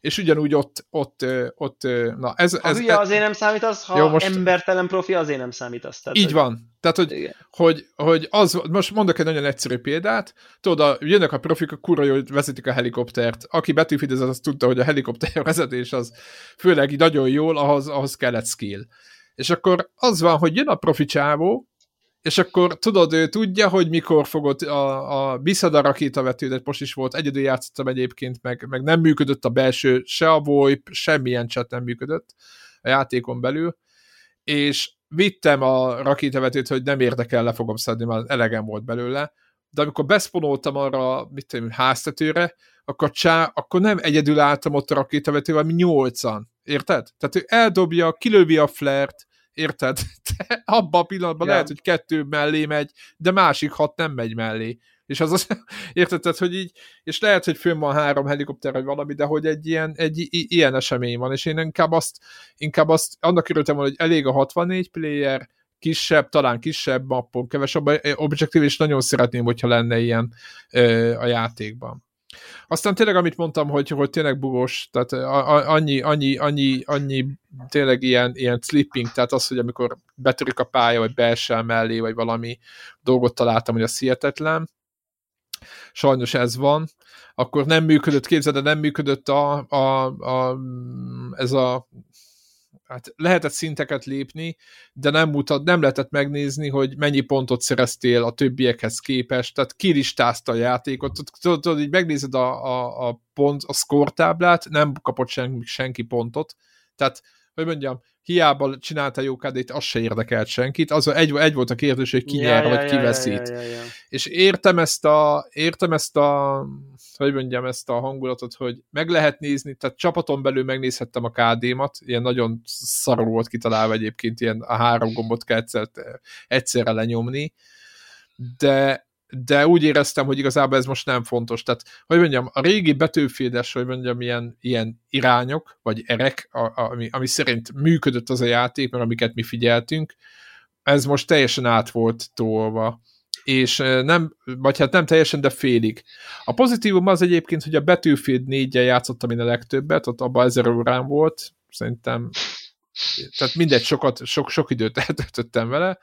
és ugyanúgy ott, ott, ott na ez...
Ha ez, ez, azért nem számít az, ha jó, most, embertelen profi azért nem számít az.
Tehát, így hogy... van. Tehát, hogy, hogy, hogy, az, most mondok egy nagyon egyszerű példát, tudod, a, jönnek a profik, a kurva jól vezetik a helikoptert. Aki az, az tudta, hogy a helikopter vezetés az főleg így nagyon jól, ahhoz, ahhoz kellett skill. És akkor az van, hogy jön a profi csávó, és akkor tudod, ő tudja, hogy mikor fogod a, a Biszada rakétavetődet, most is volt, egyedül játszottam egyébként, meg, meg nem működött a belső, se a VoIP, semmilyen chat nem működött a játékon belül, és vittem a rakétavetőt, hogy nem érdekel, le fogom szedni, mert elegem volt belőle, de amikor beszponoltam arra, mit tudom, háztetőre, akkor, csá, akkor nem egyedül álltam ott a rakétavetővel, mi nyolcan. Érted? Tehát ő eldobja, kilövi a flert, érted? De abban a pillanatban ja. lehet, hogy kettő mellé megy, de másik hat nem megy mellé. És az az, érted, tehát, hogy így, és lehet, hogy fönn van három helikopter, vagy valami, de hogy egy ilyen, egy ilyen esemény van, és én inkább azt, inkább azt, annak örültem hogy elég a 64 player, kisebb, talán kisebb mappon, kevesebb objektív, és nagyon szeretném, hogyha lenne ilyen ö, a játékban. Aztán tényleg, amit mondtam, hogy, hogy tényleg bugos, tehát annyi, annyi, annyi, annyi tényleg ilyen, ilyen slipping, tehát az, hogy amikor betörik a pálya, vagy beesel mellé, vagy valami dolgot találtam, hogy a hihetetlen. Sajnos ez van. Akkor nem működött, képzeld, nem működött a, a, a, ez a hát lehetett szinteket lépni, de nem, mutat, nem lehetett megnézni, hogy mennyi pontot szereztél a többiekhez képest, tehát kilistázta a játékot, tudod, tudod így megnézed a, a, a pont, a score táblát, nem kapott senki, senki pontot, tehát, hogy mondjam, hiába csinálta jó kd az se érdekelt senkit, az egy, egy volt a kérdés, hogy ki ja, nyer, ja, vagy ki ja, veszít. Ja, ja, ja. És értem ezt a, értem ezt a, hogy mondjam, ezt a hangulatot, hogy meg lehet nézni, tehát csapaton belül megnézhettem a KD-mat, ilyen nagyon szarul volt kitalálva egyébként, ilyen a három gombot kell egyszer, egyszerre lenyomni, de de úgy éreztem, hogy igazából ez most nem fontos. Tehát, hogy mondjam, a régi betűfédes, hogy mondjam, ilyen, ilyen irányok, vagy erek, a, a, ami, ami szerint működött az a játék, mert amiket mi figyeltünk, ez most teljesen át volt tolva és nem, vagy hát nem teljesen, de félig. A pozitívum az egyébként, hogy a Battlefield 4-jel játszottam én a legtöbbet, ott abban ezer órán volt, szerintem, tehát mindegy, sokat, sok, sok időt eltöltöttem vele,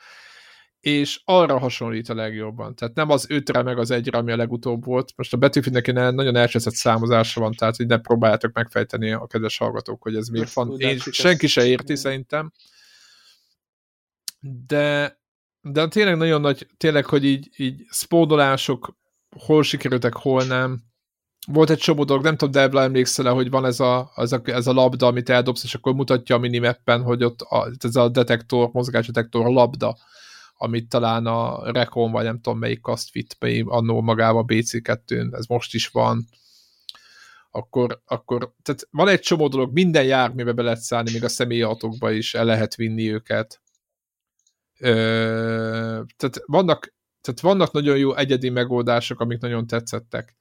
és arra hasonlít a legjobban. Tehát nem az ötre meg az egyre, ami a legutóbb volt. Most a betűfidnek nagyon elcseszett számozása van, tehát hogy ne próbáljátok megfejteni a kedves hallgatók, hogy ez miért van. Én, senki se érti szerintem. De, de tényleg nagyon nagy, tényleg, hogy így, így spódolások hol sikerültek, hol nem. Volt egy csomó dolog, nem tudom, Debla emlékszel hogy van ez a, ez, a, ez a labda, amit eldobsz, és akkor mutatja a minimappen, hogy ott a, ez a detektor, mozgásdetektor, labda amit talán a Recon, vagy nem tudom melyik azt vitt be annó magába BC2-n, ez most is van, akkor, akkor tehát van egy csomó dolog, minden járműbe be lehet szállni, még a személyautókba is el lehet vinni őket. Ö, tehát, vannak, tehát vannak nagyon jó egyedi megoldások, amik nagyon tetszettek.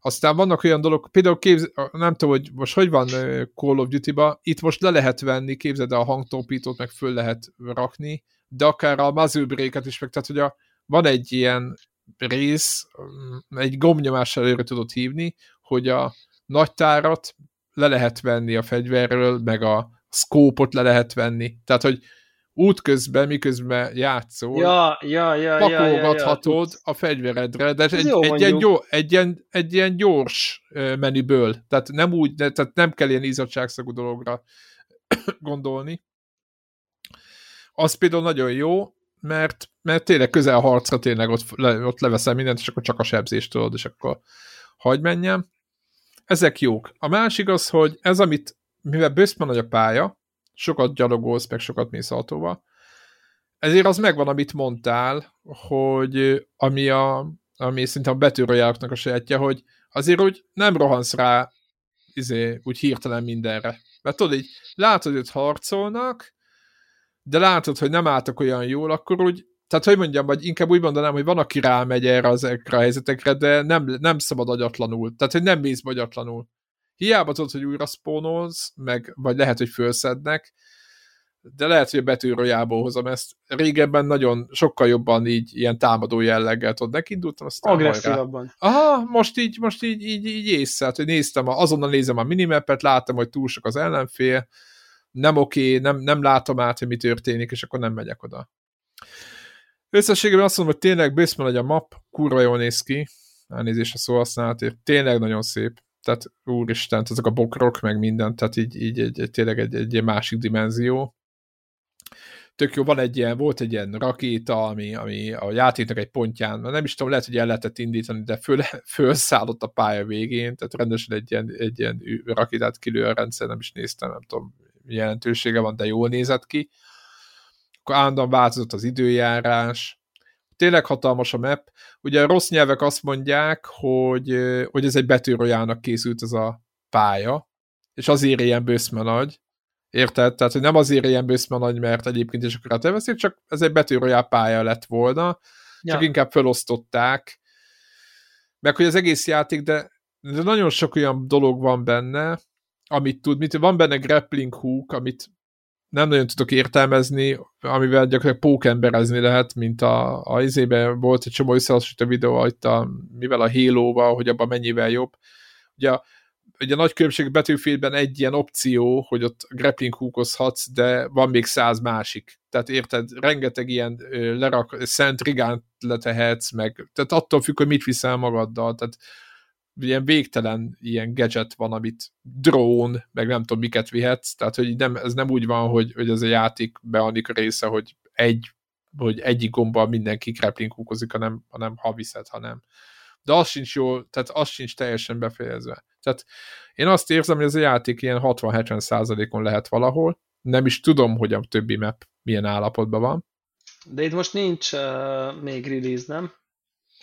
Aztán vannak olyan dolgok, például képz, nem tudom, hogy most hogy van Call of Duty-ba, itt most le lehet venni, képzeld a hangtopítót, meg föl lehet rakni, de akár a break is meg, tehát hogy a, van egy ilyen rész, mm, egy gombnyomás előre tudod hívni, hogy a nagy tárat le lehet venni a fegyverről, meg a szkópot le lehet venni. Tehát, hogy útközben, miközben játszol,
ja, ja, ja,
pakolgathatod ja, ja, ja, a fegyveredre, de egy, egy, ilyen gyors, egy, ilyen, egy ilyen gyors menüből, tehát nem úgy, tehát nem kell ilyen izzadságszagú dologra gondolni az például nagyon jó, mert, mert tényleg közel harcra tényleg ott, le, ott leveszem mindent, és akkor csak a sebzést tudod, és akkor hagy menjem. Ezek jók. A másik az, hogy ez, amit, mivel bőszben nagy a pálya, sokat gyalogolsz, meg sokat mész autóval, ezért az megvan, amit mondtál, hogy ami a ami szerintem a betűrojáknak a sajátja, hogy azért úgy nem rohansz rá izé, úgy hirtelen mindenre. Mert tudod, így látod, hogy harcolnak, de látod, hogy nem álltak olyan jól, akkor úgy, tehát hogy mondjam, vagy inkább úgy mondanám, hogy van, aki rámegy erre ezekre a helyzetekre, de nem, nem szabad agyatlanul. Tehát, hogy nem mész agyatlanul. Hiába tudod, hogy újra spónolsz, meg, vagy lehet, hogy fölszednek, de lehet, hogy a betűrojából hozom ezt. Régebben nagyon sokkal jobban így ilyen támadó jelleggel tudod, nekindultam, aztán
Agresszívabban.
Aha, most így, most így, így, így észre, hogy néztem, azonnal nézem a minimapet, láttam, hogy túl sok az ellenfél, nem oké, nem, nem látom át, hogy mi történik, és akkor nem megyek oda. Összességében azt mondom, hogy tényleg bőszben hogy a map, kurva jól néz ki, elnézést a szóhasználatért, tényleg nagyon szép, tehát úristen, ezek a bokrok, meg minden, tehát így, így egy, egy, tényleg egy, egy, egy másik dimenzió. Tök jó, van egy ilyen, volt egy ilyen rakéta, ami, ami a játéknak egy pontján, nem is tudom, lehet, hogy el lehetett indítani, de föl, fölszállott a pálya végén, tehát rendesen egy ilyen, egy ilyen rakétát kilő a rendszer, nem is néztem, nem tudom, jelentősége van, de jól nézett ki. Akkor állandóan változott az időjárás. Tényleg hatalmas a map. Ugye a rossz nyelvek azt mondják, hogy, hogy ez egy betűrojának készült ez a pálya, és azért ilyen bőszme nagy. Érted? Tehát, hogy nem azért ilyen bőszme nagy, mert egyébként is akkor elveszik, csak ez egy betűrojál pálya lett volna, ja. csak inkább felosztották. Meg hogy az egész játék, de, de nagyon sok olyan dolog van benne, amit tud, mit, van benne grappling hook, amit nem nagyon tudok értelmezni, amivel gyakorlatilag pókemberezni lehet, mint a, a izében volt egy csomó összehasonlító videó, itt a, mivel a halo hogy abban mennyivel jobb. Ugye, ugye a nagy különbség Battlefieldben egy ilyen opció, hogy ott grappling húkozhatsz, de van még száz másik. Tehát érted, rengeteg ilyen lerak, Szent Rigánt letehetsz, meg, tehát attól függ, hogy mit viszel magaddal, tehát ilyen végtelen ilyen gadget van, amit drón, meg nem tudom miket vihetsz, tehát hogy nem, ez nem úgy van, hogy, hogy ez a játék beanik része, hogy egy hogy egyik gombbal mindenki grappling húkozik, hanem, hanem ha viszed, hanem. De az sincs jó, tehát az sincs teljesen befejezve. Tehát én azt érzem, hogy ez a játék ilyen 60-70 százalékon lehet valahol, nem is tudom, hogy a többi map milyen állapotban van.
De itt most nincs uh, még release, nem?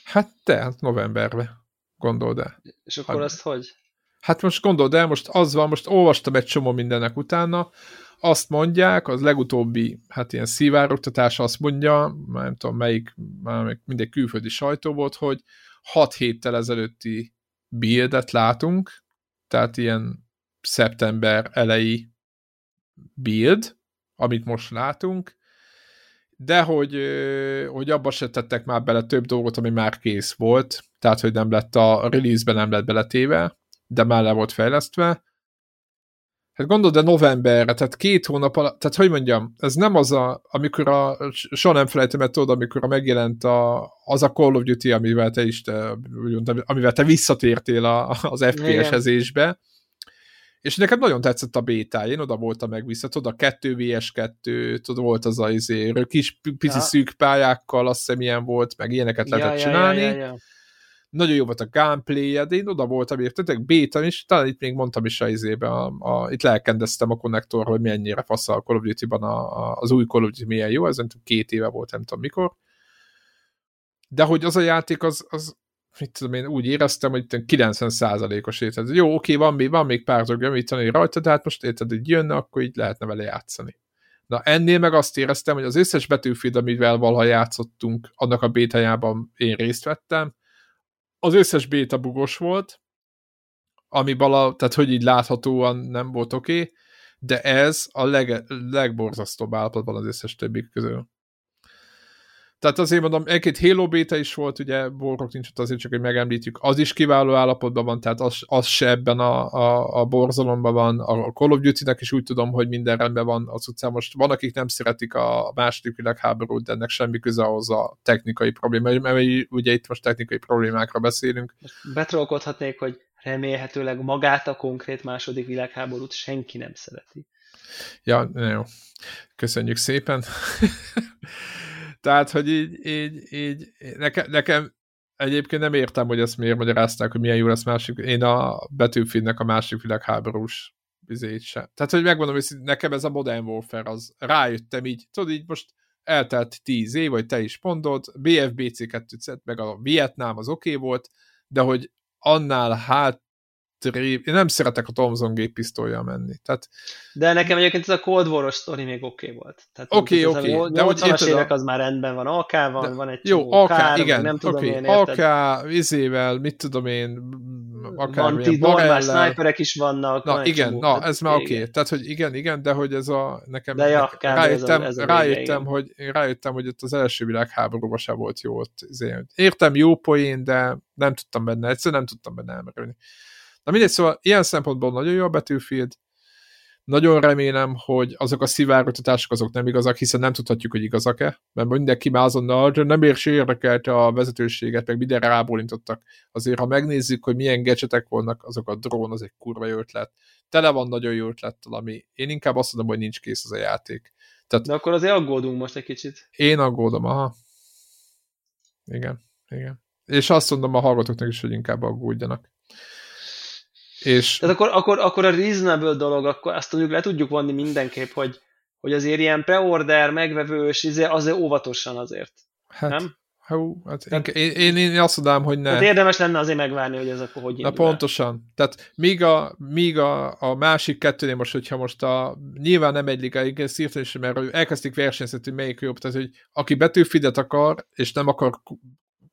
Hát te, hát novemberben. Gondold el.
És akkor hát, azt hogy?
Hát most gondold el, most az van, most olvastam egy csomó mindennek utána, azt mondják, az legutóbbi, hát ilyen szivárogtatás azt mondja, nem tudom melyik, már mindegy külföldi sajtó volt, hogy 6 héttel ezelőtti buildet látunk, tehát ilyen szeptember elejé build, amit most látunk, de hogy, hogy abba se tettek már bele több dolgot, ami már kész volt, tehát hogy nem lett a release-ben nem lett beletéve, de már le volt fejlesztve. Hát gondolod, de novemberre, tehát két hónap alatt, tehát hogy mondjam, ez nem az a, amikor a, soha nem felejtem el tudod, amikor a megjelent a, az a Call of Duty, amivel te is, te, amivel te visszatértél a, az FPS-ezésbe, és nekem nagyon tetszett a bétája, én oda voltam meg vissza, tudod, a 2 vs 2, tudod, volt az a izé, kis pici ja. szűk pályákkal, azt hiszem ilyen volt, meg ilyeneket ja, lehetett ja, csinálni. Ja, ja, ja. Nagyon jó volt a gameplay de én oda voltam, értetek, béta is, talán itt még mondtam is a izébe, a, a, itt lelkendeztem a konnektor, hogy mennyire fasz a Call of Duty-ban a, a, az új Call of Duty milyen jó, ez nem tudom, két éve volt, nem tudom mikor. De hogy az a játék, az, az mit tudom én, úgy éreztem, hogy 90%-os érted. Jó, oké, van még, van még pár dolog javítani rajta, de hát most érted, hogy jönne, akkor így lehetne vele játszani. Na ennél meg azt éreztem, hogy az összes betűfield, amivel valaha játszottunk, annak a bétájában én részt vettem, az összes béta bugos volt, ami vala, tehát hogy így láthatóan nem volt oké, okay, de ez a leg, legborzasztóbb állapotban az összes többi közül. Tehát azért mondom, egy-két Halo beta is volt, ugye borok nincs ott azért csak, hogy megemlítjük, az is kiváló állapotban van, tehát az, az se ebben a, a, a borzalomban van, a Call of Duty-nek is úgy tudom, hogy minden rendben van az utcán. Most van, akik nem szeretik a második világháborút, de ennek semmi köze ahhoz a technikai probléma, mert ugye itt most technikai problémákra beszélünk.
Betrolkodhatnék, hogy remélhetőleg magát a konkrét második világháborút senki nem szereti.
Ja, jó. Köszönjük szépen. Tehát, hogy így, így, így nekem, nekem egyébként nem értem, hogy ezt miért magyarázták, hogy milyen jó lesz másik. Én a betűfinnek a másik világháborús bizét sem. Tehát, hogy megmondom, hogy nekem ez a Modern Warfare, az rájöttem így, tudod, így most eltelt tíz év, vagy te is mondod, BFBC 2 meg a Vietnám az oké okay volt, de hogy annál hát én nem szeretek a Thomson géppisztolyjal menni. Tehát...
De nekem egyébként ez a Cold War-os sztori még oké okay volt.
Oké, oké. Okay, okay.
De hogy érted évek az már rendben van, AK van, de... van egy
Jó, AK, kár, igen, nem tudom okay. én, AK, vizével, mit tudom én,
akár van tíz normál sniperek is vannak.
Na igen, na ez már oké. Okay. Tehát, hogy igen, igen, de hogy ez a nekem de ja, rájöttem, ez a, ez a rájöttem, vége, hogy, rájöttem, hogy ott az első világháborúban sem volt jó. Ott, értem jó poén, de nem tudtam benne, egyszerűen nem tudtam benne elmerülni. Na mindegy, szóval ilyen szempontból nagyon jó a Battlefield, nagyon remélem, hogy azok a szivárogtatások azok nem igazak, hiszen nem tudhatjuk, hogy igazak-e, mert mindenki már azonnal nem ér érdekelte a vezetőséget, meg mindenre rábólintottak. Azért, ha megnézzük, hogy milyen gadgetek vannak, azok a drón, az egy kurva jó ötlet. Tele van nagyon jó ötlettel, ami én inkább azt mondom, hogy nincs kész az a játék.
Tehát, De akkor azért aggódunk most egy kicsit.
Én aggódom, aha. Igen, igen. És azt mondom a hallgatóknak is, hogy inkább aggódjanak. És...
Tehát akkor, akkor, akkor a reasonable dolog, akkor azt mondjuk le tudjuk vonni mindenképp, hogy, hogy azért ilyen preorder, megvevős, izé, azért óvatosan azért.
Hát, nem? Hú, hát Tehát, én, én, én azt mondám, hogy ne. Hát
érdemes lenne azért megvárni, hogy ez akkor hogy
Na pontosan. El. Tehát míg a, míg a, a másik kettőnél most, hogyha most a nyilván nem egy liga, igen, szírtani sem, mert elkezdték versenyzni, hogy melyik jobb, tehát hogy aki betűfidet akar, és nem akar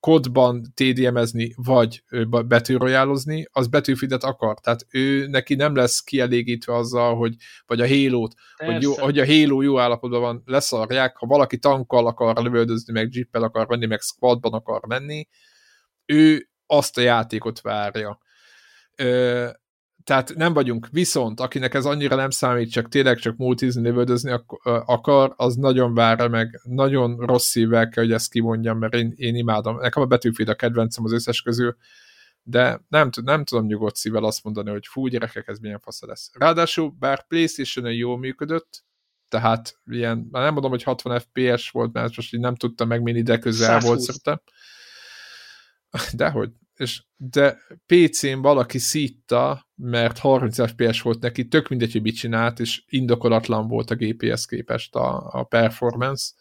kodban TDM-ezni, vagy betűrojálozni, az betűfidet akar. Tehát ő neki nem lesz kielégítve azzal, hogy vagy a Halo-t, hogy, jó, hogy a Halo jó állapotban van, leszarják, ha valaki tankkal akar lövöldözni, meg jippel akar menni, meg squadban akar menni, ő azt a játékot várja. Ö, tehát nem vagyunk, viszont akinek ez annyira nem számít, csak tényleg csak multizni, lövöldözni akar, az nagyon várja meg, nagyon rossz szívvel kell, hogy ezt kimondjam, mert én, én imádom. Nekem a Battlefield a kedvencem az összes közül, de nem, nem tudom nyugodt szívvel azt mondani, hogy fú, gyerekek, ez milyen fasza lesz. Ráadásul, bár playstation jól működött, tehát ilyen, nem mondom, hogy 60 FPS volt, mert most így nem tudtam megmérni, de közel 120. volt szerintem. Dehogy, és de PC-n valaki szítta, mert 30 FPS volt neki, tök mindegy, hogy mit csinált, és indokolatlan volt a GPS képest a, a performance.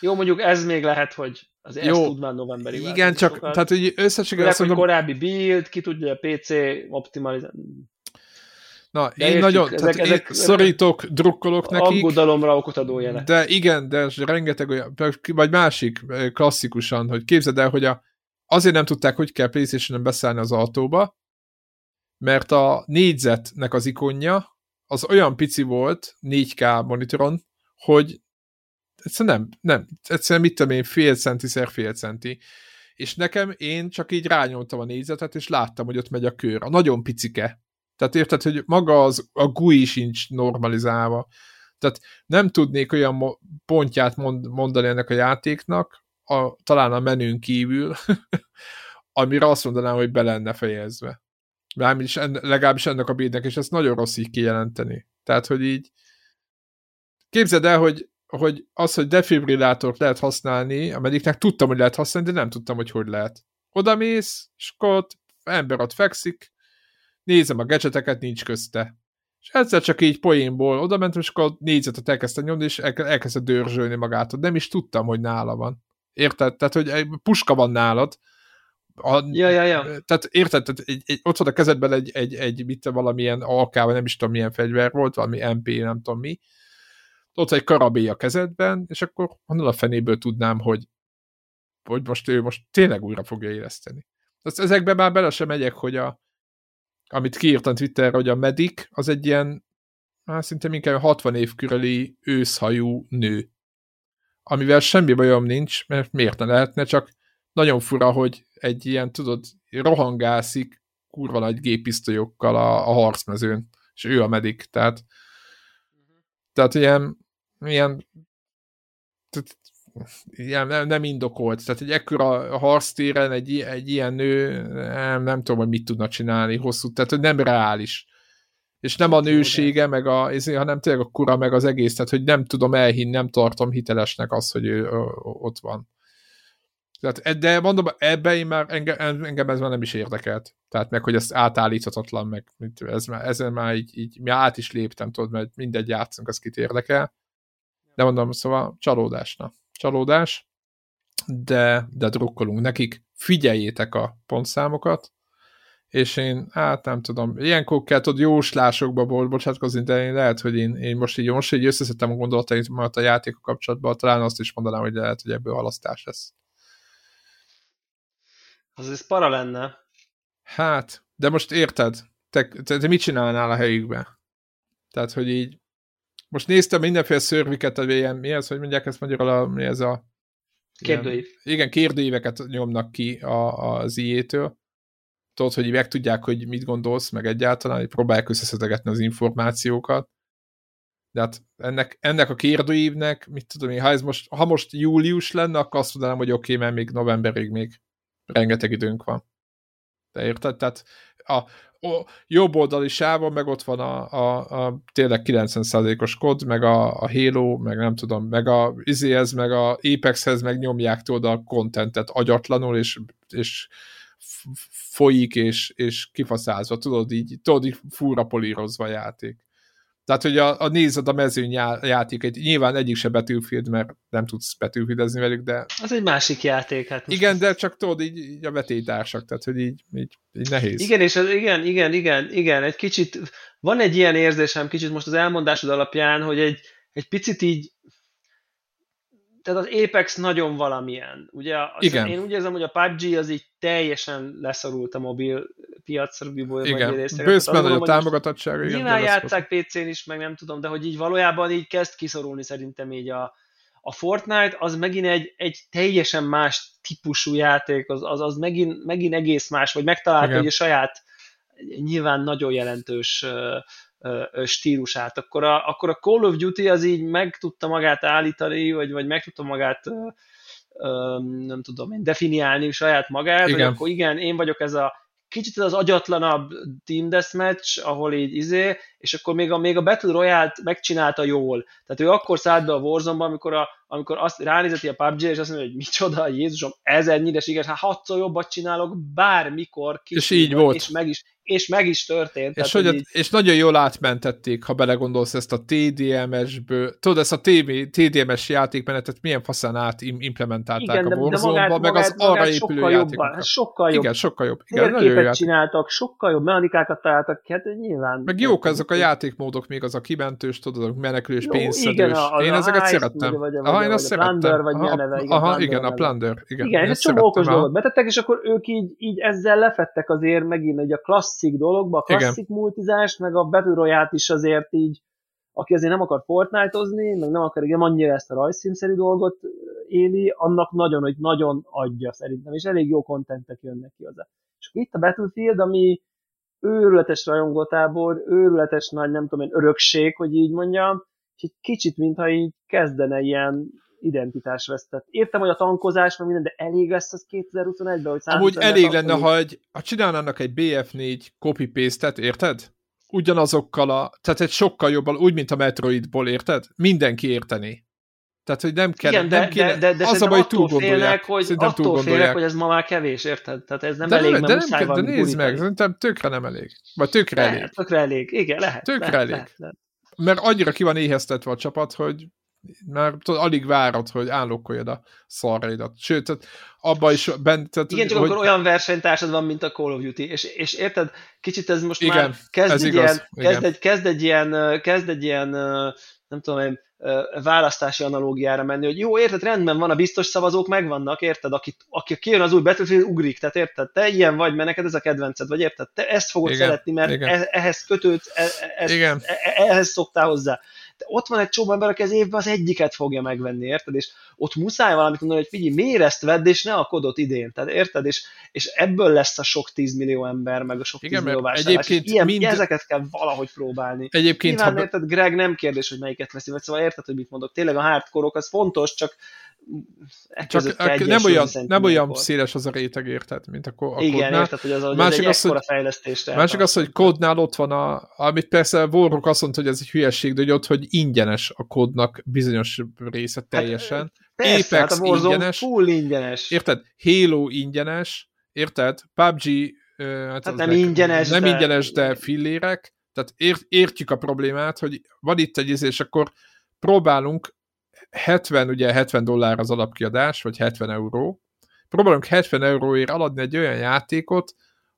Jó, mondjuk ez még lehet, hogy az
Jó, tud már novemberig. Igen, csak sokat. tehát, hogy összességében
azt mondom... korábbi build, ki tudja a PC optimalizálni.
Na, de én értjük, nagyon, ezek, tehát ezek, én szorítok, drukkolok nekik.
Aggodalomra okot adó jelek.
De igen, de rengeteg olyan, vagy másik klasszikusan, hogy képzeld el, hogy a azért nem tudták, hogy kell playstation beszállni az autóba, mert a négyzetnek az ikonja az olyan pici volt 4K monitoron, hogy egyszerűen nem, nem, egyszerűen mit tudom én, fél centi szer fél centi. És nekem én csak így rányomtam a négyzetet, és láttam, hogy ott megy a kör. A nagyon picike. Tehát érted, hogy maga az, a GUI sincs normalizálva. Tehát nem tudnék olyan pontját mond, mondani ennek a játéknak, a, talán a menün kívül, amire azt mondanám, hogy be lenne fejezve. Mármint en, legalábbis ennek a bídnek, és ezt nagyon rossz így kijelenteni. Tehát, hogy így képzeld el, hogy, hogy az, hogy defibrillátort lehet használni, amediknek tudtam, hogy lehet használni, de nem tudtam, hogy hogy lehet. Oda mész, és ember ott fekszik, nézem a gadgeteket, nincs közte. És egyszer csak így poénból oda mentem, és akkor négyzetet elkezdtem nyomni, és elkezdte dörzsölni magát. Nem is tudtam, hogy nála van. Érted? Tehát, hogy egy puska van nálad.
A, ja, ja, ja.
Tehát érted? Tehát egy, egy, ott van a kezedben egy, egy, egy mit, valamilyen AK, vagy nem is tudom milyen fegyver volt, valami MP, nem tudom mi. Ott egy karabé a kezedben, és akkor honnan a fenéből tudnám, hogy, hogy most ő most tényleg újra fogja érezteni. Azt ezekben már bele sem megyek, hogy a, amit kiírtam Twitterre, hogy a Medic az egy ilyen, hát szinte inkább 60 év körüli őszhajú nő amivel semmi bajom nincs, mert miért ne lehetne, csak nagyon fura, hogy egy ilyen, tudod, rohangászik kurva nagy gépisztolyokkal a, a harcmezőn, és ő a medik, tehát tehát ilyen, ilyen tehát, ilyen nem, nem indokolt, tehát egy ekkora harctéren egy, egy ilyen nő nem, nem tudom, hogy mit tudna csinálni hosszú, tehát nem reális és nem a nősége, meg a, hanem tényleg a kura, meg az egész, tehát hogy nem tudom elhinni, nem tartom hitelesnek az, hogy ő ott van. Tehát, de mondom, ebbe én már engem, engem ez már nem is érdekelt. Tehát meg, hogy ez átállíthatatlan, meg ez már, ezen már így, így mi át is léptem, tudod, mert mindegy játszunk, az kit érdekel. De mondom, szóval csalódásna. Csalódás, de, de drukkolunk nekik. Figyeljétek a pontszámokat, és én, hát nem tudom, ilyenkor kell tudod jóslásokba bocsátkozni, de én lehet, hogy én, én most így, most így összeszedtem a gondolataimat a játékok kapcsolatban, talán azt is mondanám, hogy lehet, hogy ebből halasztás lesz.
Az ez para lenne.
Hát, de most érted? Te, te, te mit csinálnál a helyükbe? Tehát, hogy így most néztem mindenféle szörviket, vagy ilyen, mi ez, hogy mondják ezt magyarul, mi ez a
Kérdőív.
Igen, kérdőíveket nyomnak ki a, az IE-től, tudod, hogy meg tudják, hogy mit gondolsz, meg egyáltalán, hogy próbálják összeszedegetni az információkat. De hát ennek, ennek a kérdőívnek, mit tudom én, ha, ez most, ha most július lenne, akkor azt mondanám, hogy oké, okay, mert még novemberig még rengeteg időnk van. De érted? Tehát a, a jobb oldali sávon meg ott van a, a, a tényleg 90%-os kod, meg a, a Halo, meg nem tudom, meg a izéhez, meg a Apexhez meg nyomják tudod a kontentet agyatlanul, és, és folyik, és, és kifaszázva, tudod így, tudod így fúra polírozva a játék. Tehát, hogy a, a nézed a mezőny játékait, nyilván egyik se Battlefield, mert nem tudsz betűfidezni velük, de...
Az egy másik játék, hát
Igen, de csak tudod, így, így a vetétársak, tehát, hogy így, így, így nehéz.
Igen, és az, igen, igen, igen, igen, egy kicsit, van egy ilyen érzésem kicsit most az elmondásod alapján, hogy egy, egy picit így tehát az Apex nagyon valamilyen. Ugye Igen. én úgy érzem, hogy a PUBG az így teljesen leszorult a mobil piacra,
Igen, bőszben a támogatottság.
Nyilván játszák PC-n is, meg nem tudom, de hogy így valójában így kezd kiszorulni szerintem így a, a Fortnite, az megint egy, egy teljesen más típusú játék, az, az, az megint, megint egész más, vagy megtalálta a saját nyilván nagyon jelentős stílusát, akkor a, akkor a Call of Duty az így meg tudta magát állítani, vagy, vagy meg tudta magát nem tudom én, definiálni saját magát, igen. hogy akkor igen, én vagyok ez a kicsit az agyatlanabb Team Deathmatch, ahol így izé, és akkor még a, még a Battle Royale-t megcsinálta jól. Tehát ő akkor szállt be a Warzone-ba, amikor, a, amikor azt ránézeti a PUBG, és azt mondja, hogy micsoda, Jézusom, ezernyire sikeres, hát hatszor jobbat csinálok bármikor.
És így volt.
És meg is, és meg is történt.
És, tehát, hogy így... és nagyon jól átmentették, ha belegondolsz ezt a TDMS-ből, tudod, ezt a TDMS játékmenetet milyen faszán át implementálták Igen, a Warzone-ba, meg magát, az arra épülő játékokat.
Sokkal jobb.
Igen, sokkal jobb. Igen, nagyon
jó csináltak, sokkal jobb mechanikákat találtak, hát nyilván.
Meg jók azok a játékmódok, még az a kimentős, tudod, a menekülős, pénzszedős. A, én ezeket szerettem.
Vagy, vagy, aha, én azt szerettem. Plunder, vagy milyen neve.
Igen, aha, igen, a Plunder. Igen,
igen és egy csomó okos dolgot betettek, és akkor ők így, így ezzel lefettek azért megint egy a klasszik dologba, a klasszik Igen. multizást, meg a Battle royale is azért így, aki azért nem akar Fortnite-ozni, meg nem akar igen, annyira ezt a rajzszínszerű dolgot éli, annak nagyon, hogy nagyon adja szerintem, és elég jó kontentek jönnek ki hozzá. És akkor itt a Battlefield, ami őrületes rajongótábor, őrületes nagy, nem tudom én, örökség, hogy így mondjam, egy kicsit, mintha így kezdene ilyen identitás vesztett. Értem, hogy a tankozás, meg minden, de elég lesz az 2021-ben, hogy
Amúgy elég lenne, ha, egy, ha csinálnának egy BF4 copy-paste-et, érted? Ugyanazokkal a, tehát egy sokkal jobban, úgy, mint a Metroidból, érted? Mindenki érteni. Tehát, hogy nem kell,
Igen,
de, nem kéne,
de, de, de az a baj, túl félnek, hogy, szerintem attól túl félnek, hogy ez ma már kevés, érted? Tehát ez nem de elég, nem,
de, nem, de nézd meg, szerintem tökre nem elég. Vagy tökre lehet, elég.
Tökre elég, igen, lehet.
Tökre
lehet,
elég. Lehet, lehet. Mert annyira ki van éheztetve a csapat, hogy már tudod, alig várod, hogy állokkoljad a szarraidat. Sőt, tehát abba is bent... Tehát,
Igen, csak hogy... akkor olyan versenytársad van, mint a Call of Duty, és, és érted, kicsit ez most Igen, már kezd, ez egy igaz, ilyen, Igen. kezd, egy, kezd egy ilyen, kezd egy ilyen, nem tudom én, választási analógiára menni, hogy jó, érted, rendben van, a biztos szavazók megvannak, érted, aki, aki kijön az új Battlefield, ugrik, tehát érted, te ilyen vagy, mert neked ez a kedvenced, vagy érted, te ezt fogod Igen, szeretni, mert Igen. E, ehhez kötődsz, e, e, Igen. ehhez szoktál hozzá ott van egy csomó ember, aki az évben az egyiket fogja megvenni, érted? És ott muszáj valamit mondani, hogy figyelj, miért ezt vedd, és ne a kodot idén, tehát érted? És, és ebből lesz a sok tízmillió ember, meg a sok Igen, tízmillió vásárlás. Egyébként ilyen, mind... ezeket kell valahogy próbálni.
Egyébként,
Nyilván, ha... érted, Greg nem kérdés, hogy melyiket veszi, vagy szóval érted, hogy mit mondok. Tényleg a hardcore az fontos, csak
csak nem olyan, nem olyan széles az a réteg, érted, mint a, a
Igen, kódnál. érted, hogy az, hogy másik az, hogy, fejlesztést
Másik az, hogy kódnál ott van a, amit persze Warrock azt mondta, hogy ez egy hülyeség, de hogy ott, hogy ingyenes a kódnak bizonyos része hát, teljesen. Hát,
persze, Apex hát a ingyenes. Full ingyenes.
Érted? Halo ingyenes, érted? PUBG
hát, hát nem meg, ingyenes,
nem de... ingyenes, de fillérek. Tehát ért, értjük a problémát, hogy van itt egy izé, és akkor próbálunk 70, ugye 70 dollár az alapkiadás, vagy 70 euró. Próbálunk 70 euróért aladni egy olyan játékot,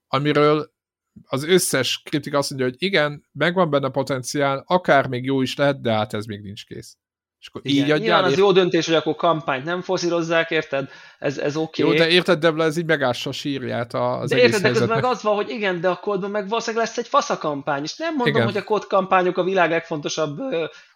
amiről az összes kritika azt mondja, hogy igen, megvan benne potenciál, akár még jó is lehet, de hát ez még nincs kész.
És akkor Igen, így adjál. Nyilván az jó döntés, hogy akkor kampányt nem foszírozzák, érted? Ez, ez oké.
Okay. Jó, de érted, Debla, ez így megássa a sírját az
De érted, de közben meg az van, hogy igen, de a kódban meg valószínűleg lesz egy faszakampány, és nem mondom, igen. hogy a kódkampányok a világ legfontosabb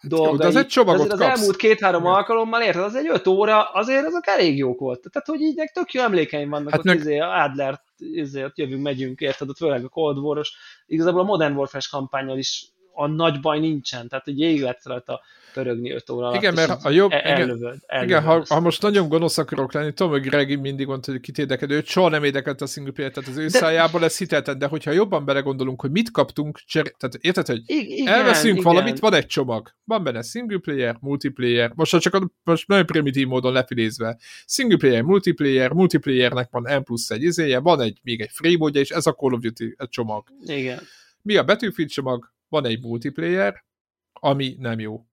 dolga. Jó, de
az egy csomagot
az elmúlt két-három alkalommal, érted, az egy öt óra, azért azok elég jók volt. Tehát, hogy így tök jó emlékeim vannak, hát ott meg... izé, Adler, izé, ott jövünk, megyünk, érted, ott főleg a Cold War-os. Igazából a Modern Warfare kampányal is a nagy baj nincsen, tehát hogy végig lehet rajta pörögni 5 óra alatt.
Igen, mert a jobb... El, ellövöd, ellövöd igen, ha, ha, most nagyon gonosz akarok lenni, tudom, hogy Greg mindig mondta, hogy kit érdekel, őt soha nem érdekelt a single player, tehát az ő de... szájából ez hitelten, de hogyha jobban belegondolunk, hogy mit kaptunk, cser... tehát érted, hogy igen, elveszünk igen. valamit, van egy csomag, van benne single player, multiplayer, most csak a, most nagyon primitív módon lefilézve, single player, multiplayer, multiplayernek van M plusz egy izéje, van egy, még egy free módja, és ez a Call of Duty egy csomag.
Igen.
Mi a Battlefield csomag? Van egy multiplayer, ami nem jó.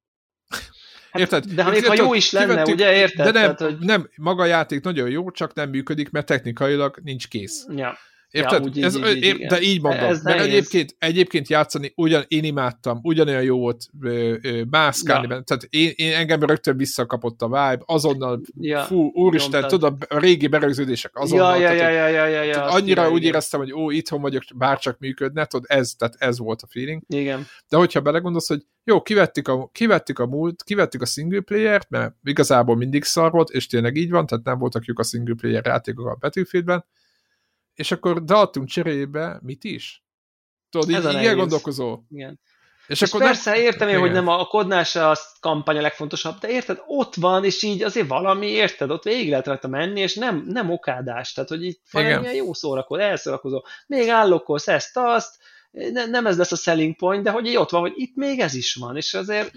Hát, érted? De ha még ha jó is lenne, kivettük, ugye, érted?
De nem,
Tehát, hogy...
nem, maga a játék nagyon jó, csak nem működik, mert technikailag nincs kész.
Ja.
Érted? Ja, úgy, ez, így, így, épp, de így mondom. Ez mert egyébként, egyébként játszani ugyan én imádtam, ugyanolyan jó volt ö, ö, mászkálni, ja. tehát én, én engem rögtön visszakapott a vibe, azonnal, ja. fú, úristen, Nyomtad. tudod, a régi berögződések azonnal.
Ja, ja, ja, ja, ja, ja, ja,
annyira igen, úgy igen. éreztem, hogy ó, itthon vagyok, bárcsak működne, tudod, ez, tehát ez volt a feeling.
Igen.
De hogyha belegondolsz, hogy jó, kivettük a, kivettük a múlt, kivettük a single player-t, mert igazából mindig szar volt, és tényleg így van, tehát nem voltak lyuk a single player játékok a Battlefieldben, és akkor adtunk cserébe mit is? Tudod, így, így elgondolkozó.
Igen. És, és akkor persze nem... értem én, hogy nem a, a kodnál se a kampány a legfontosabb, de érted, ott van, és így azért valami, érted, ott végig lehet rajta menni, és nem, nem okádás, tehát hogy itt valamilyen jó szórakozó, elszórakozó, még állokkolsz ezt, azt, ne, nem ez lesz a selling point, de hogy így ott van, hogy itt még ez is van, és azért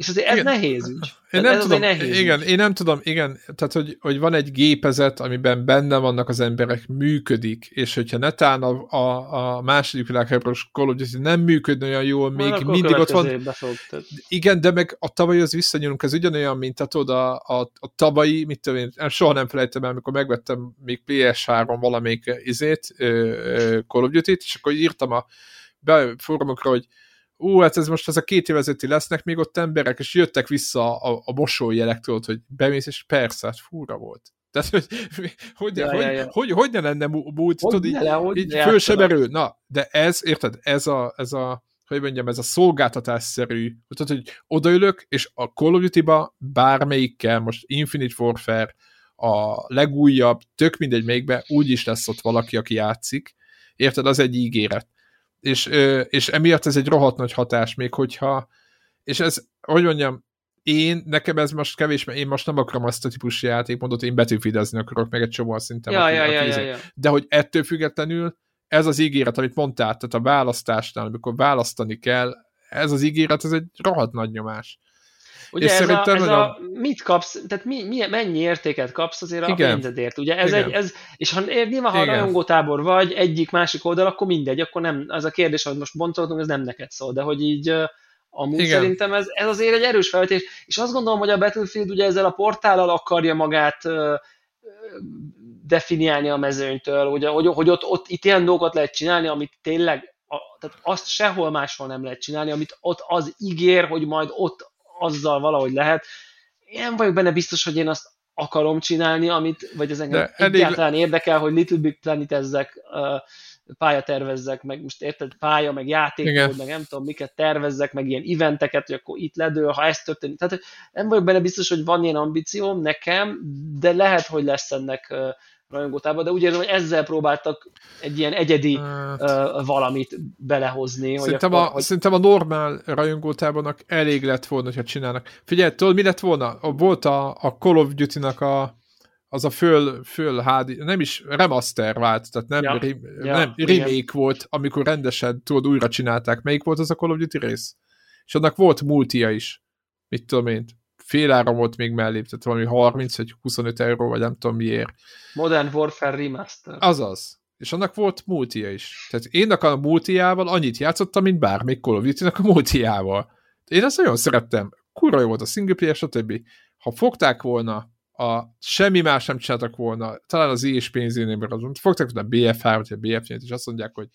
és azért ez igen. nehéz ügy. Én nem
ez tudom,
nehéz
igen, ügy. én nem tudom, igen, tehát hogy, hogy van egy gépezet, amiben benne vannak az emberek, működik, és hogyha netán a, a, a második világháborús Call of Duty nem működne olyan jól, még mindig ott van. Igen, de meg a tavalyhoz visszanyúlunk, ez ugyanolyan, mint tudod, a, a, a tavalyi, mit tudom én, soha nem felejtem el, amikor megvettem még PS3 valamelyik izét, Call of Duty-t, és akkor írtam a be fórumokra, hogy ú, hát ez most az a két évezeti lesznek még ott emberek, és jöttek vissza a, a mosolyjelek, tudod, hogy bemész, és persze, hát fúra volt. Tehát, hogy hogy, ja, hogy, ja, ja. hogy, hogy ne lenne múlt, tudod, így, le, hogy így föl sem erő. Na, de ez, érted, ez a, ez a hogy mondjam, ez a szolgáltatásszerű, tudod, hogy odaülök, és a Call of Duty-ba bármelyikkel, most Infinite Warfare, a legújabb, tök mindegy melyikbe, úgyis lesz ott valaki, aki játszik. Érted, az egy ígéret és, és emiatt ez egy rohadt nagy hatás, még hogyha, és ez, hogy mondjam, én, nekem ez most kevés, mert én most nem akarom azt a típusú játékmódot, én betűfidezni akarok, meg egy csomó szinten.
Ja, ja, ja, ja, ja.
De hogy ettől függetlenül ez az ígéret, amit mondtál, tehát a választásnál, amikor választani kell, ez az ígéret, ez egy rohadt nagy nyomás.
Ugye és ez, a, ez nagyon... a, mit kapsz, tehát mi, mi, mennyi értéket kapsz azért Igen. a pénzedért, ugye ez Igen. egy, ez, és ha nyilván, ha rajongótábor vagy, egyik, másik oldal, akkor mindegy, akkor nem, az a kérdés, hogy most boncoltunk, ez nem neked szól, de hogy így amúgy Igen. szerintem ez, ez azért egy erős felvetés, és azt gondolom, hogy a Battlefield ugye ezzel a portállal akarja magát definiálni a mezőnytől, ugye, hogy, hogy ott, ott itt ilyen dolgokat lehet csinálni, amit tényleg a, tehát azt sehol máshol nem lehet csinálni, amit ott az ígér, hogy majd ott azzal valahogy lehet. Én nem vagyok benne biztos, hogy én azt akarom csinálni, amit, vagy az engem elég... egyáltalán érdekel, hogy Little Big Planet ezzek, uh, pályatervezzek, meg most érted, pálya, meg játék, meg nem tudom, miket tervezzek, meg ilyen eventeket, hogy akkor itt ledől, ha ez történik. Tehát nem vagyok benne biztos, hogy van ilyen ambícióm nekem, de lehet, hogy lesz ennek rajongótában, de úgy érzem, hogy ezzel próbáltak egy ilyen egyedi hát... uh, valamit belehozni.
Szerintem, hogy akkor, a, hogy... szerintem a normál rajongótábornak elég lett volna, hogyha csinálnak. Figyelj, tudod, mi lett volna? Volt a, a Call of Duty-nak a az a föl, föl HD, nem is remaster vált, tehát nem, ja. rim, ja, nem remake igen. volt, amikor rendesen, tudod, újra csinálták. Melyik volt az a Call of Duty rész? És annak volt multia is. Mit tudom én, félára volt még mellé, tehát valami 30 vagy 25 euró, vagy nem tudom miért.
Modern Warfare Remaster.
Azaz. És annak volt multia is. Tehát én a multiával annyit játszottam, mint bármelyik Call of Duty-nak a multiával. Én ezt nagyon szerettem. Kurva jó volt a single player, stb. Ha fogták volna a semmi más nem csináltak volna, talán az is pénzénél, mert azon fogták volna a BF3 vagy a BF4-et, és azt mondják, hogy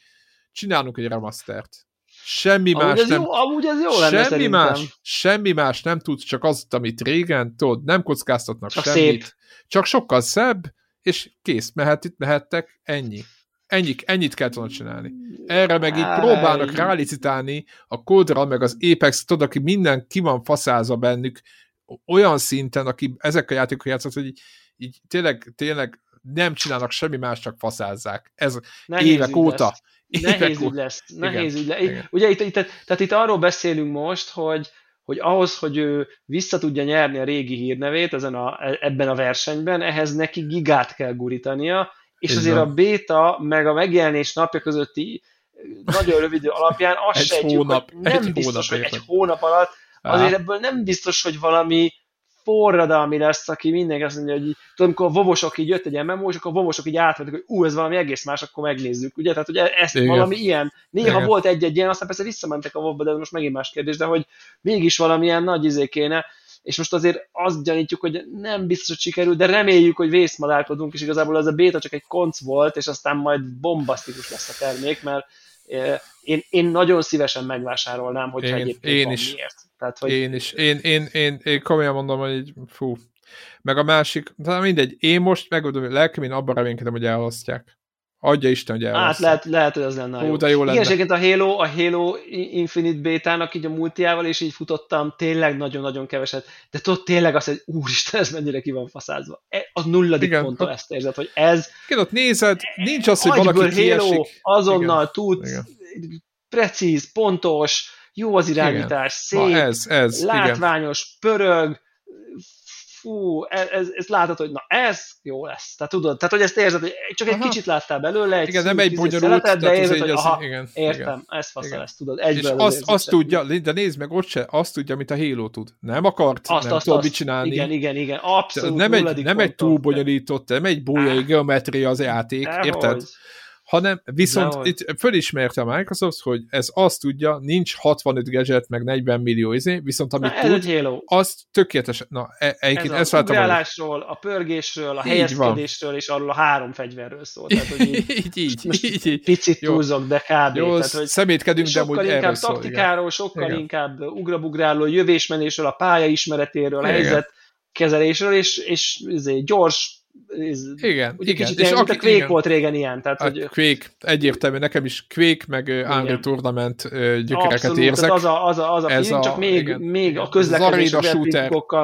csinálunk egy remastert Semmi
amúgy
más
ez nem... Jó, amúgy ez jó lenne
semmi más, semmi más nem tudsz, csak az, amit régen, tudod, nem kockáztatnak csak semmit. Szép. Csak sokkal szebb, és kész, mehet, itt mehettek, ennyi. Ennyi, ennyit kell volna csinálni. Erre meg itt próbálnak rálicitálni a Kodra, meg az Apex, tudod, aki minden ki van faszázva bennük, olyan szinten, aki ezek a játékok játszott, hogy így, így tényleg, tényleg nem csinálnak semmi más, csak faszázzák. Ez Nehéz évek óta. Lesz.
Nehéz ügy lesz. Nehéz ügy lesz. Ugye itt, itt, tehát itt arról beszélünk most, hogy, hogy ahhoz, hogy ő vissza tudja nyerni a régi hírnevét ezen a, ebben a versenyben, ehhez neki gigát kell gurítania, és Ez azért a béta meg a megjelenés napja közötti nagyon rövid idő alapján azt egy sejtjük, hónap, hogy nem egy biztos, hónap, hogy egy hónap alatt, azért ebből nem biztos, hogy valami forradalmi lesz, aki mindenki azt mondja, hogy tudom, amikor a vovosok így jött egy MMO, és akkor a vovosok így átvettek, hogy ú, ez valami egész más, akkor megnézzük, ugye? Tehát, hogy e- ezt Igen. valami ilyen, néha Igen. volt egy-egy ilyen, aztán persze visszamentek a vovba, de most megint más kérdés, de hogy mégis valamilyen nagy izé kéne. és most azért azt gyanítjuk, hogy nem biztos, hogy sikerül, de reméljük, hogy vészmadárkodunk, és igazából ez a béta csak egy konc volt, és aztán majd bombasztikus lesz a termék, mert én, én nagyon szívesen megvásárolnám, hogyha én, egyébként
én
van
is.
miért. Tehát, hogy...
Én is. Én, én, én, én komolyan mondom, hogy fú. Meg a másik, de mindegy, én most megmondom, hogy lelkem, én abban reménykedem, hogy elhasztják. Adja Isten, hogy
Hát lehet, lehet, hogy az lenne
Hú,
jó.
de jó lenne.
Igen, a Halo, a Halo Infinite Beta-nak így a multiával, és így futottam tényleg nagyon-nagyon keveset, de tudod tényleg azt, hogy úristen, ez mennyire ki van faszázva. E, a nulladik igen, ponton ezt érzed, hogy ez...
Igen, ott nézed, nincs az, hogy valaki
Halo
kiesik.
azonnal igen. tud, igen. precíz, pontos, jó az irányítás, igen. szép,
Na ez, ez,
látványos, igen. pörög, fú, ez, ez, ez látod, hogy na ez jó lesz. Tehát tudod, tehát hogy ezt érzed, hogy csak egy aha. kicsit láttál belőle, egy
igen, nem egy bonyolult, szeletet,
de érzed, hogy
az,
aha,
igen,
értem,
igen,
ez fasz lesz, tudod, egyből
És azt, azt tudja, de nézd meg, ott se, azt tudja, amit a Halo tud. Nem akart,
azt,
nem
azt,
tud
azt.
mit csinálni.
Igen, igen, igen, abszolút
nem egy, nem egy túl bonyolított, nem egy bolyai geometria az játék, érted? Hanem viszont
Dehogy.
itt fölismerte a Microsoft, hogy ez azt tudja, nincs 65 gadget, meg 40 millió izé, viszont amit
Na, ez
tud,
Halo.
az tökéletes. Na, e- egyébként
Ez
ezt
a ugrálásról, a pörgésről, a
Így
helyezkedésről, és arról a három fegyverről szól. Tehát, hogy így,
így, így, így, így.
picit
Jó.
túlzok, de kb.
Jó,
tehát, hogy
szemétkedünk, de amúgy
inkább
erről szól.
taktikáról, sokkal
Igen.
inkább ugrabugráról, jövésmenésről, a pálya ismeretéről, a helyzet kezelésről, és, és izé, gyors ez,
Igen,
ugye
igen.
kicsit
És
mint a
aki-
Quake
igen.
volt régen ilyen, tehát
A
hogy
Quake, egyértelmű, nekem is Quake, meg Unreal. Tournament gyökereket
abszolút,
érzek.
az a, az a, az a
Ez
feeling,
a-
csak még,
igen,
még
igen.
a közlekedés, a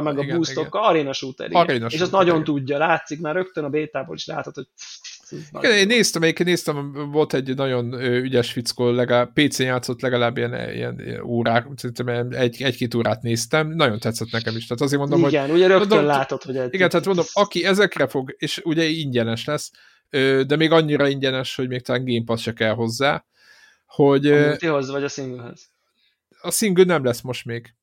meg a boostokkal, arena shooter, igen.
Arena
és azt
shooter,
nagyon
igen.
tudja, látszik, már rögtön a bétából is látod, hogy
Igen, én néztem, egyébként néztem, volt egy nagyon ügyes fickó, legalább PC-n játszott legalább ilyen, ilyen, ilyen órák, szerintem egy, egy-két órát néztem, nagyon tetszett nekem is. Tehát azért mondom, hogy
igen, ugye rögtön
mondom,
látod, hogy egy
igen, tehát mondom, aki ezekre fog, és ugye ingyenes lesz, de még annyira ingyenes, hogy még talán Game Pass se kell hozzá, hogy
a multihoz, vagy a singlehez.
a single nem lesz most még.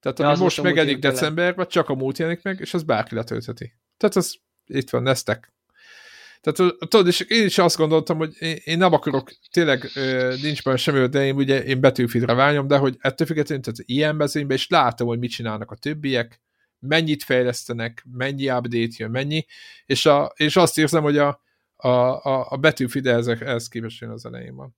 Tehát
Ja,
ami
az
most megjelenik decemberben, csak a múlt jelenik meg, és az bárki letöltheti. Tehát az itt van, neztek. Tehát tudod, és én is azt gondoltam, hogy én, én nem akarok, tényleg nincs benne semmi, de én ugye én betűfidre vágyom, de hogy ettől függetlenül, tehát ilyen mezőnyben, és látom, hogy mit csinálnak a többiek, mennyit fejlesztenek, mennyi update jön, mennyi, és, a, és azt érzem, hogy a, a, a, a betűfid ezek, ehhez képest az elején van.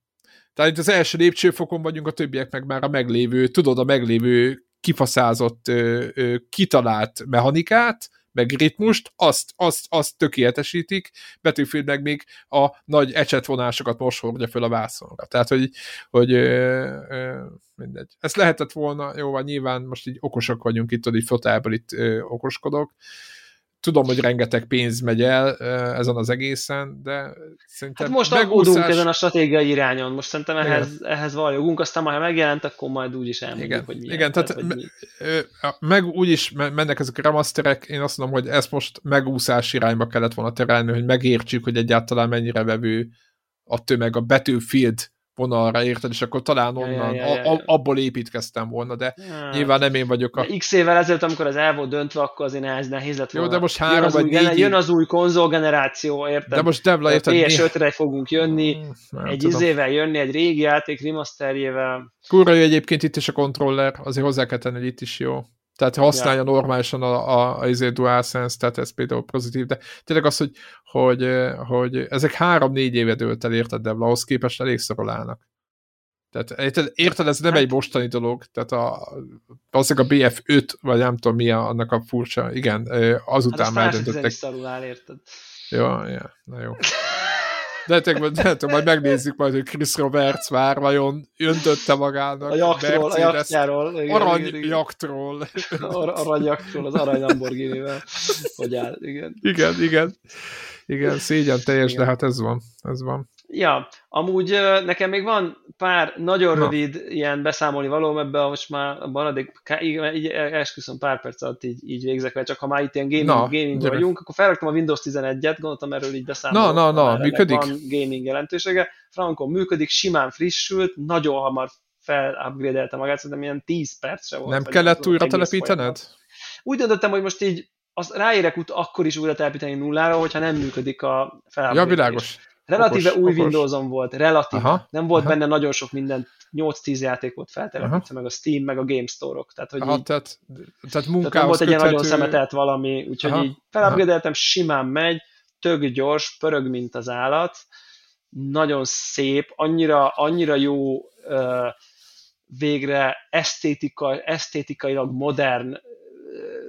Tehát itt az első lépcsőfokon vagyunk, a többiek meg már a meglévő, tudod, a meglévő kifaszázott, ö, ö, kitalált mechanikát, meg ritmust, azt, azt, azt tökéletesítik, Battlefield meg még a nagy ecsetvonásokat hordja föl a vászonra. Tehát, hogy, hogy ö, ö, mindegy. Ez lehetett volna, jó, van, nyilván most így okosak vagyunk itt, tudod, így fotából itt ö, okoskodok. Tudom, hogy rengeteg pénz megy el ezen az egészen, de szerintem
Hát most aggódunk ezen a stratégiai irányon, most szerintem ehhez, ehhez van jogunk, aztán majd ha megjelent, akkor majd úgyis elmondjuk,
Igen,
hogy milyen.
igen tehát,
hogy mi.
Meg úgy is me- mennek ezek a remasterek, én azt mondom, hogy ezt most megúszás irányba kellett volna terelni, hogy megértsük, hogy egyáltalán mennyire vevő a tömeg a Battlefield vonalra, érted, és akkor talán
Ja, ja,
onnan,
ja, ja,
a-
ja.
abból építkeztem volna, de
Hát,
nyilván nem én vagyok a...
de X évvel ezelőtt, amikor az el volt döntve, akkor azért nehéz, nehéz lett
Jó,
volna.
de most
jön
három
az,
vagy
új,
négy
jön az új konzol generáció, érted?
De most Devla, érted? mi-
PS5-re fogunk jönni,
Nem
egy
tudom.
izével jönni, egy régi játék remasterjével.
Kurva jó egyébként itt is a kontroller, azért hozzá kell tenni, hogy itt is jó. Tehát használja ja. normálisan a, a, a, a DualSense, tehát ez például pozitív, de tényleg az, hogy, hogy, eh, hogy ezek három-négy éve dőlt el, érted, de ahhoz képest elég szorul állnak. Tehát érted, érted, ez nem
Hát-
egy mostani dolog, tehát a, valószínűleg a BF5, vagy nem tudom mi a, annak a furcsa, igen, eh,
Hát
azután
azt
már döntöttek.
szarul áll, érted?
Jó, ja, na jó. De tényleg, de tényleg majd megnézzük majd, hogy Chris Roberts már vajon öntötte magának
A jaktról, a jaktjáról. igen,
arany
igen.
jaktról.
Ar- aranyjaktról, az arany Lamborghini-vel. Hogy áll, igen.
Igen, igen. Igen, szégyen teljes,
Igen.
de hát ez van. Ez van.
Ja, amúgy nekem még van pár nagyon
Na.
rövid ilyen beszámolni való, ebben most már a maradék, így, esküszöm pár perc alatt így, így végzek, mert csak ha már itt ilyen gaming,
Na,
gaming
gyere.
vagyunk, akkor felraktam a Windows 11-et, gondoltam erről így beszámolni.
Na, na, na, működik?
Van gaming jelentősége. Frankon működik, simán frissült, nagyon hamar felupgrade magát, szerintem ilyen 10 perc se volt.
Nem kellett újra telepítened?
folyamat. Úgy döntöttem, hogy most így az ráérek ut akkor is újra telepíteni nullára, hogyha nem működik a
Ja,
felupgrade
világos.
Relatíve
okos,
új
okos.
Windows-on volt, relatíve.
Aha,
Nem volt
aha.
benne nagyon sok minden, 8-10 játék volt feltelepítve, meg a Steam, meg a Game Store-ok. Tehát, hogy
Aha,
így,
tehát, tehát
tehát
munkához
volt egy ilyen nagyon szemetelt valami, úgyhogy
Aha,
így felupgrade simán megy, tök gyors, pörög, mint az állat, nagyon szép, annyira, annyira jó ö, végre esztétika, esztétikailag modern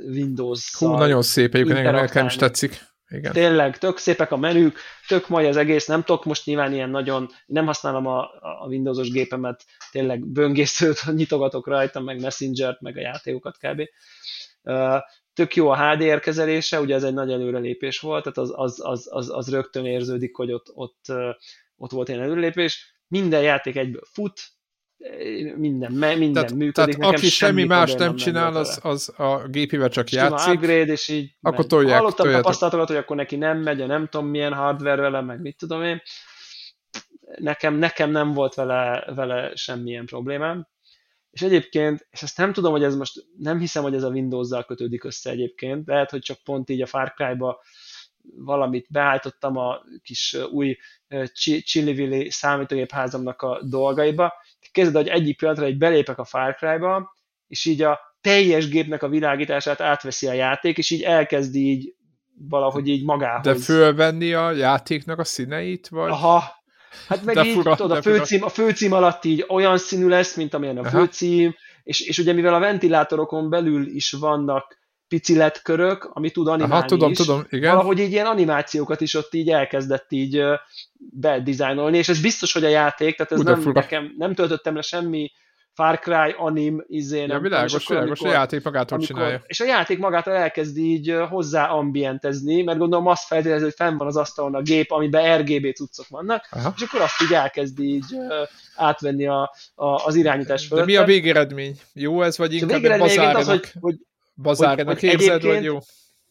windows
Hú, nagyon szép, egyébként nekem is tetszik. Igen.
Tényleg, tök szépek a menük, tök majd az egész, nem tudok most nyilván ilyen nagyon, nem használom a, a Windowsos gépemet, tényleg böngészőt nyitogatok rajta, meg Messenger-t, meg a játékokat kb. Tök jó a HDR kezelése, ugye ez egy nagy előrelépés volt, tehát az, az, az, az, az rögtön érződik, hogy ott, ott, ott volt ilyen előrelépés. Minden játék egyből fut, minden, minden
Tehát,
működik.
tehát
Nekem
aki semmi más
problémám
nem csinál, az, az a gépével csak
sima
játszik.
upgrade, és így
Akkor
megy.
tolják,
Hallottam
toljátok.
tapasztalatokat, hogy akkor neki nem megy, a nem tudom milyen hardware vele, meg mit tudom én. Nekem, nekem nem volt vele, vele semmilyen problémám. És egyébként, és ezt nem tudom, hogy ez most, nem hiszem, hogy ez a Windows-zal kötődik össze egyébként, lehet, hogy csak pont így a Far Cry-ba valamit beállítottam a kis új Chili számítógépházamnak a dolgaiba. Képzeld, hogy egyik pillanatra egy belépek a Far Cry-ba, és így a teljes gépnek a világítását átveszi a játék, és így elkezdi így valahogy így magához.
De fölvenni a játéknak a színeit, vagy?
Aha. Hát meg
De
így,
fura,
tudod, a főcím, a főcím alatt így olyan színű lesz, mint amilyen a
Aha.
főcím, és, és ugye mivel a ventilátorokon belül is vannak pici LED körök, ami tud animálni
Aha, tudom,
is,
tudom, igen.
valahogy így ilyen animációkat is ott így elkezdett így bedizájnolni, és ez biztos, hogy a játék, tehát ez
de
nem,
fura.
nekem, nem töltöttem le semmi Far Cry, anim, izé, nem
Ja, világos,
akkor,
világos, a
amikor-
játék magától
amikor,
csinálja.
és a játék magától elkezdi így hozzá ambientezni, mert gondolom azt feltételezi, hogy fenn van az asztalon a gép, amiben RGB cuccok vannak,
Aha.
és akkor azt így elkezdi így átvenni a, a, az irányítás
De
fölött.
mi a végeredmény? Jó ez, vagy
a
inkább egy
végeredmény az, hogy, hogy
bazárenak
hogy-
érzed, vagy jó?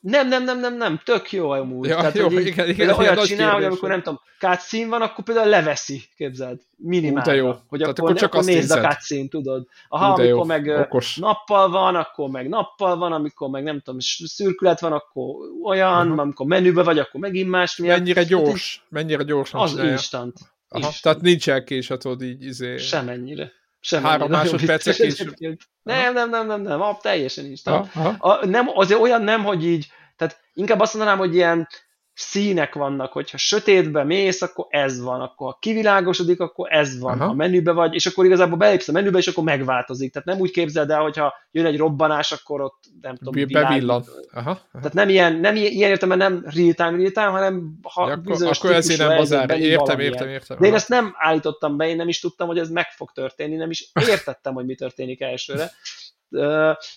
nem, nem, nem, nem, nem, tök jó amúgy.
Ja,
Tehát,
jó,
hogy
igen, igen, ilyen
olyat csinál, hogy amikor nem tudom, cutscene van, akkor például leveszi, képzeld,
de jó.
Hogy
Tehát
akkor,
akkor csak
akkor nézd a cutscene, tudod. Aha,
Ú,
amikor
jó.
meg
Okos.
nappal van, akkor meg nappal van, amikor meg nem tudom, szürkület van, akkor olyan,
Aha.
amikor menübe vagy, akkor megint másmilyen.
Mennyire gyors, mennyire gyorsan
Az
csinálja.
instant.
Aha,
instant.
tehát nincs elkés, hát tudod így izé...
Semennyire. Sem
Három másodpercek is?
Nem, nem, nem, nem, nem, ah, teljesen.
Aha, aha.
A, nem, azért olyan nem, hogy így, tehát inkább azt mondanám, hogy ilyen színek vannak, hogyha sötétbe mész, akkor ez van, akkor ha kivilágosodik, akkor ez van,
Aha.
ha menübe vagy, és akkor igazából belépsz a menübe, és akkor megváltozik. Tehát nem úgy képzeld el, hogyha jön egy robbanás, akkor ott nem tudom, világ-
Bevillan. Aha, aha.
Tehát nem ilyen, nem ilyen, értelemben nem real-time, real-time, hanem ha
Ja, akkor,
bizonyos
akkor ezért nem bazár. Értem,
valamilyen.
értem, értem.
De én ezt nem állítottam be, én nem is tudtam, hogy ez meg fog történni, nem is értettem, hogy mi történik elsőre.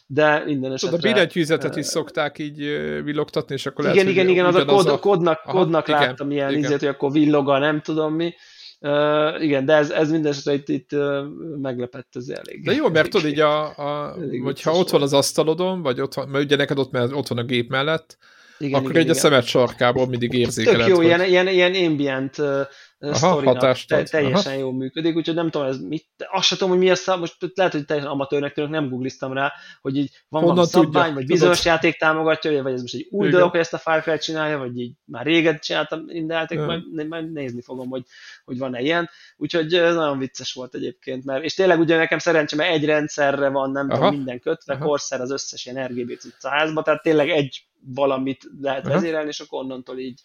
De minden esetre...
Tudod, a billentyűzetet is szokták így villogtatni, és akkor
Igen,
lehet,
igen, igen, az a,
ugyanaz
kód, kódnak,
Aha,
kódnak
igen,
láttam ilyen
igen.
izét, hogy akkor villoga, nem tudom mi. Uh, igen, de ez, ez minden esetre itt, itt uh, meglepett ez elég.
De jó, mert tudod, így a, a hogyha ott van az asztalodon, vagy ott van, mert ugye neked ott, mert ott van a gép mellett,
igen,
akkor
igen,
így a
igen.
szemed sarkából mindig érzékeled.
Tök jó,
hogy-
ilyen, ilyen, ilyen ambient
Aha,
sztorinak te, teljesen jól működik, úgyhogy nem tudom, ez mit, azt sem tudom, hogy mi a szab, most lehet, hogy teljesen amatőrnek tűnök, nem googliztam rá, hogy így van
Honnan
valami szabvány,
tudja?
vagy
Tudod.
bizonyos játék támogatja, vagy ez most egy új
Igen.
dolog, hogy ezt a Cry csinálja, vagy így már régen csináltam minden játék,
Ja.
majd, majd nézni fogom, hogy, hogy van-e ilyen. Úgyhogy ez nagyon vicces volt egyébként, mert, és tényleg ugye nekem szerencsé, mert egy rendszerre van, nem
Aha.
tudom, minden kötve,
Aha.
korszer az összes ilyen RGB cucc a házba, tehát tényleg egy valamit lehet
Aha.
vezérelni, és akkor onnantól így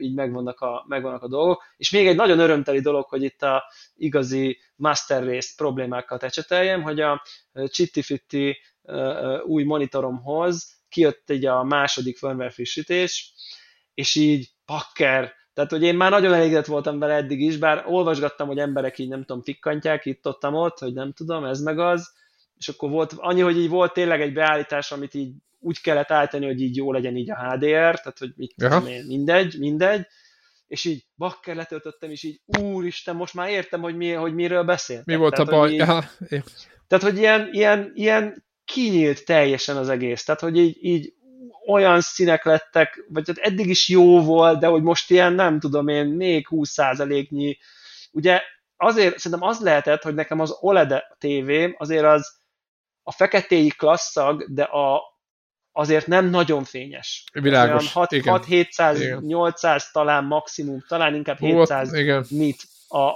így megvannak a, megvannak a dolgok. És még egy nagyon örömteli dolog, hogy itt a igazi master race problémákat ecseteljem, hogy a Chitty-Fitti új monitoromhoz kijött egy a második firmware frissítés, és így pakker, tehát hogy én már nagyon elégedett voltam vele eddig is, bár olvasgattam, hogy emberek így nem tudom, tikkantják itt ott, ott, hogy nem tudom, ez meg az, és akkor volt, annyi, hogy így volt tényleg egy beállítás, amit így úgy kellett állítani, hogy így jó legyen így a HDR, tehát hogy mit tudom én, mindegy, mindegy, és így bakker letöltöttem, és így úristen, most már értem, hogy, mi, hogy miről beszélt.
Mi volt a
tehát,
baj?
Hogy így,
é-
tehát, hogy ilyen, ilyen, ilyen kinyílt teljesen az egész, tehát, hogy így, így olyan színek lettek, vagy hát eddig is jó volt, de hogy most ilyen, nem tudom én, még 20%-nyi, ugye azért szerintem az lehetett, hogy nekem az OLED tévém azért az a feketéi klasszag, de a, azért nem nagyon fényes.
Világos.
6-700-800 talán maximum, talán inkább 700 igen. nit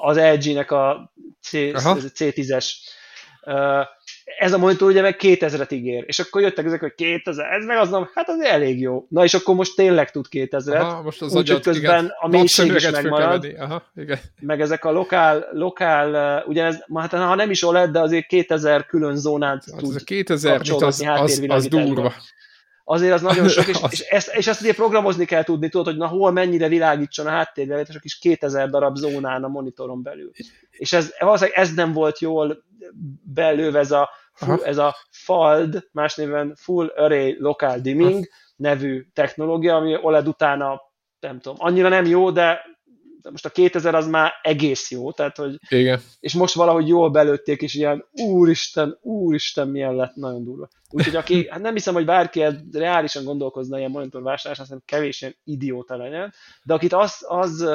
az LG-nek a C, C10-es ez a monitor ugye meg 2000-et ígér, és akkor jöttek ezek, hogy 2000, ez meg az nem, hát az elég jó. Na és akkor most tényleg tud 2000-et, Aha, most az úgyhogy közben igen, a mélység is megmarad, Aha, igen. meg ezek a lokál, lokál ugye ez, hát ha nem is OLED, de azért 2000 külön zónát hát tud
ez a 2000 az, az, az durva
azért az nagyon sok, és, és, ezt, és ezt ugye programozni kell tudni, tudod, hogy na hol mennyire világítson a háttérvilágítás a kis 2000 darab zónán a monitoron belül. És ez, valószínűleg ez nem volt jól belőve ez a, full, ez a FALD, más néven Full Array Local Dimming nevű technológia, ami OLED utána nem tudom, annyira nem jó, de de most a 2000 az már egész jó, tehát hogy,
Igen.
és most valahogy jól belőtték, és ilyen úristen, úristen, milyen lett, nagyon durva. Úgyhogy aki, hát nem hiszem, hogy bárki reálisan gondolkozna ilyen monitor vásárlásra, szerintem kevés ilyen idióta legyen, de akit az, az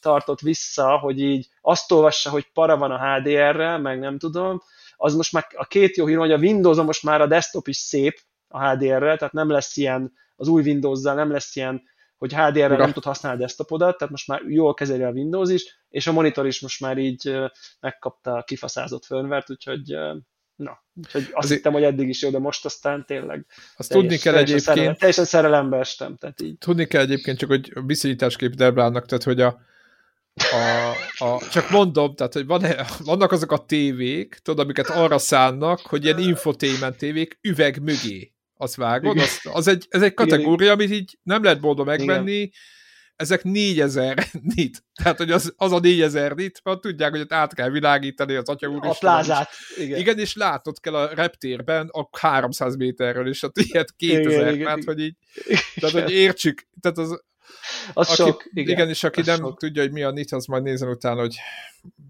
tartott vissza, hogy így azt olvassa, hogy para van a HDR-re, meg nem tudom, az most már a két jó hír, hogy a windows most már a desktop is szép a HDR-re, tehát nem lesz ilyen, az új Windows-zal nem lesz ilyen hogy HDR-re nem tud használni a desktopodat, tehát most már jól kezeli a Windows is, és a monitor is most már így megkapta a kifaszázott firmware úgyhogy na, úgyhogy azt Azért... hittem, hogy eddig is jó, de most aztán tényleg
azt teljes, tudni kell teljesen egyébként, szerelem,
teljesen szerelembe estem, tehát így.
Tudni kell egyébként csak, hogy viszonyításkép Debránnak, tehát hogy a, a, a, csak mondom, tehát, hogy van, vannak azok a tévék, tudod, amiket arra szánnak, hogy ilyen infotainment tévék üveg mögé azt vágod, az, az egy, ez egy kategória, amit így nem lehet boldog megvenni, Igen. ezek 4000 nit. Tehát, hogy az, az a 4000 nit, mert tudják, hogy ott át kell világítani az atya úr.
A plázát.
Igen. igen, és látod kell a reptérben a 300 méterről, és a ilyet 2000, igen, igen, mert hogy így, tehát, hogy értsük, tehát az,
az
aki,
sok, igen.
igen és aki nem sok. tudja, hogy mi a NIT, az majd nézzen utána, hogy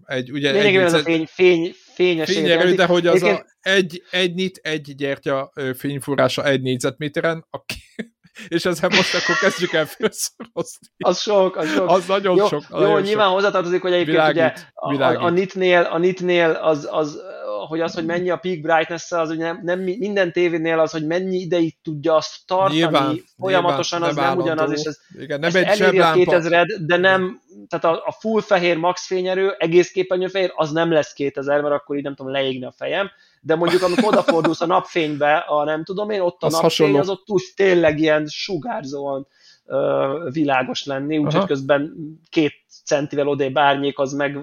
egy, ugye...
Lényegében egy, ez a fény, fény, fényes.
Fényerő, de hogy az a egy, egy NIT, egy gyertya fényfúrása egy négyzetméteren, aki, és ezzel most akkor kezdjük el felszorozni.
Az sok, az sok.
Az nagyon
jó,
sok.
Jó, nagyon nyilván sok. hozzátartozik, hogy egyébként világít, ugye a, világít. a, a NIT-nél, a NIT-nél az, az hogy az, hogy mennyi a peak brightness az hogy nem, nem minden tévénél az, hogy mennyi ideig tudja azt tartani nyilván, folyamatosan, nyilván, az nem, nem ugyanaz, és ez,
Igen, nem egy eléri
a 2000 de nem, tehát a, a full fehér max fényerő, egész képernyő fehér, az nem lesz 2000, mert akkor így nem tudom leégni a fejem, de mondjuk amikor odafordulsz a napfénybe, a nem tudom én, ott a az napfény hasonló. az ott úgy tényleg ilyen sugárzóan uh, világos lenni, úgyhogy közben két centivel odébb árnyék, az meg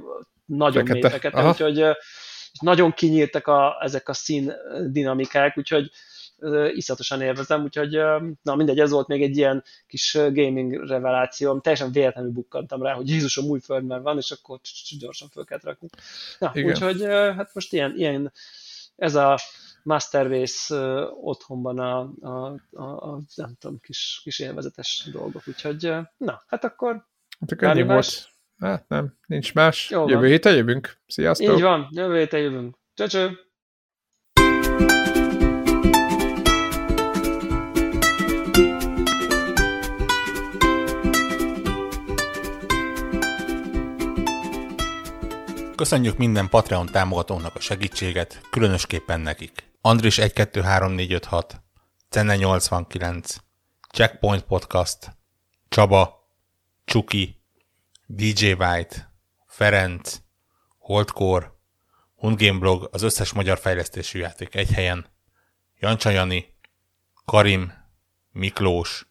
nagyon mély fekete, úgyhogy nagyon kinyíltak a, ezek a szín dinamikák, úgyhogy iszatosan élvezem, úgyhogy na mindegy, ez volt még egy ilyen kis gaming reveláció, teljesen véletlenül bukkantam rá, hogy Jézusom új firmware van, és akkor gyorsan föl kellett rakni. Na, úgyhogy hát most ilyen, ilyen ez a Masterways uh, otthonban a, a, a, a, nem tudom, kis, kis élvezetes dolgok, úgyhogy na, hát akkor
Hát akkor ennyi volt. Hát nem, nincs más. Jó jövő héten jövünk. Sziasztok!
Így van, jövő héten jövünk. Csöcső!
Köszönjük minden Patreon támogatónak a segítséget, különösképpen nekik. Andris 123456, Cenne 89, Checkpoint Podcast, Csaba, Csuki, DJ White, Ferenc, Holdcore, Hundgame Blog, az összes magyar fejlesztésű játék egy helyen, Jancsa Jani, Karim, Miklós,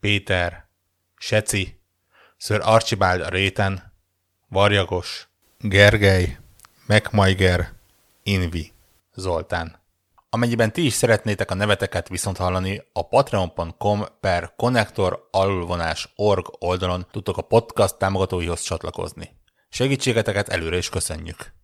Péter, Seci, Sir Archibald a réten, Varjagos, Gergely, Megmajger, Invi, Zoltán. Amennyiben ti is szeretnétek a neveteket viszont hallani, a patreon.com per connector org oldalon tudtok a podcast támogatóihoz csatlakozni. Segítségeteket előre is köszönjük!